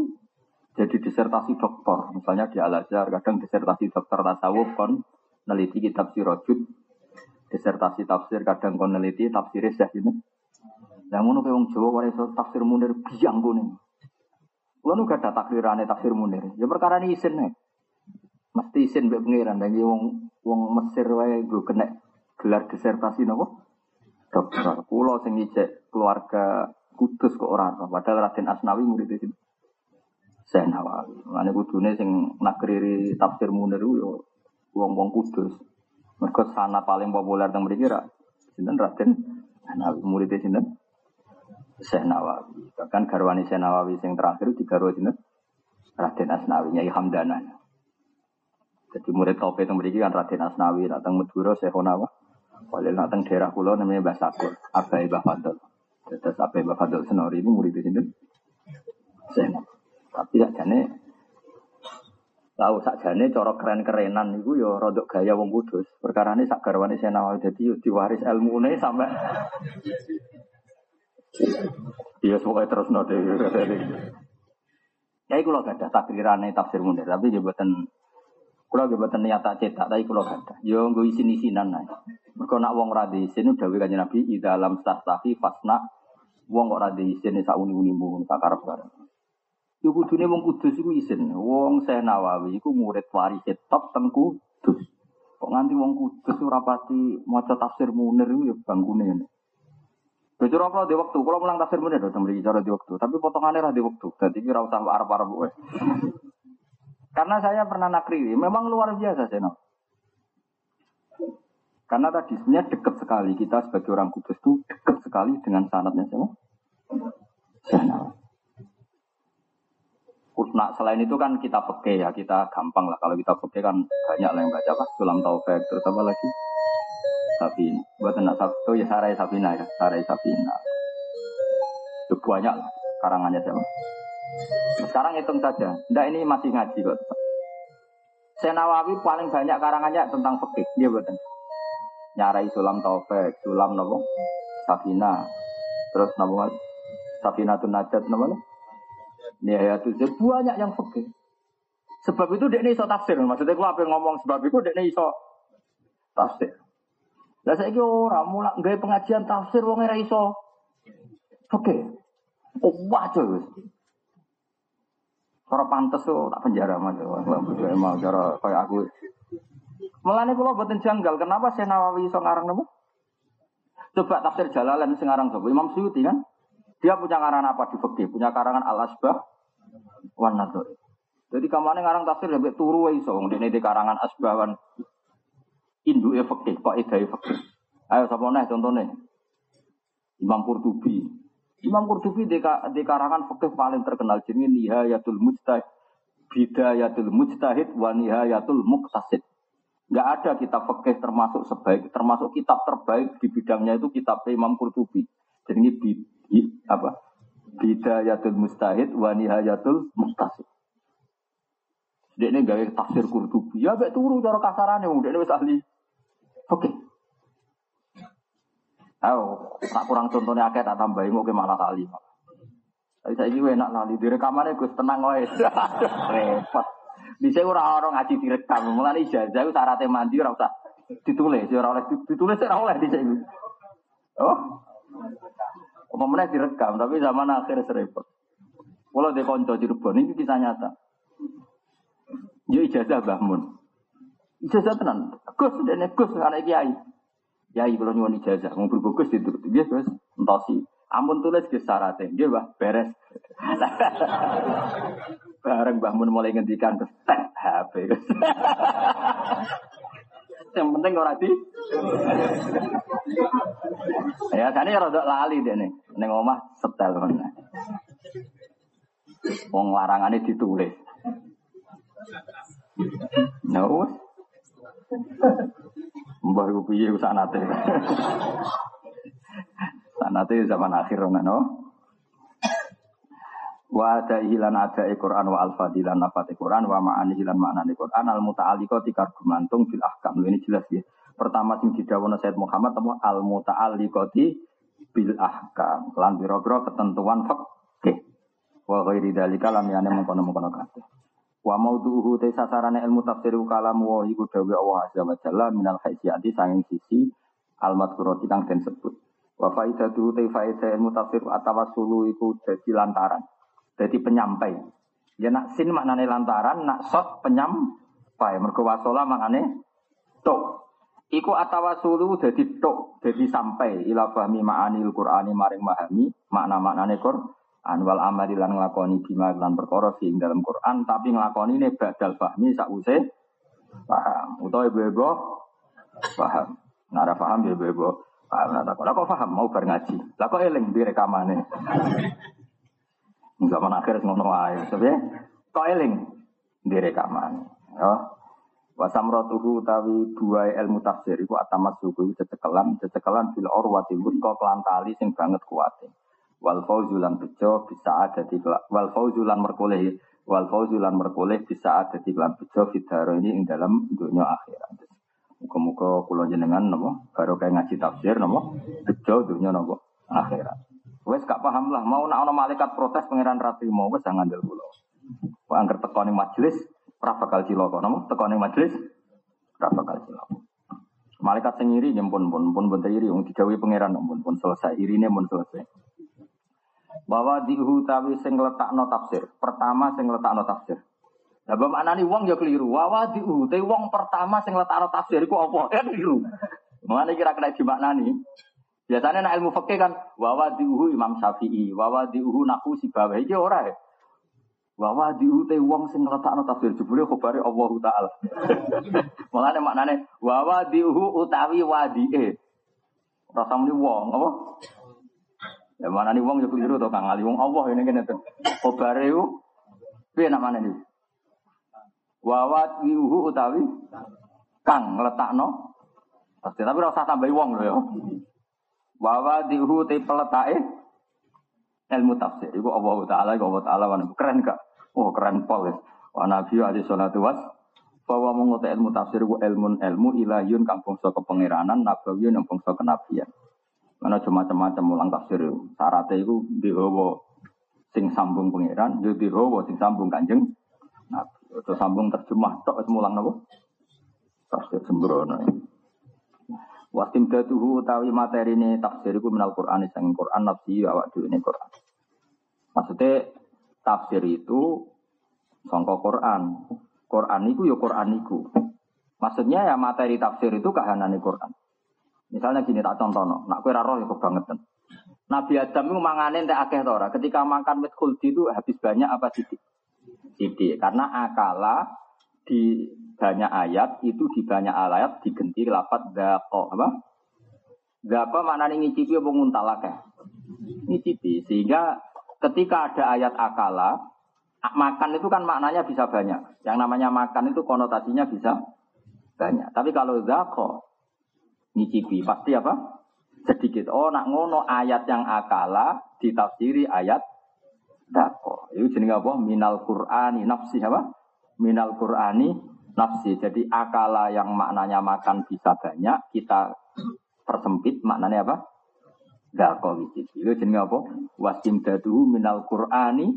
jadi disertasi doktor. Misalnya di Al-Azhar, kadang disertasi dokter tasawuf kon neliti kitab sirojud. Disertasi tafsir, kadang kon neliti tafsir syekh ini. Yang ngono kayak wong Jawa wae tafsir Munir biang kuning. Kulo nu gak ada takdirane tafsir Munir. Ya perkara ini isin nih. Mesti isin mbek pangeran dan wong wong Mesir wae gue kena gelar disertasi nopo? Dokter. Kulo sing ngicek keluarga Kudus kok ora Padahal Raden Asnawi murid di sini. Saya Nawawi. Mane kudune sing nakriri tafsir Munir yo wong-wong Kudus. Mereka sana paling populer teng mriki ra sinten Raden Nawawi murid di sini. Syekh Nawawi. Bahkan garwani Syekh Nawawi yang terakhir di garwa sini Raden Asnawi, Nyai Hamdana. Jadi murid top itu memiliki kan Raden Asnawi, datang Madura Syekh Nawawi. Walil datang daerah pulau namanya Mbah Sakur, Abai Mbah Fadl. Terus Abai Mbah Fadl Senori ini murid sini. Syekh Tapi sakjane tahu sakjane cara keren-kerenan itu ya rodok gaya wong kudus. Perkara ini sak garwane Syekh Nawawi jadi diwaris ilmune sampai Iya semoga terus node. Ya lho gak ada takdirane tafsir munir, tapi jabatan kula jabatan niat tak cetak, tapi kula gak ada. Yo nggo isin-isinan ae. Mergo nak wong ra diisin dawuh kanjeng Nabi di dalam tahtafi fasna wong kok ra diisin sak uni-unimu sak karep-karep. Yo kudune wong kudus iku isin. Wong Syekh Nawawi iku murid waris top teng kudus. Kok nganti wong kudus ora pati maca tafsir munir yo bangkune. Bocor kalau di waktu, kalau mulang tafsir munir udah beri cara di waktu, tapi potongannya lah di waktu. Jadi kira usah arab arab gue. Karena saya pernah nakri, memang luar biasa saya Karena tadi sebenarnya dekat sekali kita sebagai orang kudus itu dekat sekali dengan sanatnya siapa? Saya Nah, selain itu kan kita peke ya, kita gampang lah. Kalau kita peke kan banyak lah yang baca apa? Sulam Taufik, terus apa lagi? Sabina. Buat anak Sabtu ya Sarai Sabina ya, Sarai Sabina. Itu banyak karangannya siapa. Sekarang hitung saja. Ndak ini masih ngaji kok. Senawawi paling banyak karangannya tentang fikih, dia betul. Nyarai sulam taufik, sulam nopo, safina, terus nopo safina tuh najat nopo ya tuh banyak yang fikih. Sebab itu dia ini iso tafsir. Maksudnya kalau apa ngomong sebab itu dia ini iso tafsir. Lah saya ora mulak nggak pengajian tafsir wong ora iso. Oke. Oh, wajar wis. Ora pantes tuh tak penjara mas. Emang cara kayak aku. Melane kula boten janggal, kenapa saya Nawawi iso ngarang napa? Coba tafsir Jalalain sing ngarang sapa? Imam Suyuti kan? Dia punya karangan apa di fikih? Punya karangan Al-Asbah wan Nadhr. Jadi kamane ngarang tafsir lebih turu iso wong dene di karangan Asbah wan Indu fikih, kok idai fikih. Ayo sapa nih contohnya? Imam Qurtubi, Imam Qurtubi di, di karangan fikih paling terkenal jenenge Nihayatul Mujtahid, Bidayatul Mujtahid wa Nihayatul Muqtasid. Enggak ada kitab fikih termasuk sebaik termasuk kitab terbaik di bidangnya itu kitab Imam Qurtubi. Jadi bi, bi, apa? Bidayatul Mujtahid wa Nihayatul Muqtasid. Dia ini gawe tafsir Qurtubi. Ya mek turu cara kasarane wong ini ahli fikih. Ayo, tak kurang contohnya akeh tak tambahin mau malah kali. Tapi saya juga enak lali di rekamannya gue tenang wae. Repot. Di saya orang orang ngaji direkam. Mulai ijazah syaratnya mandi ora usah ditulis, ora oleh ditulis ora oleh di saya. Oh. Umumnya direkam, tapi zaman akhir serempet. Kalau di konco Cirebon ini kisah nyata. Yo ijazah Bahmun. Ijazah tenan. Gus dan Gus anak kiai. Ya kalau nyuwun ijazah, mau berbagus itu, dia terus entosi. Ampun tulis ke syaratnya, dia bah beres. Bareng Mbah Mun mulai ngendikan terus tek HP. Yang penting orang di. ya kan ya rada lali deh nih. Neng omah setel mana. Wong larangannya ditulis. No. Mbah iku piye sanate. sanate zaman akhir no. Wa ada hilan ada Quran wa al fadilan nafat Quran wa ma'ani hilan maknani Quran al muta'alliqo tikar gumantung fil ahkam. Ini jelas ya. Pertama sing didawono Said Muhammad temu al muta'alliqati bil ahkam. Lan biro-biro ketentuan fikih. Wa ghairi dalika lam yana mengkono-mengkono kabeh. Wa maudhuhu te sasarane ilmu tafsir kalam wa iku dawe Allah azza wa jalla minal haisiyati sanging sisi al madhkurati kang den sebut. Wa faidatu te faidah ilmu tafsir atawassulu iku dadi lantaran. Dadi penyampai. Ya nak sin maknane lantaran, nak sot penyampai. Mergo wasola maknane tok. Iku atawasulu dadi tok, dadi sampai ila fahmi ma'anil Qur'ani maring mahami makna-maknane Qur'an anwal amali lan nglakoni bima lan perkara sing dalam Quran tapi nglakoni ne badal fahmi sause paham. Utawa ibu-ibu paham. Nara paham ya ibu-ibu paham. Nah kok kok paham? Mau bar ngaji? Lah kok eling di rekamane? Zaman akhir ngono wae tapi kok eling di rekaman ya. Wasamrotuhu tawi dua ilmu tafsir iku atamat suku cecekelan cecekelan fil orwati kok kelantali sing banget kuatin wal fauzulan bejo bisa ada di wal fauzulan merkoleh wal fauzulan merkoleh bisa ada di kelan bejo fitaro ini ing dalam dunia akhirat. Muka-muka kulo jenengan nopo baru kayak ngaji tafsir nopo bejo dunia nopo akhirat. Wes gak paham lah mau nak ono malaikat protes pangeran rati mau wes jangan del kulo. Angker teko ning majelis ora bakal cilaka nopo teko ning majelis ora bakal cilaka. Malaikat sing iri pun pun pun pun iri pangeran pun pun selesai irine pun selesai bahwa dihutawi sing letakno tafsir. Pertama sing letakno tafsir. Mana nih wong ya keliru. Wawa diutai wong pertama sing letakno tafsir iku apa? Ya keliru. Mana kira kira dimaknani? Biasanya nak ilmu fikih kan wawa diuhu Imam Syafi'i, wawa diuhu naku si bawah iki ora ya. Wawa diutai wong sing letakno tafsir jebule khabare Allah taala. Mulane maknane wawa diuhu utawi wadie. Rasa muni wong apa? Ya mana nih wong yo keliru to Kang Ali wong Allah ini kene tuh. Kobare ku piye namane iki? Wawat yuhu utawi kang letakno. Pasti tapi ora usah tambahi wong lho ya. Wawa diuhu te peletake ilmu tafsir. Iku Allah Taala, iku Allah Taala keren gak? Oh keren pol ya. Wa Nabi alaihi salatu was bahwa mengutai ilmu tafsir ilmu ilmu ilahiyun kang bangsa kepengiranan nabawiyun yang bangsa kenabian. Mana macam-macam mulang tafsir itu. Syaratnya itu dihawa sing sambung pangeran, yo dihawa sing sambung kanjeng Nabi. Itu sambung terjemah tok wis mulang napa? Tafsir sembrono. Wasim datuhu utawi materi ini tafsir itu minal Quran sang Quran nafsi awak dhewe ini Quran. Maksudnya tafsir itu sangka Quran. Quran itu ya Quran itu. Maksudnya ya materi tafsir itu kahanane Quran. Misalnya gini tak contoh, no. nak kue roh ya kebangetan. Nabi Adam itu mangane entek akeh tora. Ketika makan mit kuldi itu habis banyak apa sidik? Sidik. Karena akala di banyak ayat itu di banyak ayat digenti lapat dako apa? Dako maknanya ngicipi apa nguntalak ya? Ngicipi. Sehingga ketika ada ayat akala, makan itu kan maknanya bisa banyak. Yang namanya makan itu konotasinya bisa banyak. Tapi kalau zako nyicipi pasti apa? Sedikit. Oh nak ngono ayat yang akala ditafsiri ayat zako. Itu jenis apa? Minal Qur'ani nafsi apa? Minal Qur'ani nafsi. Jadi akala yang maknanya makan bisa banyak kita persempit maknanya apa? Zako nyicipi. Itu jenis apa? Wasim dadu minal Qur'ani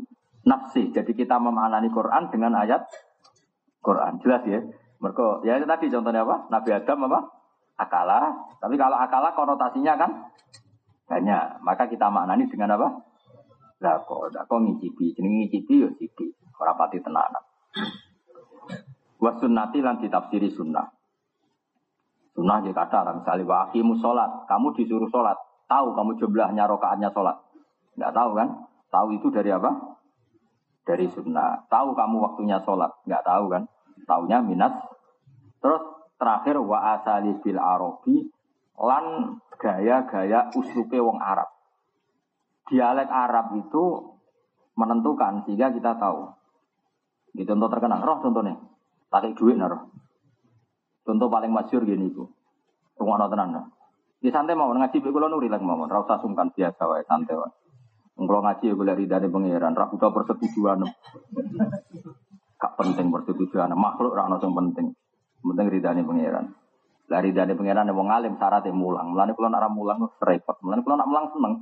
nafsi. Jadi kita memaknani Quran dengan ayat Quran. Jelas ya? Mereka, ya tadi contohnya apa? Nabi Adam apa? Akala. Tapi kalau akala konotasinya kan banyak. Maka kita maknani dengan apa? Dako. Dako ngicipi. Jadi ngicipi ya cipi. Orang pati tenanan. Wasunnati lan ditafsiri sunnah. Sunnah ya kata misalnya wakimu sholat. Kamu disuruh sholat. Tahu kamu jumlahnya rokaatnya sholat. Enggak tahu kan? Tahu itu dari apa? dari sunnah. Tahu kamu waktunya sholat? Nggak tahu kan? Taunya minat. Terus terakhir wa asali bil arabi lan gaya-gaya usluke wong Arab. Dialek Arab itu menentukan sehingga kita tahu. Di contoh terkenal, roh contohnya. Pakai duit roh. Contoh paling masyur gini itu. Rumah tenan. Di santai mau ngaji kulo nuri lagi mau, rasa sungkan biasa wae santai wae. Kalau ngaji ya boleh ridane pangeran, ra butuh persetujuan. Gak penting persetujuan, makhluk ra ono penting. Penting ridane pangeran. Lah ridane pangeran wong alim syaratnya mulang. Mulane kula nak mulang repot. Mulane kula nak mulang seneng.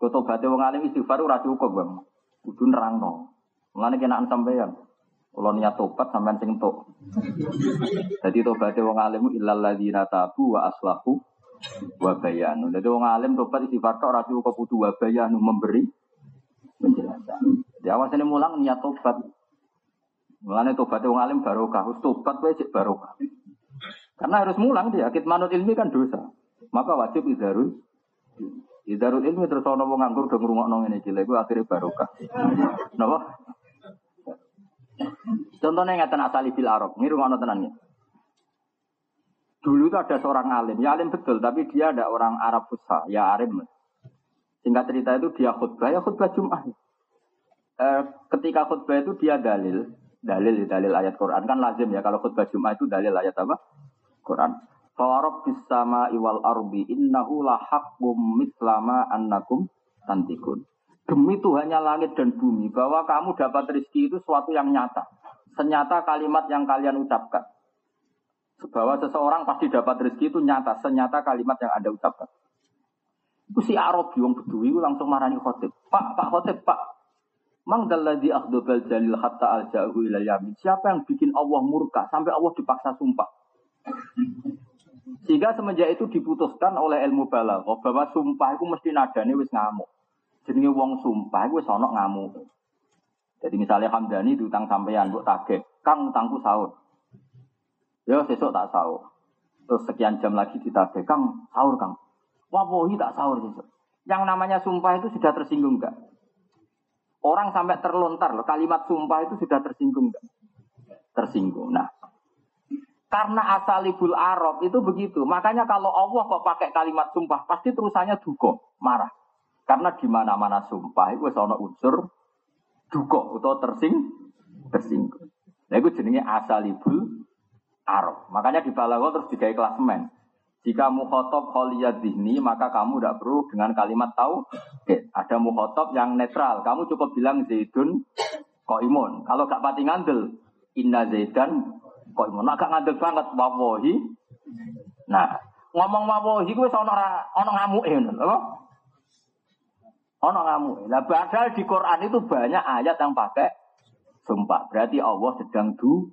Kotobate wong alim istighfar ora cukup, Bang. Kudu nerangno. Mulane kenaan sampeyan. Kalau niat tobat sampean sing entuk. Jadi tobat wong alim illal ladzina tabu wa aslahu wa bayanu. Jadi wong alim tobat istighfar tok ora cukup kudu wa bayanu memberi penjelasan. Di awal sini mulang niat tobat. Mulane tobat wong alim barokah, harus tobat cek barokah. Karena harus mulang dia, akid manut ilmi kan dosa. Maka wajib izarul Izarul ilmi terus ana wong nganggur do ngrungokno ngene iki, lha iku akhire barokah. Napa? Contohnya ngeten asali bil arab, ngiru ngono tenan. Dulu itu ada seorang alim, ya alim betul, tapi dia ada orang Arab Fusha, ya alim. Singkat cerita itu dia khutbah, ya khutbah Jum'ah. E, ketika khutbah itu dia dalil, dalil dalil ayat Quran kan lazim ya kalau khutbah Jum'ah itu dalil ayat apa? Quran. Fawarob bisama iwal arbi innahu lahakum mislama annakum tantikun. Demi Tuhannya langit dan bumi bahwa kamu dapat rezeki itu suatu yang nyata. Senyata kalimat yang kalian ucapkan bahwa seseorang pasti dapat rezeki itu nyata, senyata kalimat yang Anda ucapkan. Itu si Arab yang bedui langsung marani khotib. Pak, Pak khotib, Pak. Mang dalladhi akhdobal jalil hatta al ja'hu ila. Siapa yang bikin Allah murka sampai Allah dipaksa sumpah? Sehingga semenjak itu diputuskan oleh ilmu balaghah bahwa sumpah itu mesti nadane wis ngamuk. Jenenge wong sumpah itu wis ana ngamuk. Jadi misalnya Hamdani diutang sampean mbok tagih, Kang utangku sahur. Ya sesuk tak sahur. Terus sekian jam lagi ditagih, Kang, sahur Kang. Wah, wohi tak sahur sesuk. Yang namanya sumpah itu sudah tersinggung enggak? Orang sampai terlontar loh, kalimat sumpah itu sudah tersinggung enggak? Tersinggung. Nah, karena asalibul Arab itu begitu. Makanya kalau Allah kok pakai kalimat sumpah, pasti terusannya duko, marah. Karena di mana-mana sumpah itu sono unsur duko atau tersing tersinggung. Nah itu jenenge asalibul Arab. Makanya di balaghah terus digawe klasemen. Jika mukhotob kholiyat dihni, maka kamu tidak perlu dengan kalimat tahu. Oke, ada mukhotob yang netral. Kamu cukup bilang Zaidun imun. Kalau gak pati ngandel, Inna Zaidan kok ngono agak ngadeg banget wawahi. Nah, ngomong wawahi kuwi ana ora ana ngamuke ngono apa? Ana ngamuke. Lah padahal di Quran itu banyak ayat yang pakai sumpah. Berarti Allah sedang du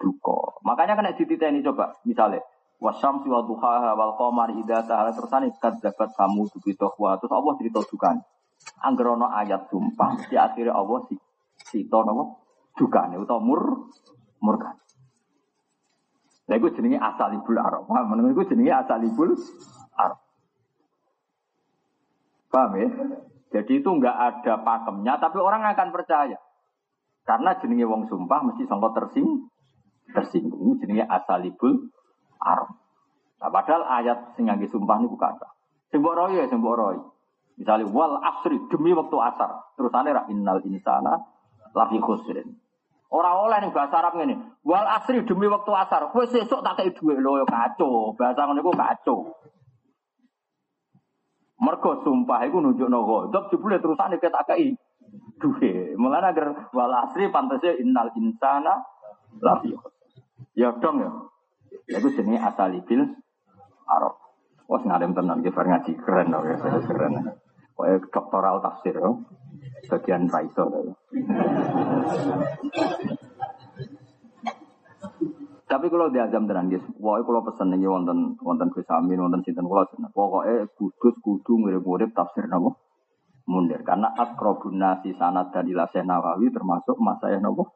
duka. Makanya kena dititeni coba misalnya Wasyamsi wa duhaha wal qamari idza tahala tersane kadzabat kamu dubi terus Allah cerita dukan. Ayat sumpah, di akhirnya Allah si sito napa dukane utawa mur murka. Lah iku jenenge asalibul arab. Paham men iku jenenge asalibul arab. Paham ya? Jadi itu enggak ada pakemnya tapi orang akan percaya. Karena jenenge wong sumpah mesti sangka tersing tersinggung jenenge asalibul arab. Nah, padahal ayat sing sumpah niku kata. Sing mbok roy ya sing roy. Misalnya wal asri demi waktu asar. Terus ra innal insana lafi khusrin. Orang oleh nih bahasa Arab ini. Wal asri demi waktu asar. Kue sesuk tak kayak duit lo kacau. Bahasa ngono iku kacau. Mergo sumpah iku nunjuk no godok jebule terusane kita kai duwe. Mulane agar wal asri pantasnya innal insana lafi Ya dong ya. Iku jenenge asalibil Arab. Wah, ngadem tenan ki ngaji keren loh ya, keren. Kayak doktoral tafsir ya. Bagian raiso. Tapi kalau diazam tenan guys, pokoknya kalau pesen ini wonten wonten Amin, wonten sinten kula jeneng. Pokoknya kudus kudu ngirim-ngirim tafsir napa? Mundir. Karena akrobun nasi sanad dan ilaseh Nawawi termasuk masa yang napa?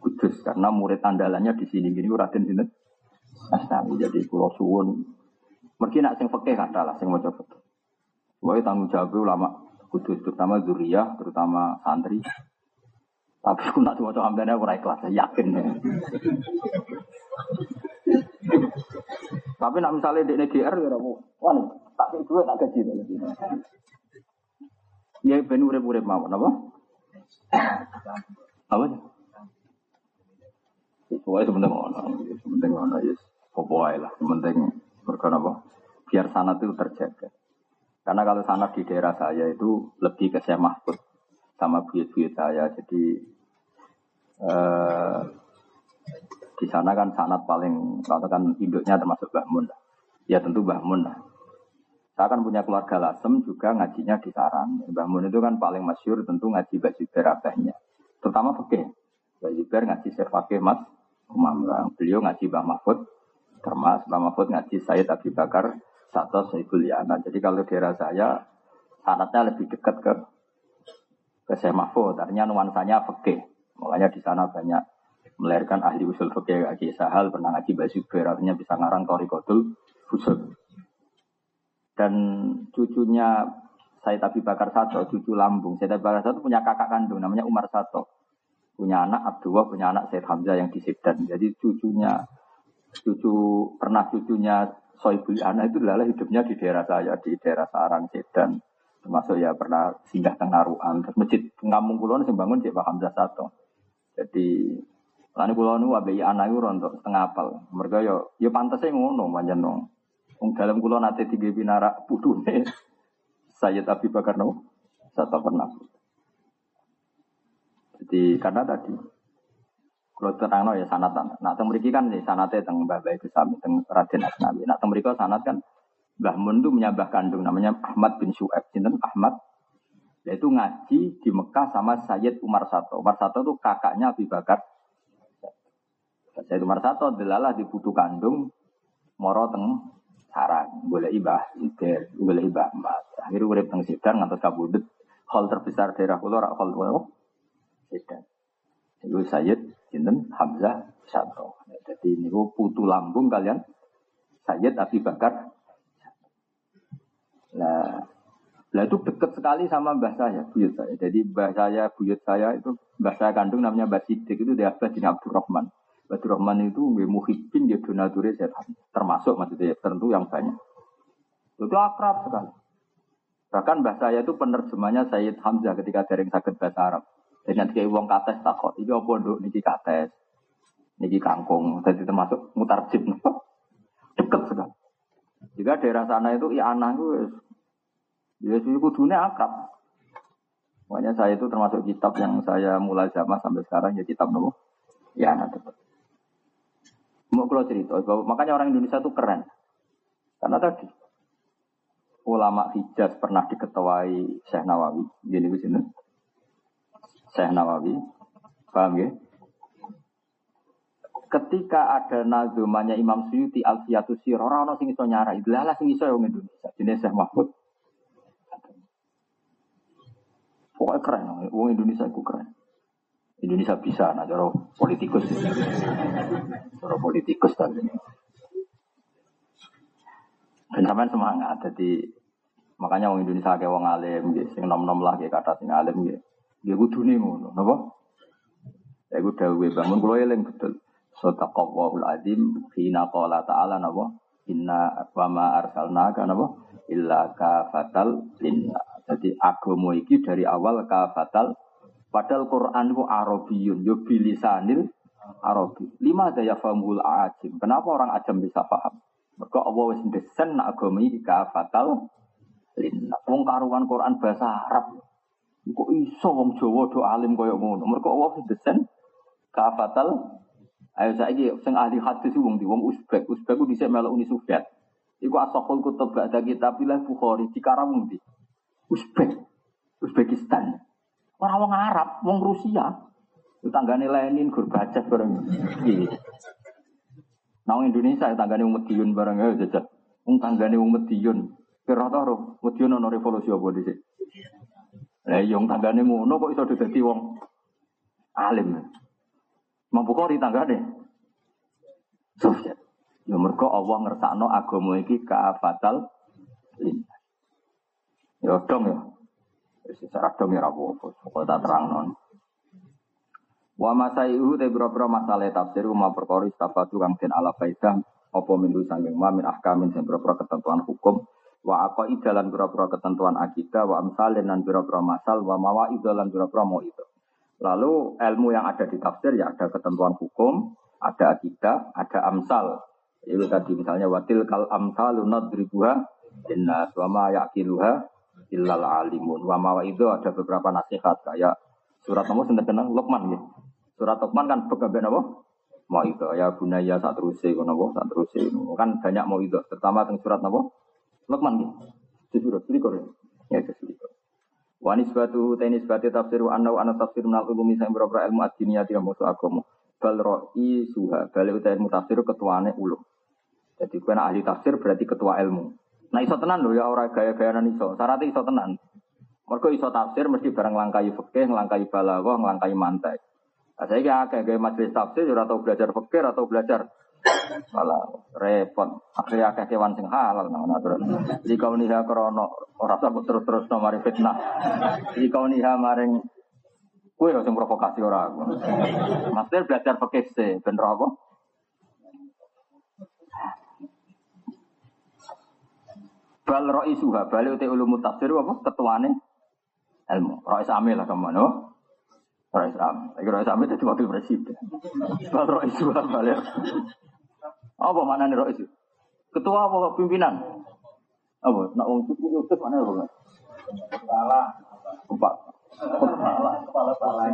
Kudus. Karena murid andalannya di sini gini Raden sinten? Asnawi. Jadi kula suwun mergi nak sing fikih kata lah sing maca fikih. Pokoknya tanggung jawab ulama kudus terutama zuriyah, terutama santri. Tapi aku nak coba coba ambilnya aku ikhlas, yakin ya. Tapi nak misalnya di NGR ya aku, wah tak kayak dua tak gaji. Ya ben urip-urip mawon apa? Apa? Pokoknya sebentar ngono, sebentar ngono ya. Pokoknya lah, sementing berkena apa? Biar sanat itu terjaga. Karena kalau sanat di daerah saya itu lebih ke saya mahfud sama buyut-buyut saya. Jadi Eh, di sana kan sanat paling katakan induknya termasuk Mbah Mun. Ya tentu Mbah Mun lah. Saya kan punya keluarga Lasem juga ngajinya di Sarang. Mbah Mun itu kan paling masyur tentu ngaji baju berabahnya. Terutama fakih. Mbah Zubair ngaji Syekh Fakih Mas Umam. Beliau ngaji Mbah Mahfud. Termas Mbah Mahfud ngaji Sayyid Abi Bakar Sato Sayyidul Yana. Jadi kalau daerah saya sanatnya lebih dekat ke ke Syekh Mahfud. Artinya nuansanya fakih. Makanya di sana banyak melahirkan ahli usul fikih Haji Sahal pernah ngaji Basuber artinya bisa ngarang Torikotul Usul. Dan cucunya saya tapi Bakar Sato, cucu lambung. Saya tapi Bakar Sato punya kakak kandung namanya Umar Sato. Punya anak Abdullah, punya anak Said Hamzah yang di Sidan. Jadi cucunya, cucu pernah cucunya Soibul Ana itu adalah hidupnya di daerah saya, di daerah Sarang, Sidan. Termasuk ya pernah singgah tengaruan. Terus masjid Ngampung Kulon sing bangun Pak Hamzah Sato. Jadi Lalu kulo nu wabai anak itu rontok setengah apal. Mereka yo yo pantasnya ngono manjan dong. Ung dalam kulo nate tiga binara nih. Saya tapi bakar no satu pernah. Jadi karena tadi kalau terang no ya sanatan. Nah teng mereka kan nih sanatnya teng mbah baik sami teng Raden Asnawi. Nah teng mereka sanat kan Mbah Mun itu menyabah kandung namanya Ahmad bin Syu'ab. Sinten Ahmad yaitu ngaji di Mekah sama Sayyid Umar Sato. Umar Sato itu kakaknya Abu Bakar. Sayyid Umar Sato adalah di putu kandung moro teng sarang, boleh ibah, iber, boleh ibah emas. Akhirnya urip teng Sidang ngantos kabudut. Hal terbesar daerah kula rak hal Sidang. Itu Sayyid sinten Hamzah Sato. Jadi ini putu lambung kalian Sayyid Abu Bakar. Nah, Nah itu dekat sekali sama mbah saya, buyut saya. Jadi mbah saya, buyut saya itu mbah saya kandung namanya Mbah Sidik itu dia Abbas bin Abdurrahman. Abdurrahman itu muhibbin dia setan. Termasuk maksudnya tertentu yang banyak. Itu akrab sekali. Bahkan mbah saya itu penerjemahnya Sayyid Hamzah ketika daring sakit bahasa Arab. Jadi nanti kayak uang kates takut, ini apa untuk niki kates, niki kangkung, jadi termasuk mutarjib. Dekat sekali. Juga daerah sana itu ya anak itu Ya sih kudunya akrab. Makanya saya itu termasuk kitab yang saya mulai zaman sampai sekarang ya kitab nopo Ya, nah tetap. Mau kalau cerita, makanya orang Indonesia itu keren. Karena tadi ulama Hijaz pernah diketuai Syekh Nawawi, gini di sini. Syekh Nawawi, paham ya? Ketika ada nazumanya Imam Suyuti Alfiyatus Sir, orang-orang sing iso nyara, itu lah sing iso yang Indonesia, jenis Syekh Mahmud. Pokoknya keren, orang Indonesia itu keren. Indonesia bisa, nah cara politikus. Cara politikus tadi. Dan sampean semangat, jadi makanya orang Indonesia kayak orang alim, gitu, sing nom-nom lah kayak kata sing alim, gitu. Dia kudu nih ngono, napa? Ya gue dawuh bangun kulo eling betul. Sadaqallahul azim hina qala ta'ala napa? Inna wa ma arsalnaka napa? Illa kafatal linnas. Jadi agama iki dari awal kafatal padahal Quran itu Arabiyun yo bilisanil Arabi. Lima daya famul ajim. Kenapa orang ajam bisa paham? Mereka Allah wis desen agama iki kafatal linnas. Wong karuan Quran bahasa Arab. Kok iso wong Jawa do alim kaya ngono? Mereka Allah desen kafatal Ayo saiki sing ahli hadis wong di wong Uzbek. Uzbek ku dhisik melok Uni Soviet. Iku asahul kutub ba'da kitabillah Bukhari di Karawung di. Uzbek, Uzbekistan. Orang wong Arab, wong Rusia. Tanggane Lenin, Gorbachev bareng. Nah Indonesia tanggane wong Medion bareng ya jajal. Wong tanggane wong Medion. Kira ta ro, Medion ono revolusi apa dhisik. Lah yang tanggane ngono kok iso dadi wong alim. Mampu Bukhari tanggane. Soviet. Ya mergo Allah ngersakno agama iki kaafatal lintas. Ya dong ya. Secara dong ya rabu apa tak terang non. Wa masaihu te boro-boro masalah tafsir ma perkara istafatu kang den ala faidah apa mindu sanging ma min ahkamin sing ketentuan hukum wa apa idalan boro ketentuan akidah wa amsalin lan boro masal wa mawa idalan boro mau itu. Lalu ilmu yang ada di tafsir ya ada ketentuan hukum, ada akidah, ada amsal. Itu tadi misalnya watil kal amsalu nadribuha inna wa ma yaqiluha illal alimun. Wa mawa itu ada beberapa nasihat kayak surat nomor sudah kenal Luqman ya. Surat Luqman kan begaben apa? Mau itu ya bunaya saat terus kono saat terus kan banyak mau itu terutama tentang surat apa? Luqman ya. Di surat selikur ya. Ya itu selikur. Wa nisbatu tenis batu tafsir wa anna ana tafsir minal ulumi sing beberapa ilmu ad-diniyah yang musuh agama. Bal ra'i suha utai ilmu tafsir ketuane ulum. Jadi kena ahli tafsir berarti ketua ilmu. Nah iso tenan lho ya ora gaya-gaya iso. Syaratnya iso tenan. Mergo iso tafsir mesti bareng langkai fikih, langkai balaghah, langkai mantek. Nah, saya kira kayak gaya majelis tafsir ora tau belajar fikih atau belajar malah repot. Akhirnya akeh kewan sing halal nang aturan. Jadi kau niha krono ora usah terus-terus no mari fitnah. Jadi kau niha maring kue sing provokasi ora aku. Master belajar fikih sih, ben apa? Bal roi suha, balik uti ulu tafsir apa? Ketuane ilmu. Roi sami lah kamu, Roi sami. Lagi roi sami jadi wakil presiden. Roi suha balik. Apa mana nih suha? Ketua apa pimpinan? Apa? Nak wong cukup yusuf mana apa? Kepala. Empat. Kepala. Kepala kepala.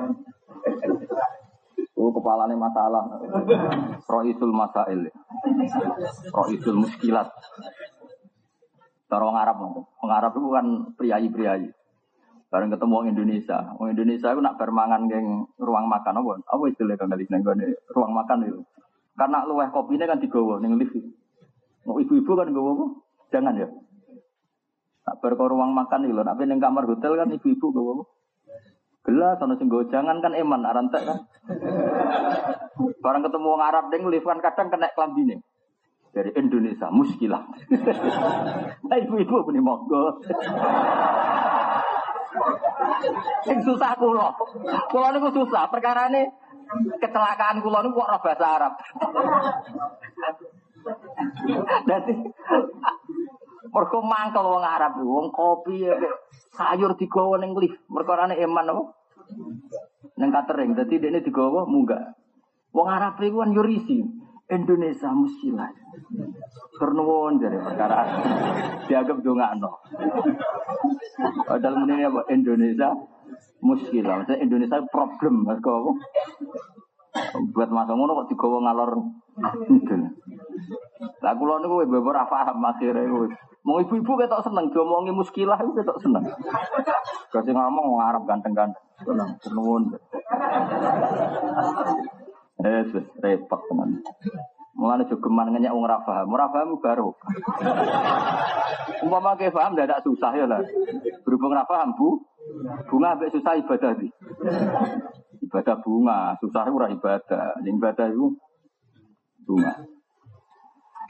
Oh, kepalanya masalah. Roisul masail. Roisul muskilat. Cara orang Arab, orang Arab itu kan priayi-priayi. Bareng ketemu orang Indonesia, orang Indonesia itu nak bermangan geng ruang makan apa? Apa istilah kang kali neng ruang makan itu? Karena luweh ini kan digawa neng lift. Mau ibu-ibu kan gawa apa? Jangan ya. Nak berko ruang makan itu, nak neng kamar hotel kan ibu-ibu gawa apa? Gelas, sama sing jangan kan eman, arantek kan. Barang ketemu orang Arab neng lift kan kadang kena kelambine dari Indonesia muskilah. nah ibu-ibu punya monggo. Yang susah kulo. Kulo niku susah. Perkara ini kecelakaan kulo niku kok bahasa Arab. Dadi mergo mangkel wong Arab wong kopi sayur digawa ning lift. Perkarane eman apa? Neng catering. Dadi dekne digawa munggah. Wong Arab iku kan yurisi. Indonesia musilah. Kernuwon dari perkara dianggap no. Padahal ini apa Indonesia muskilah. Maksudnya Indonesia problem. Mereka Buat masuk ngono kok digawa ngalor ngidul. Lah kula niku wis ora paham akhire wis. Mau ibu-ibu ketok seneng diomongi muskilah itu ketok seneng. Kasih ngomong ngarep ganteng-ganteng. Seneng, seneng. Eh, repot teman. Mulane jogeman ngenyak wong ora paham. Ora baru. Umpama ke paham tidak susah ya lah. Berhubung ora paham, Bu. Bunga ambek susah ibadah di. Ibadah bunga, susah ora ibadah. Ibadah itu bunga.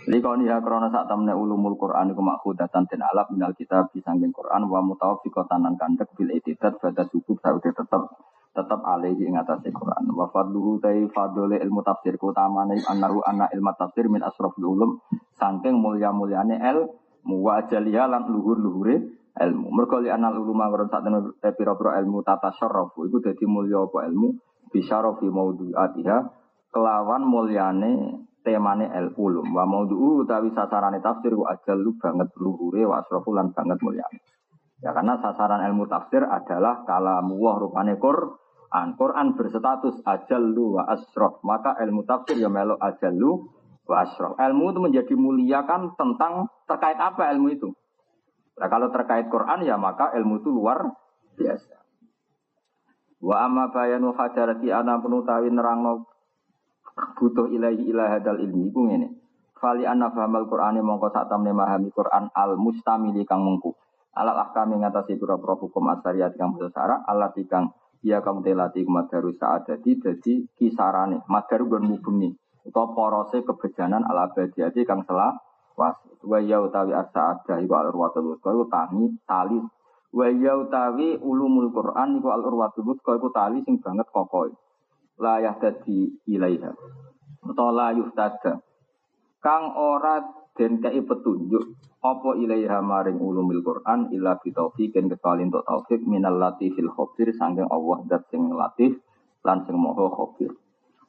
Likoni ya krono saat temne ulumul Quran iku makhudatan den alap minal kitab disangking Quran wa mutawaffiqatan nan kandek bil itidat pada subuh saude tetap tetap alaihi ing atase Quran. Wa fadluhu tai fadole ilmu tafsir utamane annahu anna ilmu tafsir min asrafil ulum saking mulya-mulyane el wa jaliha lan luhur-luhure ilmu. Mergo li anal ulum ngron sak temen pira-pira ilmu tata syarrafu iku dadi mulya apa ilmu bisyarafi maudhu'atiha kelawan mulyane temane el ulum wa maudhu utawi sasarane tafsir wa ajallu banget luhure wa asrafu lan banget mulyane. Ya karena sasaran ilmu tafsir adalah kalamu wah rupane Qur'an Quran. Quran berstatus ajallu wa asrof. Maka ilmu tafsir ya melo ajallu wa asrof. Ilmu itu menjadi mulia kan tentang terkait apa ilmu itu. Nah, kalau terkait Quran ya maka ilmu itu luar biasa. Wa amma bayanu hajarati ana penutawi nerangno butuh ilahi ilaha dal ilmi iku ngene. Fali anna fahamal Qur'ani mongko sak temne memahami Quran al mustamili kang mengku. Alat ahkam ngatasi pura-pura hukum asariat kang besar alat kang Ya kamu telati madaru saat jadi kisarane. Madaru gon mubumi atau porose kebejanan ala badiati kang selah was. Wa ya utawi asa ada iku al urwatul wuthqa iku tani tali. Wa ya utawi ulumul Quran iku al urwatul wuthqa iku tali sing banget kokoh la dadi ilaiha. Atau la yuhtada kang ora den kei petunjuk apa ilaiha maring ulumil Quran illa bi taufiqin kecuali untuk taufik minal latifil khabir saking Allah dat sing latif lan sing maha khabir.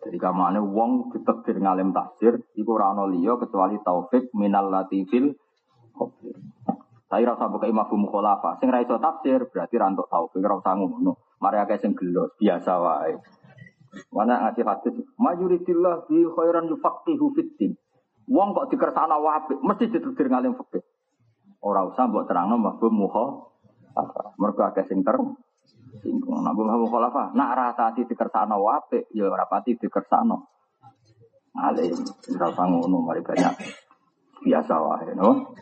Jadi kamane wong ditakdir ngalim tafsir iku ora ana liya kecuali taufik minal latifil khabir. Saya rasa buka imam mukhalafa. Sing ra iso tafsir berarti ra taufik ora usah. Mari akeh sing gelos biasa wae. Mana ngasih hadis, "Majuridillah bi khairan yufaqihu fiddin." Wong kok dikersana wae mesti ditutur ngalim fikih. Ora usah mbok terangno mabum muha. Mergo akeh sing ter singgung. Nak mbok muha khalafa, nak ratati dikersana wae ya ora dikersana. Alim, ora usah ngono mari banyak. Biasa wae no.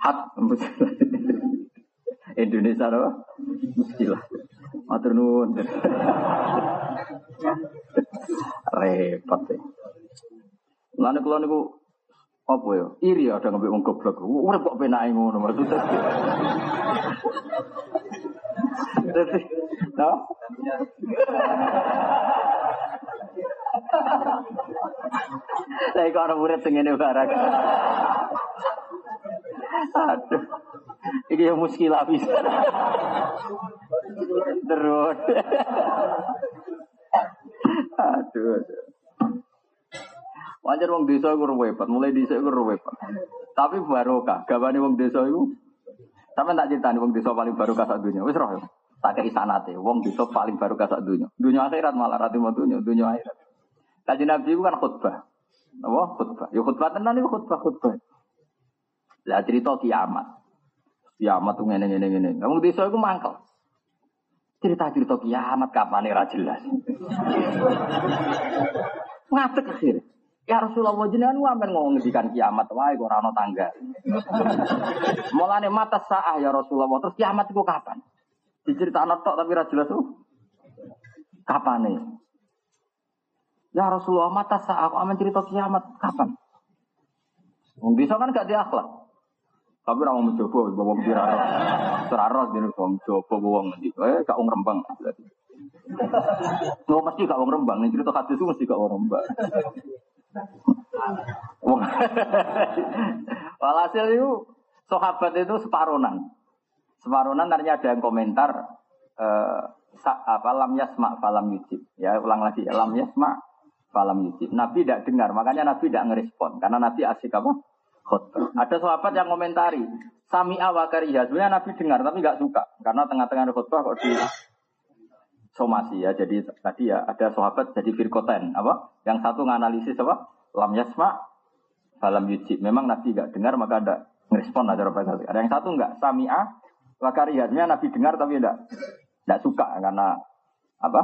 Hat Indonesia loh, Muskilah. Matur nuwun. Repot ya. Lalu kalau niku apa ya? Iri ada ngambil wong goblok. Urip kok penake ngono maksudnya. Dadi, no? Saya kok orang murid sing ngene barang. Aduh. Iki yang muskilah bisa. Terus. Aduh. aduh. Wajar wong desa iku repot, mulai desa iku repot. Tapi barokah, gawane wong desa iku Sampe tak critani wong desa paling barokah sak dunya. Wis roh. Tak kei sanate, wong desa paling barokah sak dunya. Dunya akhirat malah rati mau dunya, dunya akhirat. Kaji Nabi itu kan khutbah. Apa? Khutbah. Ya khutbah tenan itu khutbah khutbah. Lah cerita kiamat. Kiamat tuh ngene ngene ngene. Wong desa iku mangkel. Cerita-cerita kiamat kapan ora jelas. Ngatek akhirnya. Ya Rasulullah jenengan ku amen ngomong ngendikan kiamat wae kok ora ana. Mulane mata saah ya Rasulullah. Terus kiamat itu kapan? Diceritakno tok tapi ra jelas tuh. Kapan nih? Ya Rasulullah mata saah aku amen cerita kiamat kapan? Wong bisa kan gak diakhlak. Tapi ora mau mencoba bawa kira Seraro dene wong coba wong ngendi. Eh gak wong rembang. Mau mesti gak wong rembang, cerita hadis itu mesti gak wong rembang. Walhasil itu sahabat itu separonan. Separonan ternyata ada yang komentar eh, apa lam yasma falam yujib. Ya ulang lagi ya lam yasma falam yujib. Nabi tidak dengar, makanya Nabi tidak ngerespon karena Nabi asik apa? Khutbah. Ada sahabat yang komentari Sami awakariya. Sebenarnya Nabi dengar tapi nggak suka karena tengah-tengah khutbah kok di somasi ya. Jadi tadi ya ada sahabat jadi firkoten apa? Yang satu nganalisis apa? Lam yasma, falam yujib. Memang Nabi nggak dengar maka ada ngerespon ada Ada yang satu nggak sami'a, wakarihatnya Nabi dengar tapi tidak tidak suka karena apa?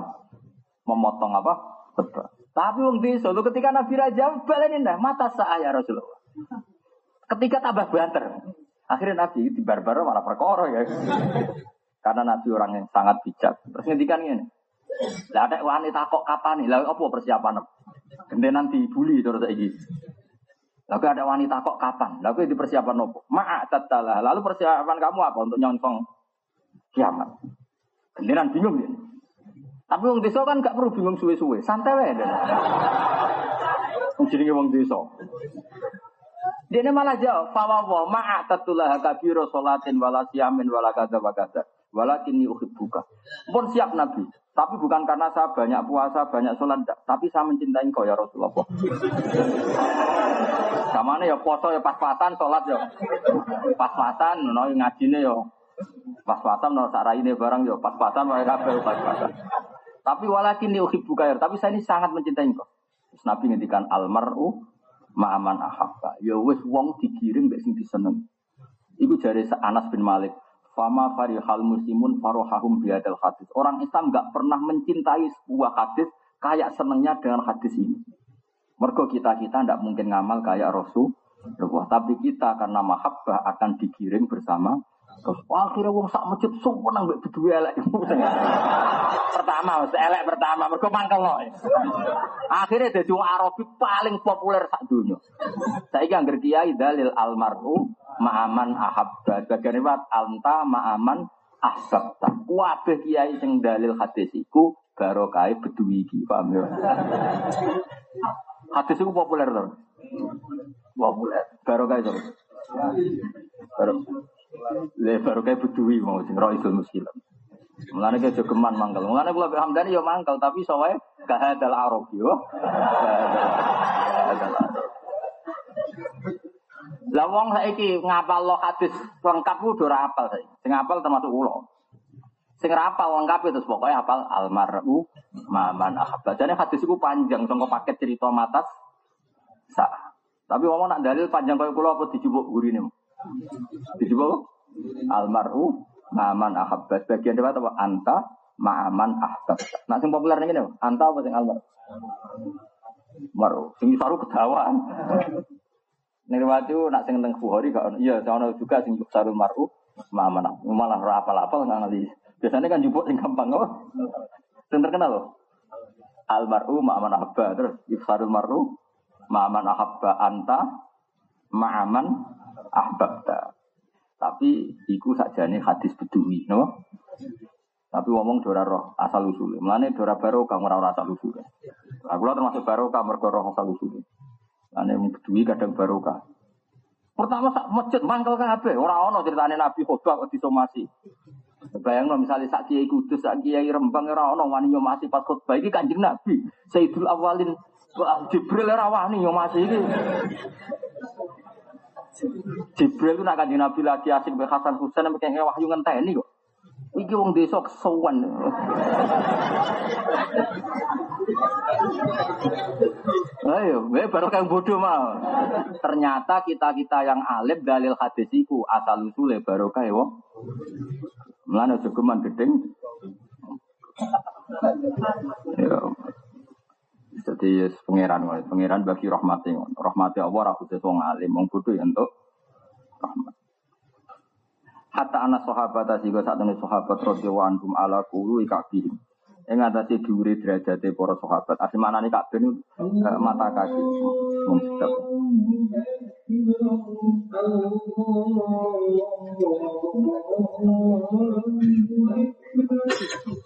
Memotong apa? Tebak. Tapi wong desa ketika Nabi Raja balenin dah mata saya Rasulullah. Ketika tambah banter. Akhirnya Nabi di barbar malah perkara ya. Karena Nabi orang yang sangat bijak. Terus ini. Lah ada wanita kok kapan nih? Lah apa persiapan? Gede nanti bully terus saiki. Lalu ada wanita kok kapan? Lalu di persiapan nopo? Ma'a tatalah. Lalu persiapan kamu apa untuk nyongsong kiamat? Gendenan bingung ya. Tapi wong desa kan gak perlu bingung suwe-suwe, santai wae. Jenenge wong desa. Dia malah jawab, fawawa ma'a tatulah kabiro sholatin wala siyamin wala wa. Walakin buka. Pun siap Nabi. Tapi bukan karena saya banyak puasa, banyak sholat. Tapi saya mencintai kau ya Rasulullah. Sama ya puasa ya pas-pasan, sholat ya pas-pasan. No, ngajine ya pas-pasan. No, ini barang ya pas-pasan. pas-pasan. Tapi walakin buka ya. Tapi saya ini sangat mencintai kau. Terus Nabi ngendikan almaru ma'aman ahabba. Ya wis wong digiring mbek sing diseneng. Iku jari Anas bin Malik. Fama farihal muslimun farohahum biadal hadis. Orang Islam nggak pernah mencintai sebuah hadis kayak senengnya dengan hadis ini. Mergo kita kita tidak mungkin ngamal kayak Rasul. Tapi kita karena mahabbah akan digiring bersama Terus akhirnya wong sak masjid sumpah nang mbek berdua elek. pertama, mesti elek pertama mergo mangkel loh. Akhirnya dadi wong Arabi paling populer sak donya. Saiki angger kiai dalil almaru ma'aman ahabba. Bagian wat anta ma'aman ahsabta. Kabeh kiai sing dalil hadis iku barokah bedui iki, paham ya? Hadis iku populer to. Populer. Barokah itu. Barokah. Le baru kayak bedui mau sing roh isul muslim. Mulane ke jogeman mangkel. Mulane kula Mbak Hamdani ya mangkel tapi sowae gak hadal arab yo. Lah wong saiki ngapal lo hadis lengkap ku ora apal saiki. Sing apal termasuk kula. Sing rapal lengkap itu pokoknya apal almaru maman ahabba. Jadi hadis itu panjang sangko paket cerita matas sa. Tapi ngomong nak dalil panjang kaya kula apa dijubuk gurine. Dijubuk almaru maman ahabbat. Bagian dewa apa? Anta ma'aman ahbab. Nak sing populer ini anta apa sing almar? Maru. Sing saru kedawaan. Nirwati nak sing teng Bukhari gak iya ono juga sing saru maru ma'aman. Malah ora apal-apal nganali. Biasanya kan jupuk sing gampang apa? Sing terkenal loh. Almaru ma'aman ahabba. Terus ifsarul maru ma'aman ahabba anta ma'aman ahbabta. Tapi iku sakjane hadis bedui, no? Tapi ngomong dora roh asal usul. Mulane dora baru kamu ora asal usul. Aku lah termasuk baru kamu roh asal usul. Mulane bedui kadang baru kah. Pertama sak masjid mangkel kabeh, ora ono ceritane Nabi khotbah kok disomasi. Bayang no, misalnya sak kiai kudus, sak kiai rembang ora ono wani nyomasi pas khotbah iki Kanjeng Nabi. Sayyidul Awalin Jibril ora wani nyomasi iki. Jibril itu nak kanjeng Nabi lagi asik be Hasan Husain sampe kengke wahyu ngenteni kok. Iki wong desa kesuwen. Ayo, gue baru kayak bodoh mah. Ternyata kita kita yang alim dalil hadis iku asal usule baru kayak wong. Mulane jogeman gedeng. Ya. Jadi pangeran, pangeran bagi rahmati, rahmati Allah rakyat wong alim, wong bodoh ya untuk rahmat. Hatta anak sahabat juga saat ini sahabat radhiyallahu anhum ala kulu ikabihim. Yang atase dhuwure derajate para sahabat. Asli manane kabeh eh, mata kaki. Mung sedap. Thank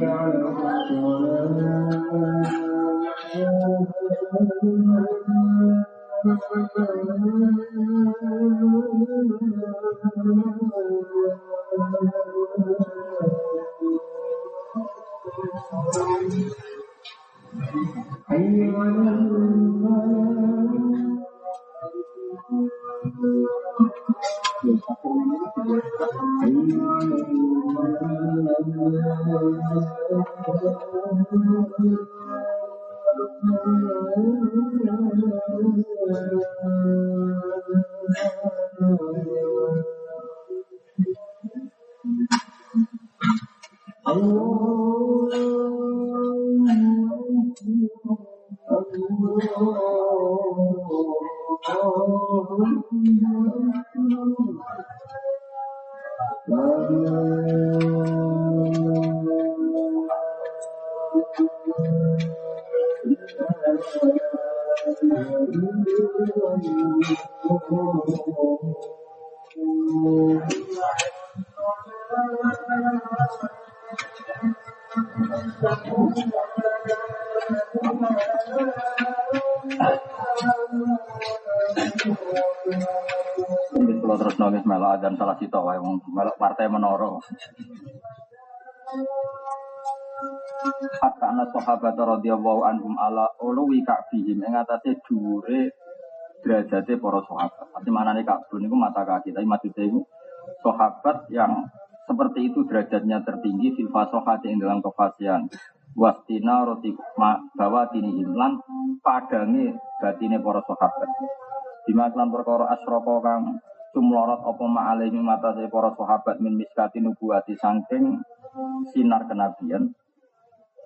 Thank you. Kalau terus nulis melok dan salah sito wae wong partai menoro. Hatta ana sahabat radhiyallahu anhum ala uluwi ka'bihim ing atase dhuwure derajate para sahabat. Pasti manane Ka'bun niku mata kaki, tapi maksudnya itu sahabat yang seperti itu derajatnya tertinggi fil fasohati ing dalam kefasihan wastina roti bawa tini imlan padange batine para sahabat. Bima lan perkara asroko kang sumlorot apa ma'alih ing mata para sahabat min miskati nubuwati saking sinar kenabian.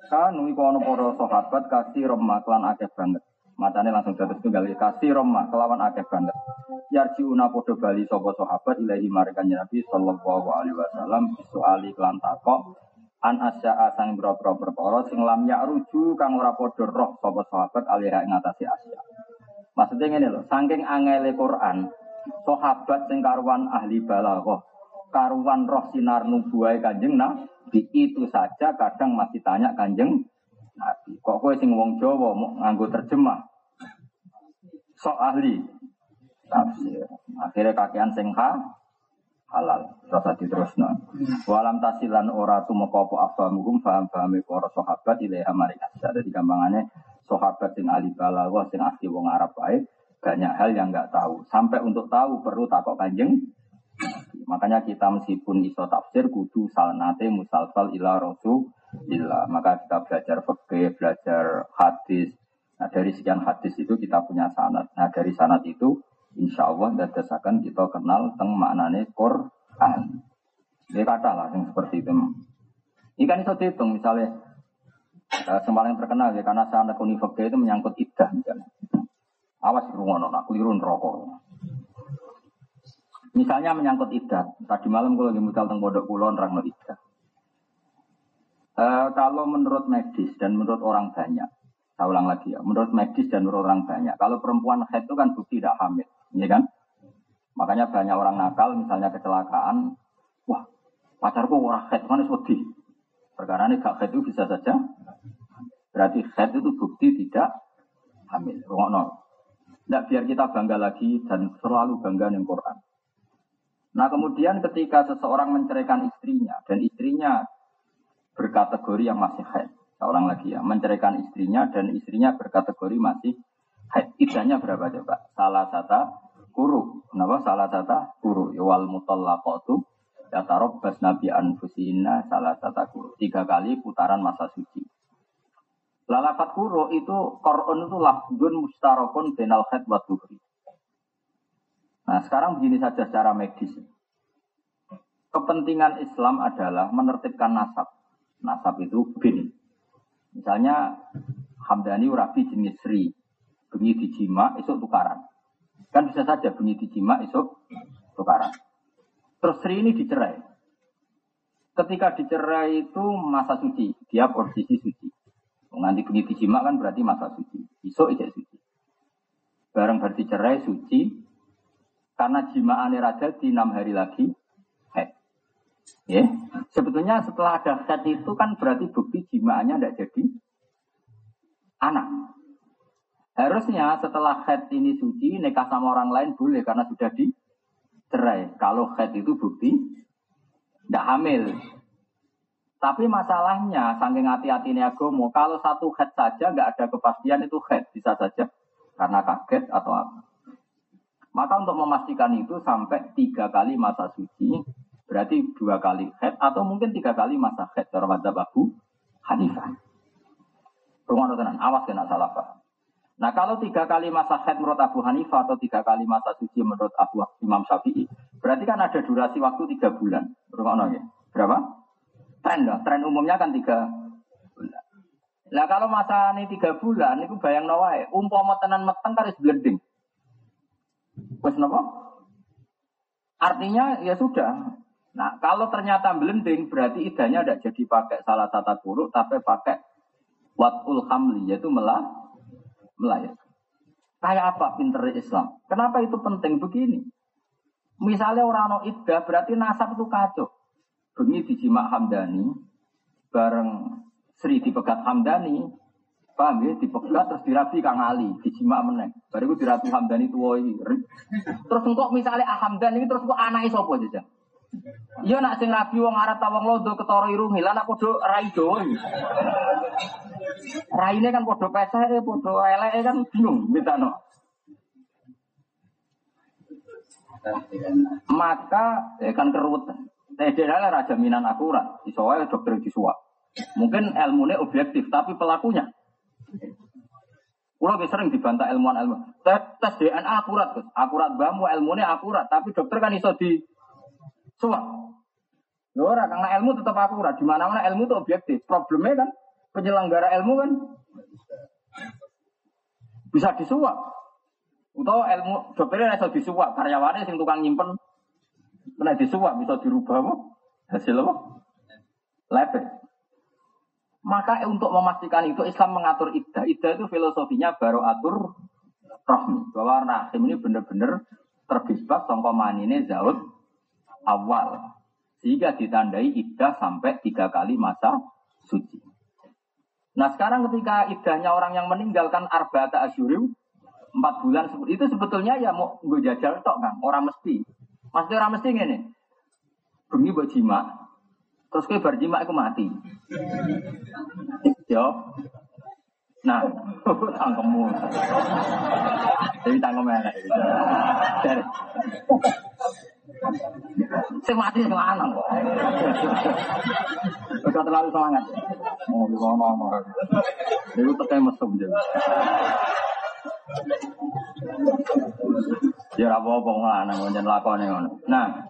Kanu iku ana para sahabat kasih remah lan akeh banget. Matane langsung dados tunggal kasih remah kelawan akeh banget. Yarjiuna podo bali sapa sahabat ilahi marikan Nabi sallallahu alaihi wasallam soali kelan takok an asya sang boro-boro perkara sing lam ruju kang ora padha roh sapa sahabat alih ing ngatasi asya. Maksudnya ngene lho saking angele Quran sahabat sing karuan ahli balaghah karuan roh sinar nubuwah kanjeng Nabi itu saja kadang masih tanya kanjeng Nabi. Kok kowe sing wong Jawa mau nganggo terjemah? Sok ahli tafsir. Akhirnya kakean sing ha, halal. Rasa diterusno. Walam tasilan ora tumeka apa afamuhum paham-pahame para sahabat ilaiha mereka. Jadi gampangannya sahabat sing ahli balaghah sing asli wong Arab wae banyak hal yang nggak tahu. Sampai untuk tahu perlu takok kanjeng. Makanya kita meskipun iso tafsir kudu salnate musalsal ila rasulillah. Maka kita belajar fikih, belajar hadis. Nah dari sekian hadis itu kita punya sanat. Nah dari sanat itu insya Allah dadasakan kita kenal tentang maknanya Quran. Dia kata lah yang seperti itu. Ikan itu dihitung misalnya uh, yang terkenal ya karena sana kunifaknya itu menyangkut idah misalnya. Awas rungono, aku liru rokok. Misalnya menyangkut idah. Tadi malam kalau lagi mutal bodoh kulon rangno idah. Uh, kalau menurut medis dan menurut orang banyak, saya ulang lagi ya, menurut medis dan menurut orang banyak, kalau perempuan head itu kan bukti tidak hamil. Iya kan? Makanya banyak orang nakal, misalnya kecelakaan, wah pacarku orang head, mana sedih. Perkara ini gak head itu bisa saja. Berarti head itu bukti tidak hamil. Rungokno. Tidak biar kita bangga lagi dan selalu bangga dengan Quran. Nah kemudian ketika seseorang menceraikan istrinya dan istrinya berkategori yang masih head, seorang lagi ya, menceraikan istrinya dan istrinya berkategori masih haid. idahnya berapa coba? Salah satu kuru. Kenapa salah satu kuru? Ya, wal mutallaqatu ya bas nabi anfusina salah satu kuru. Tiga kali putaran masa suci. Lalafat kuru itu Quran itu lafdun mustarokun benal khed wa Nah sekarang begini saja secara medis. Kepentingan Islam adalah menertibkan nasab. Nasab itu bin. Misalnya Hamdani Urabi jenis Sri. Bengi dijima, esok tukaran. Kan bisa saja bunyi dijima esok tukaran. Terus Sri ini dicerai. Ketika dicerai itu masa suci, dia posisi suci. Nanti bunyi dijima kan berarti masa suci. Esok ijek suci. Bareng berarti cerai suci, karena jimaane raja di enam hari lagi head. Ya, sebetulnya setelah ada head itu kan berarti bukti jimaannya tidak jadi anak. Harusnya setelah head ini suci, nikah sama orang lain boleh karena sudah dicerai. Kalau head itu bukti tidak hamil. Tapi masalahnya, saking hati-hati ini agomo, kalau satu head saja nggak ada kepastian itu head, bisa saja karena kaget atau apa. Maka untuk memastikan itu sampai tiga kali masa suci, berarti dua kali head atau mungkin tiga kali masa head. Cara Abu Hanifah. Rumah tenan, awas kena salah paham. Nah kalau tiga kali masa haid menurut Abu Hanifah atau tiga kali masa suci menurut Abu Imam Syafi'i, berarti kan ada durasi waktu tiga bulan. Berapa? Tren lah. Tren umumnya kan tiga bulan. Nah kalau masa ini tiga bulan, itu bayang nawai. Umpama tenan meteng kan harus blending. Wes nopo? Artinya ya sudah. Nah kalau ternyata blending berarti idahnya tidak jadi pakai salah satu buruk, tapi pakai watul hamli yaitu melah melahirkan. Kayak apa pinter Islam? Kenapa itu penting begini? Misalnya orang no berarti nasab itu kacau. Bengi dijima Hamdani, bareng Sri dipegat Hamdani, paham ya? Dipegat terus dirabi Kang Ali, dijima meneng. Baru itu dirabi Hamdani tua ini. Terus engkau misalnya Hamdani terus kok anak sopo aja. Iya nak sing rabi wong Arab tawang lodo ketara irungi, lan aku do raido. Raine kan padha pesek, padha eleke kan bingung mitano. Maka eh, kan kerut. Tidak raja minan akurat. Iso wae dokter disuap. Mungkin ilmunya objektif, tapi pelakunya. Kulo sering dibantah ilmuwan ilmu. Tes, DNA akurat, Akurat bamu ilmunya akurat, tapi dokter kan iso di suap. Ora karena ilmu tetap akurat. Di mana-mana ilmu itu objektif. Problemnya kan penyelenggara ilmu kan bisa disuap. Atau ilmu dokternya bisa disuap, karyawannya sing tukang nyimpen kena disuap bisa dirubah apa? Hasil apa? Lepet. Maka untuk memastikan itu Islam mengatur iddah. Iddah itu filosofinya baru atur rohmi. Bahwa rahim ini benar-benar terbebas songko ini zaud awal. Sehingga ditandai iddah sampai tiga kali masa suci. Nah sekarang ketika idahnya orang yang meninggalkan arba'ata asyurim, empat bulan itu sebetulnya ya mau gue jajal tok kan, orang mesti. Maksudnya orang mesti ini, bengi buat jima, terus gue berjima aku mati. Yo, nah, tangkemu, jadi tangkem enak. Sing mati sing lanang kok. Udah terlalu semangat. Oh, ngono ngono. Itu tekan mesum jadi. Ya apa-apa wong lanang njen lakone ngono. Nah,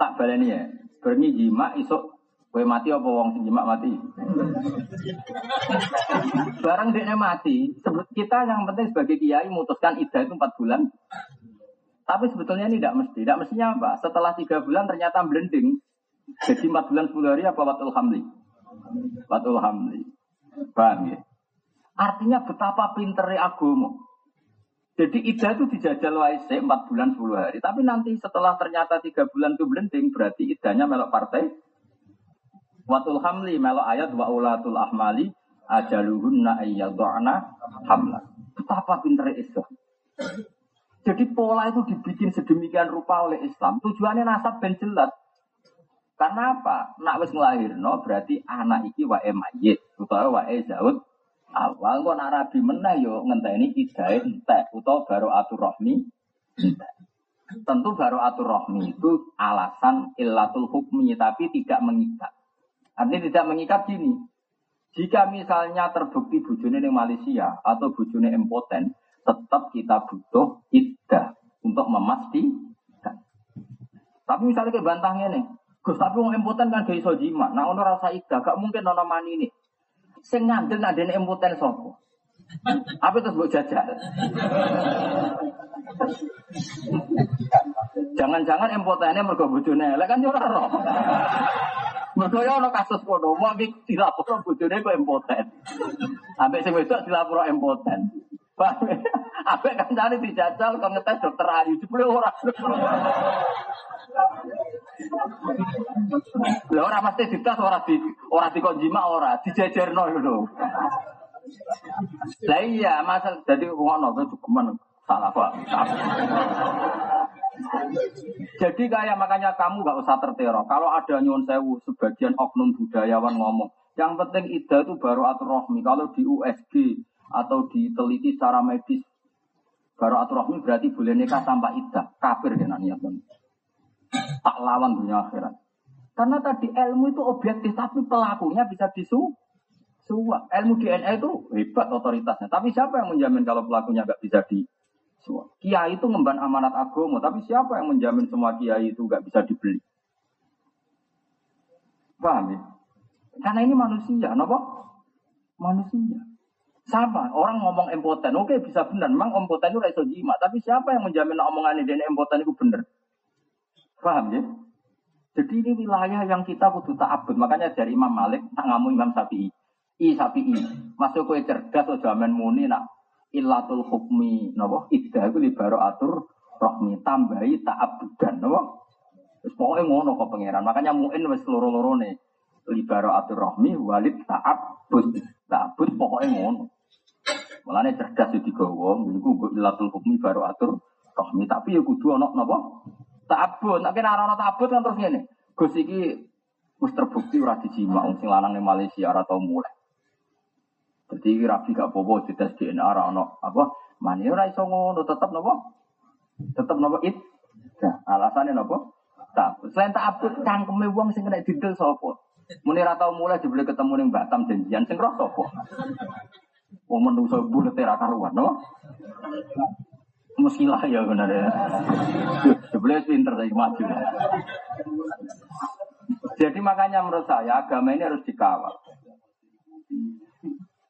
tak baleni ya. Berni jima isuk kowe mati apa wong sing jima mati? Barang dia mati, kita yang penting sebagai kiai memutuskan idah itu 4 bulan tapi sebetulnya ini tidak mesti. Tidak mestinya apa? Setelah tiga bulan ternyata blending. Jadi empat bulan sepuluh hari apa watul hamli? Watul hamli. Paham ya? Artinya betapa pinternya agama. Jadi ida itu dijajal waise empat bulan sepuluh hari. Tapi nanti setelah ternyata tiga bulan itu blending, berarti idanya melok partai. Watul hamli melok ayat wa ulatul ahmali ajaluhunna ayyadhana hamla. Betapa pinternya Islam. Jadi pola itu dibikin sedemikian rupa oleh Islam. Tujuannya nasab ben jelas. Karena apa? Nak wis no berarti anak iki wae mayit utawa wae zaud awal kok nak rabi meneh yo ngenteni idae entek utawa baru atur rohmi. Tentu baru atur rohmi itu alasan illatul hukmi tapi tidak mengikat. Artinya tidak mengikat gini. Jika misalnya terbukti bujune di Malaysia atau bujune impoten, tetap kita butuh iddah untuk memastikan. Tapi misalnya kayak nih, Gus tapi mau impoten kan gak iso jima. Nah ono rasa iddah, gak mungkin ono mani ini. Sing ngandel nadene impoten sopo. Apa itu buat jajal? Jangan-jangan impotennya mergo bojone elek kan yo ora roh. Mergo yo ono kasus kono, mau iki dilapor bojone kok impoten. Ambek sing wedok dilapor impoten. Paham? Ambek kancane dijajal kok ngetes dokter Ayu jebule ora. Lah ora mesti dites ora di ora jima ora dijejerno lho. Lah iya, masal jadi ngono kuwi cukuman salah pak. Jadi kayak makanya kamu nggak usah tertero. Kalau ada nyuwun sewu sebagian oknum budayawan ngomong, yang penting ida itu baru atur rohmi. Kalau di USG atau diteliti secara medis, baru atur rohmi berarti boleh nikah tanpa ida. Kafir dengan niat Tak lawan dunia akhirat. Karena tadi ilmu itu objektif, tapi pelakunya bisa disu suap. Ilmu DNA itu hebat otoritasnya. Tapi siapa yang menjamin kalau pelakunya nggak bisa di? Kiai itu memban amanat agama, tapi siapa yang menjamin semua kiai itu nggak bisa dibeli? Paham ya? Karena ini manusia, kenapa? Manusia. Sama, orang ngomong impoten, oke bisa benar, memang impoten itu raiso jima, tapi siapa yang menjamin omongan ini impoten itu benar? Paham ya? Jadi ini wilayah yang kita kudu ta'abud. Makanya dari Imam Malik, tak ngamu Imam Syafi'i. I Syafi'i. Masuk kue cerdas, o jaman muni nak ilatul hukmi. Napa? Ida itu libaro atur rohmi. Tambahi ta'abudan. Napa? Terus pokoknya ngono kok pangeran. Makanya mu'in wis loro-loro nih. Libaro atur rohmi, walid ta'abud. Ta'abud pokoknya ngono. Mulane cerdas itu digawa. Iku ilatul hukmi baru atur rohmi. Tapi ya kudu ana napa? Ta'abud, nek ora ana ta'abud kan terus ngene. Gus iki wis terbukti ora dijima wong sing lanang ning Malaysia ora tau mulai. Jadi rapi gak apa-apa dites DNA ora ono apa mani ora iso ngono tetep napa? Tetep napa it? Nah, alasannya napa? Ta'abud. Selain ta'abud cangkeme wong sing kena didel sapa? Muni ora tau mulai jebule ketemu ning Batam janjian sing roh sapa? Wong menungso bulet ora karuan, no? Muskilah ya benar ya. Sebelah pinter saya maju. Jadi makanya menurut saya agama ini harus dikawal.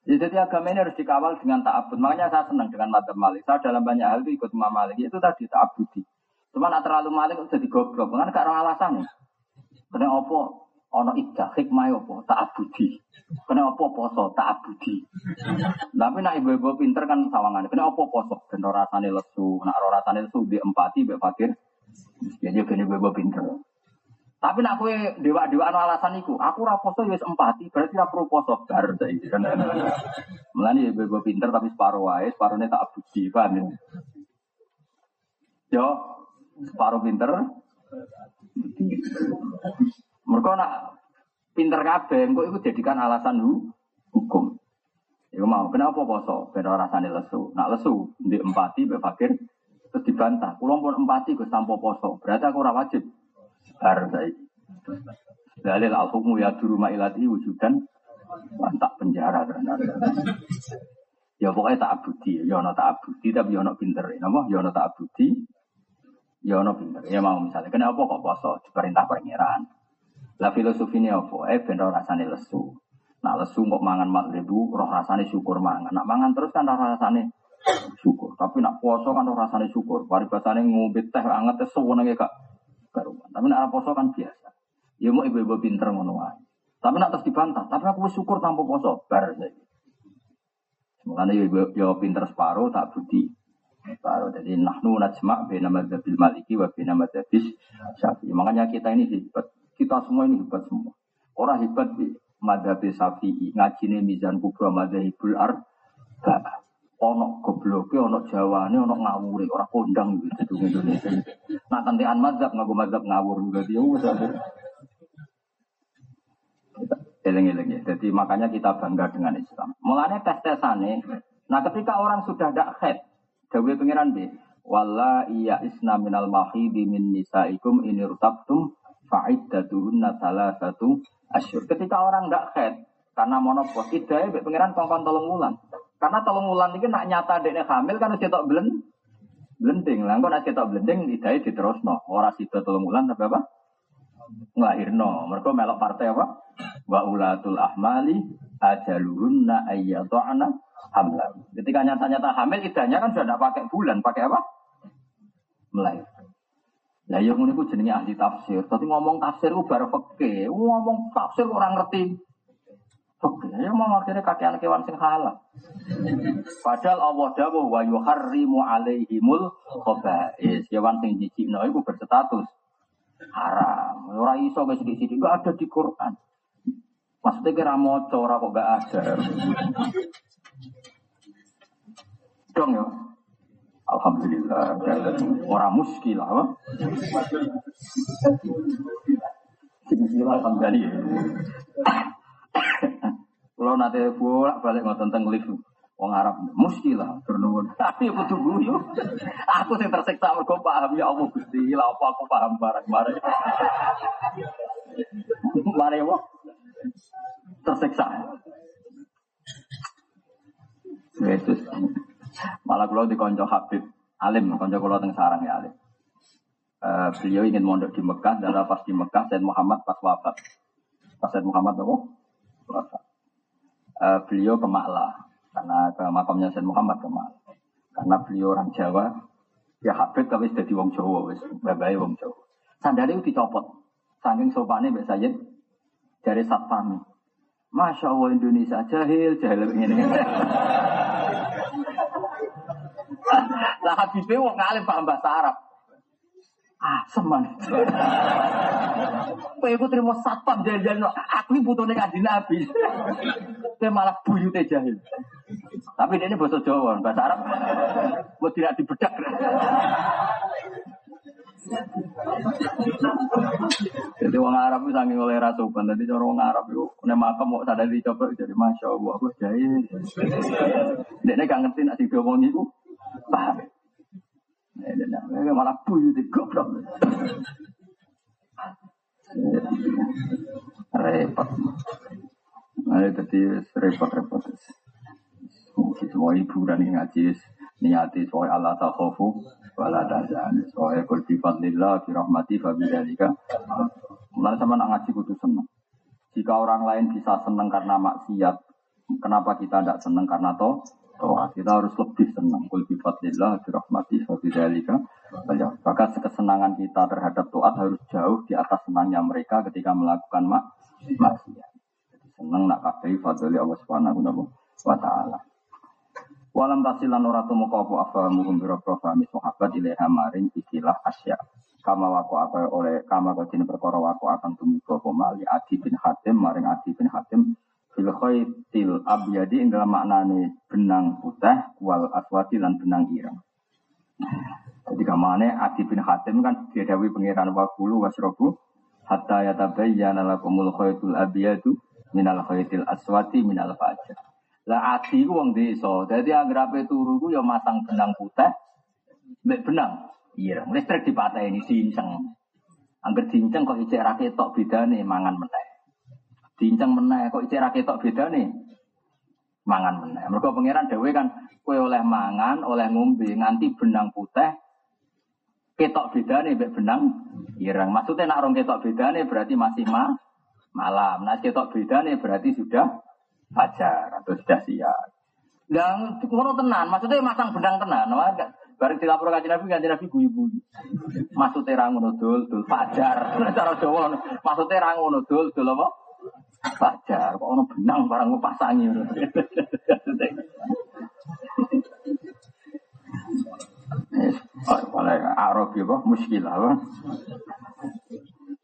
Ya, jadi agama ini harus dikawal dengan ta'abud. Makanya saya senang dengan madhab malik. Saya dalam banyak hal itu ikut Imam Malik. Itu tadi ta'abudi. Cuma nak terlalu malik jadi goblok. Kan gak ada alasan ya. Karena apa? Ono iddah hikmah apa? Ta'abudi. Kena apa poso? Ta'abudi. Tapi nak ibu-ibu pinter kan sawangan. Kena apa poso? Kena rasane lesu. Nak rasane lesu di empati, be fakir. Jadi kena ibu-ibu pinter. Tapi nak kue dewa-dewa anu alasan iku, aku ora poso ya wis empati, berarti ora perlu poso bar saiki. Mulane ibu-ibu pinter tapi separuh wae, separuhnya tak abudi, paham ya? Yo, separuh pinter. Mereka nak pinter kabeh, engko iku jadikan alasan hu, hukum. Iku mau, kenapa poso? Ben ora lesu. Nak lesu, di empati be fakir terus dibantah. Kulo pun empati Gus tanpa poso. Berarti aku ora wajib. Bar saiki. Dalil al hukmu ya duru mailati wujudan tak penjara ternyata. Ya pokoknya tak abudi, ya ono tak abudi tapi ya ono pinter. Napa? Ya ono tak abudi. Ya ono pinter. Ya mau misalnya, kenapa kok poso? Diperintah pangeran. Lah filosofi ini apa? Eh ben rasane lesu. Nah lesu kok mangan ribu, roh rasane syukur mangan. Nak mangan terus kan roh rasane syukur. Tapi nak poso kan roh rasane syukur. Paribasane ngombe teh anget teh suwenenge gak karuan. Tapi nak poso kan biasa. Ya mau ibu-ibu pinter ngono. Tapi nak terus dibantah, tapi aku syukur tanpa poso bar saiki. Mulane ibu yo pinter separuh tak budi. Separuh. Jadi nahnu najma' bina madzabil maliki wa bina madzabis syafi'i. Makanya kita ini hebat. Kita semua ini hebat semua. Orang hebat di madhabi syafi'i. Ngajine mizan kubra madhabul ar. Ono gobloke, ono jawane, ono ngawure. Orang kondang gitu. Indonesia. Nah tentean madhab, ngaku madhab ngawur. Berarti ya Eling-eling ya. Jadi makanya kita bangga dengan Islam. Mulanya tes-tesane. Nah ketika orang sudah tidak head, Dawe pengiran bi. Walla iya isna minal mahidi min nisaikum ini rutabtum fa'iddatuhunna salah satu asyur. Ketika orang tidak head, karena monopos, idai be pengiran kongkon tolong wulan. Karena tolong wulan ini nak nyata dekne hamil kan cetok belen blending. Lah kok nak cetok blending idai diterusno. Ora sida tolong wulan tapi apa? Nglahirno. Mereka melok partai apa? Wa ulatul ahmali ajaluhunna ayyadana hamla. Ketika nyata-nyata hamil idahnya kan sudah tidak pakai bulan, pakai apa? Melahirkan. Lah yang ini jenenge ahli tafsir. Tapi ngomong tafsir itu baru peke. Ngomong tafsir orang ngerti. Oke, ya mau akhirnya kakean kewan sing halal. Padahal Allah dawuh wa yuharrimu alaihimul khaba'is. Kewan sing jijikno iku berstatus haram. Ora iso ke sithik-sithik gak ada di Quran. Maksudnya kira moco ora kok ada. Dong ya. Alhamdulillah. Orang muskil apa? Bismillah kembali. Kalau nanti bolak balik ngotot tentang lift. Wong Arab muskilah bernuwun. Tapi aku tunggu yo. Aku sing tersiksa mergo paham ya Allah Gusti, lah apa aku paham barang mare. Mare apa? Tersiksa. Yesus. Malah kalau di konco Habib Alim, konco kalau teng sarang ya Alim. Uh, beliau ingin mondok di Mekah dan pas di Mekah Said Muhammad pas wafat. Pas Said Muhammad apa? Wafat. Uh, beliau ke Maklah karena ke makamnya Said Muhammad ke Maklah. Karena beliau orang Jawa, ya Habib tapi sudah di Wong Jawa, wis Wong Jawa. Sandalnya itu dicopot. Saking sopannya Mbak Sayyid dari Satpam. Masya Allah Indonesia jahil, jahil ini. Lah Habibie wong ngalim paham bahasa Arab. Ah, seman. Kowe iku trimo satpam jahil-jahil. Aku iki putune kanjeng Nabi. Kowe malah buyute jahil. Tapi ini bahasa Jawa, bahasa Arab. Mau tidak dibedak. Jadi orang Arab itu sangat oleh rasukan. Jadi orang Arab itu nek makam mau sadar dicoba jadi masya Allah aku jahil. Dia ini gak ngerti nak diomong itu paham. Malah buyu di goblok. Repot. Nah, repot-repot. Semua yang ngaji niati Allah tazan mulai sama nak ngaji kudu jika orang lain bisa seneng karena maksiat kenapa kita tidak seneng karena toh toh kita harus lebih senang. Kul bi fadlillah bi rahmati fa bidzalika maka kesenangan kita terhadap taat harus jauh di atas senangnya mereka ketika melakukan mak maksiat. Jadi seneng nak kabeh fadli Allah Subhanahu wa taala. Walam tasilan ora tumeka apa afamu kumbira fahmi sahabat ilaiha maring ikilah asya. Kama wako apa oleh kama kodine perkara wako akan tumiko apa mali Adi bin Hatim maring Adi bin Hatim fil khaitil abyadi ing dalam maknane benang putih wal aswati lan benang ireng. Jadi kamane Adi bin Hatim kan diadawi pangeran wakulu wasrobu hatta yatabayyana lakumul khaitul abyadu minal khaitil aswati minal fajr. Lah adi ku wong desa. Dadi anggere turu ku ya masang benang putih mbek benang ireng. Listrik dipateni diinceng. Angger diinceng kok ijek ra ketok bedane mangan meneh. Diinceng meneh kok ra ketok bedane mangan meneh. Mergo pangeran dhewe kan kowe oleh mangan, oleh ngombe nganti benang putih ketok bedane mbek benang ireng. Maksudnya nak rong ketok bedane berarti masih ma malam. Nah ketok bedane berarti sudah fajar atau sudah siap. Dan ngono tenan, maksudnya masang benang tenan, bareng dilapor kanjeng Nabi kanjeng Nabi guyu-guyu. Maksudnya ra ngono dul dul fajar. Cara Jawa maksudnya ra ngono dul dul apa? Fajar. Kok ono benang barang pasangi. Oleh Arab ya, muskilah.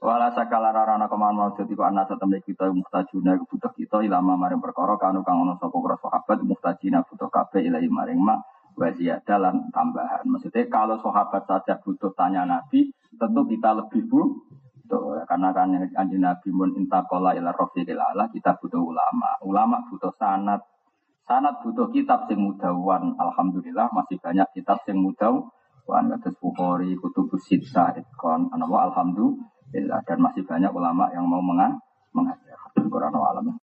Wala sakala rarana keman mau jadi kok anak setemne kita muhtajuna butuh kita ilama maring perkara kanu kang ono sapa para sahabat muhtajina butuh kabeh ilahi maring ma wa dalam tambahan. Maksudnya kalau sahabat saja butuh tanya Nabi, tentu kita lebih bu Tuh, karena kan anjing Nabi mun intakola ila rofiqil ala kita butuh ulama. Ulama butuh sanat. Sanat butuh kitab sing mudawan. Alhamdulillah masih banyak kitab sing mudawan. Kados Bukhari, Kutubus Sittah, Itqan, Alhamdulillah dan masih banyak ulama yang mau mengajar. Quran alam.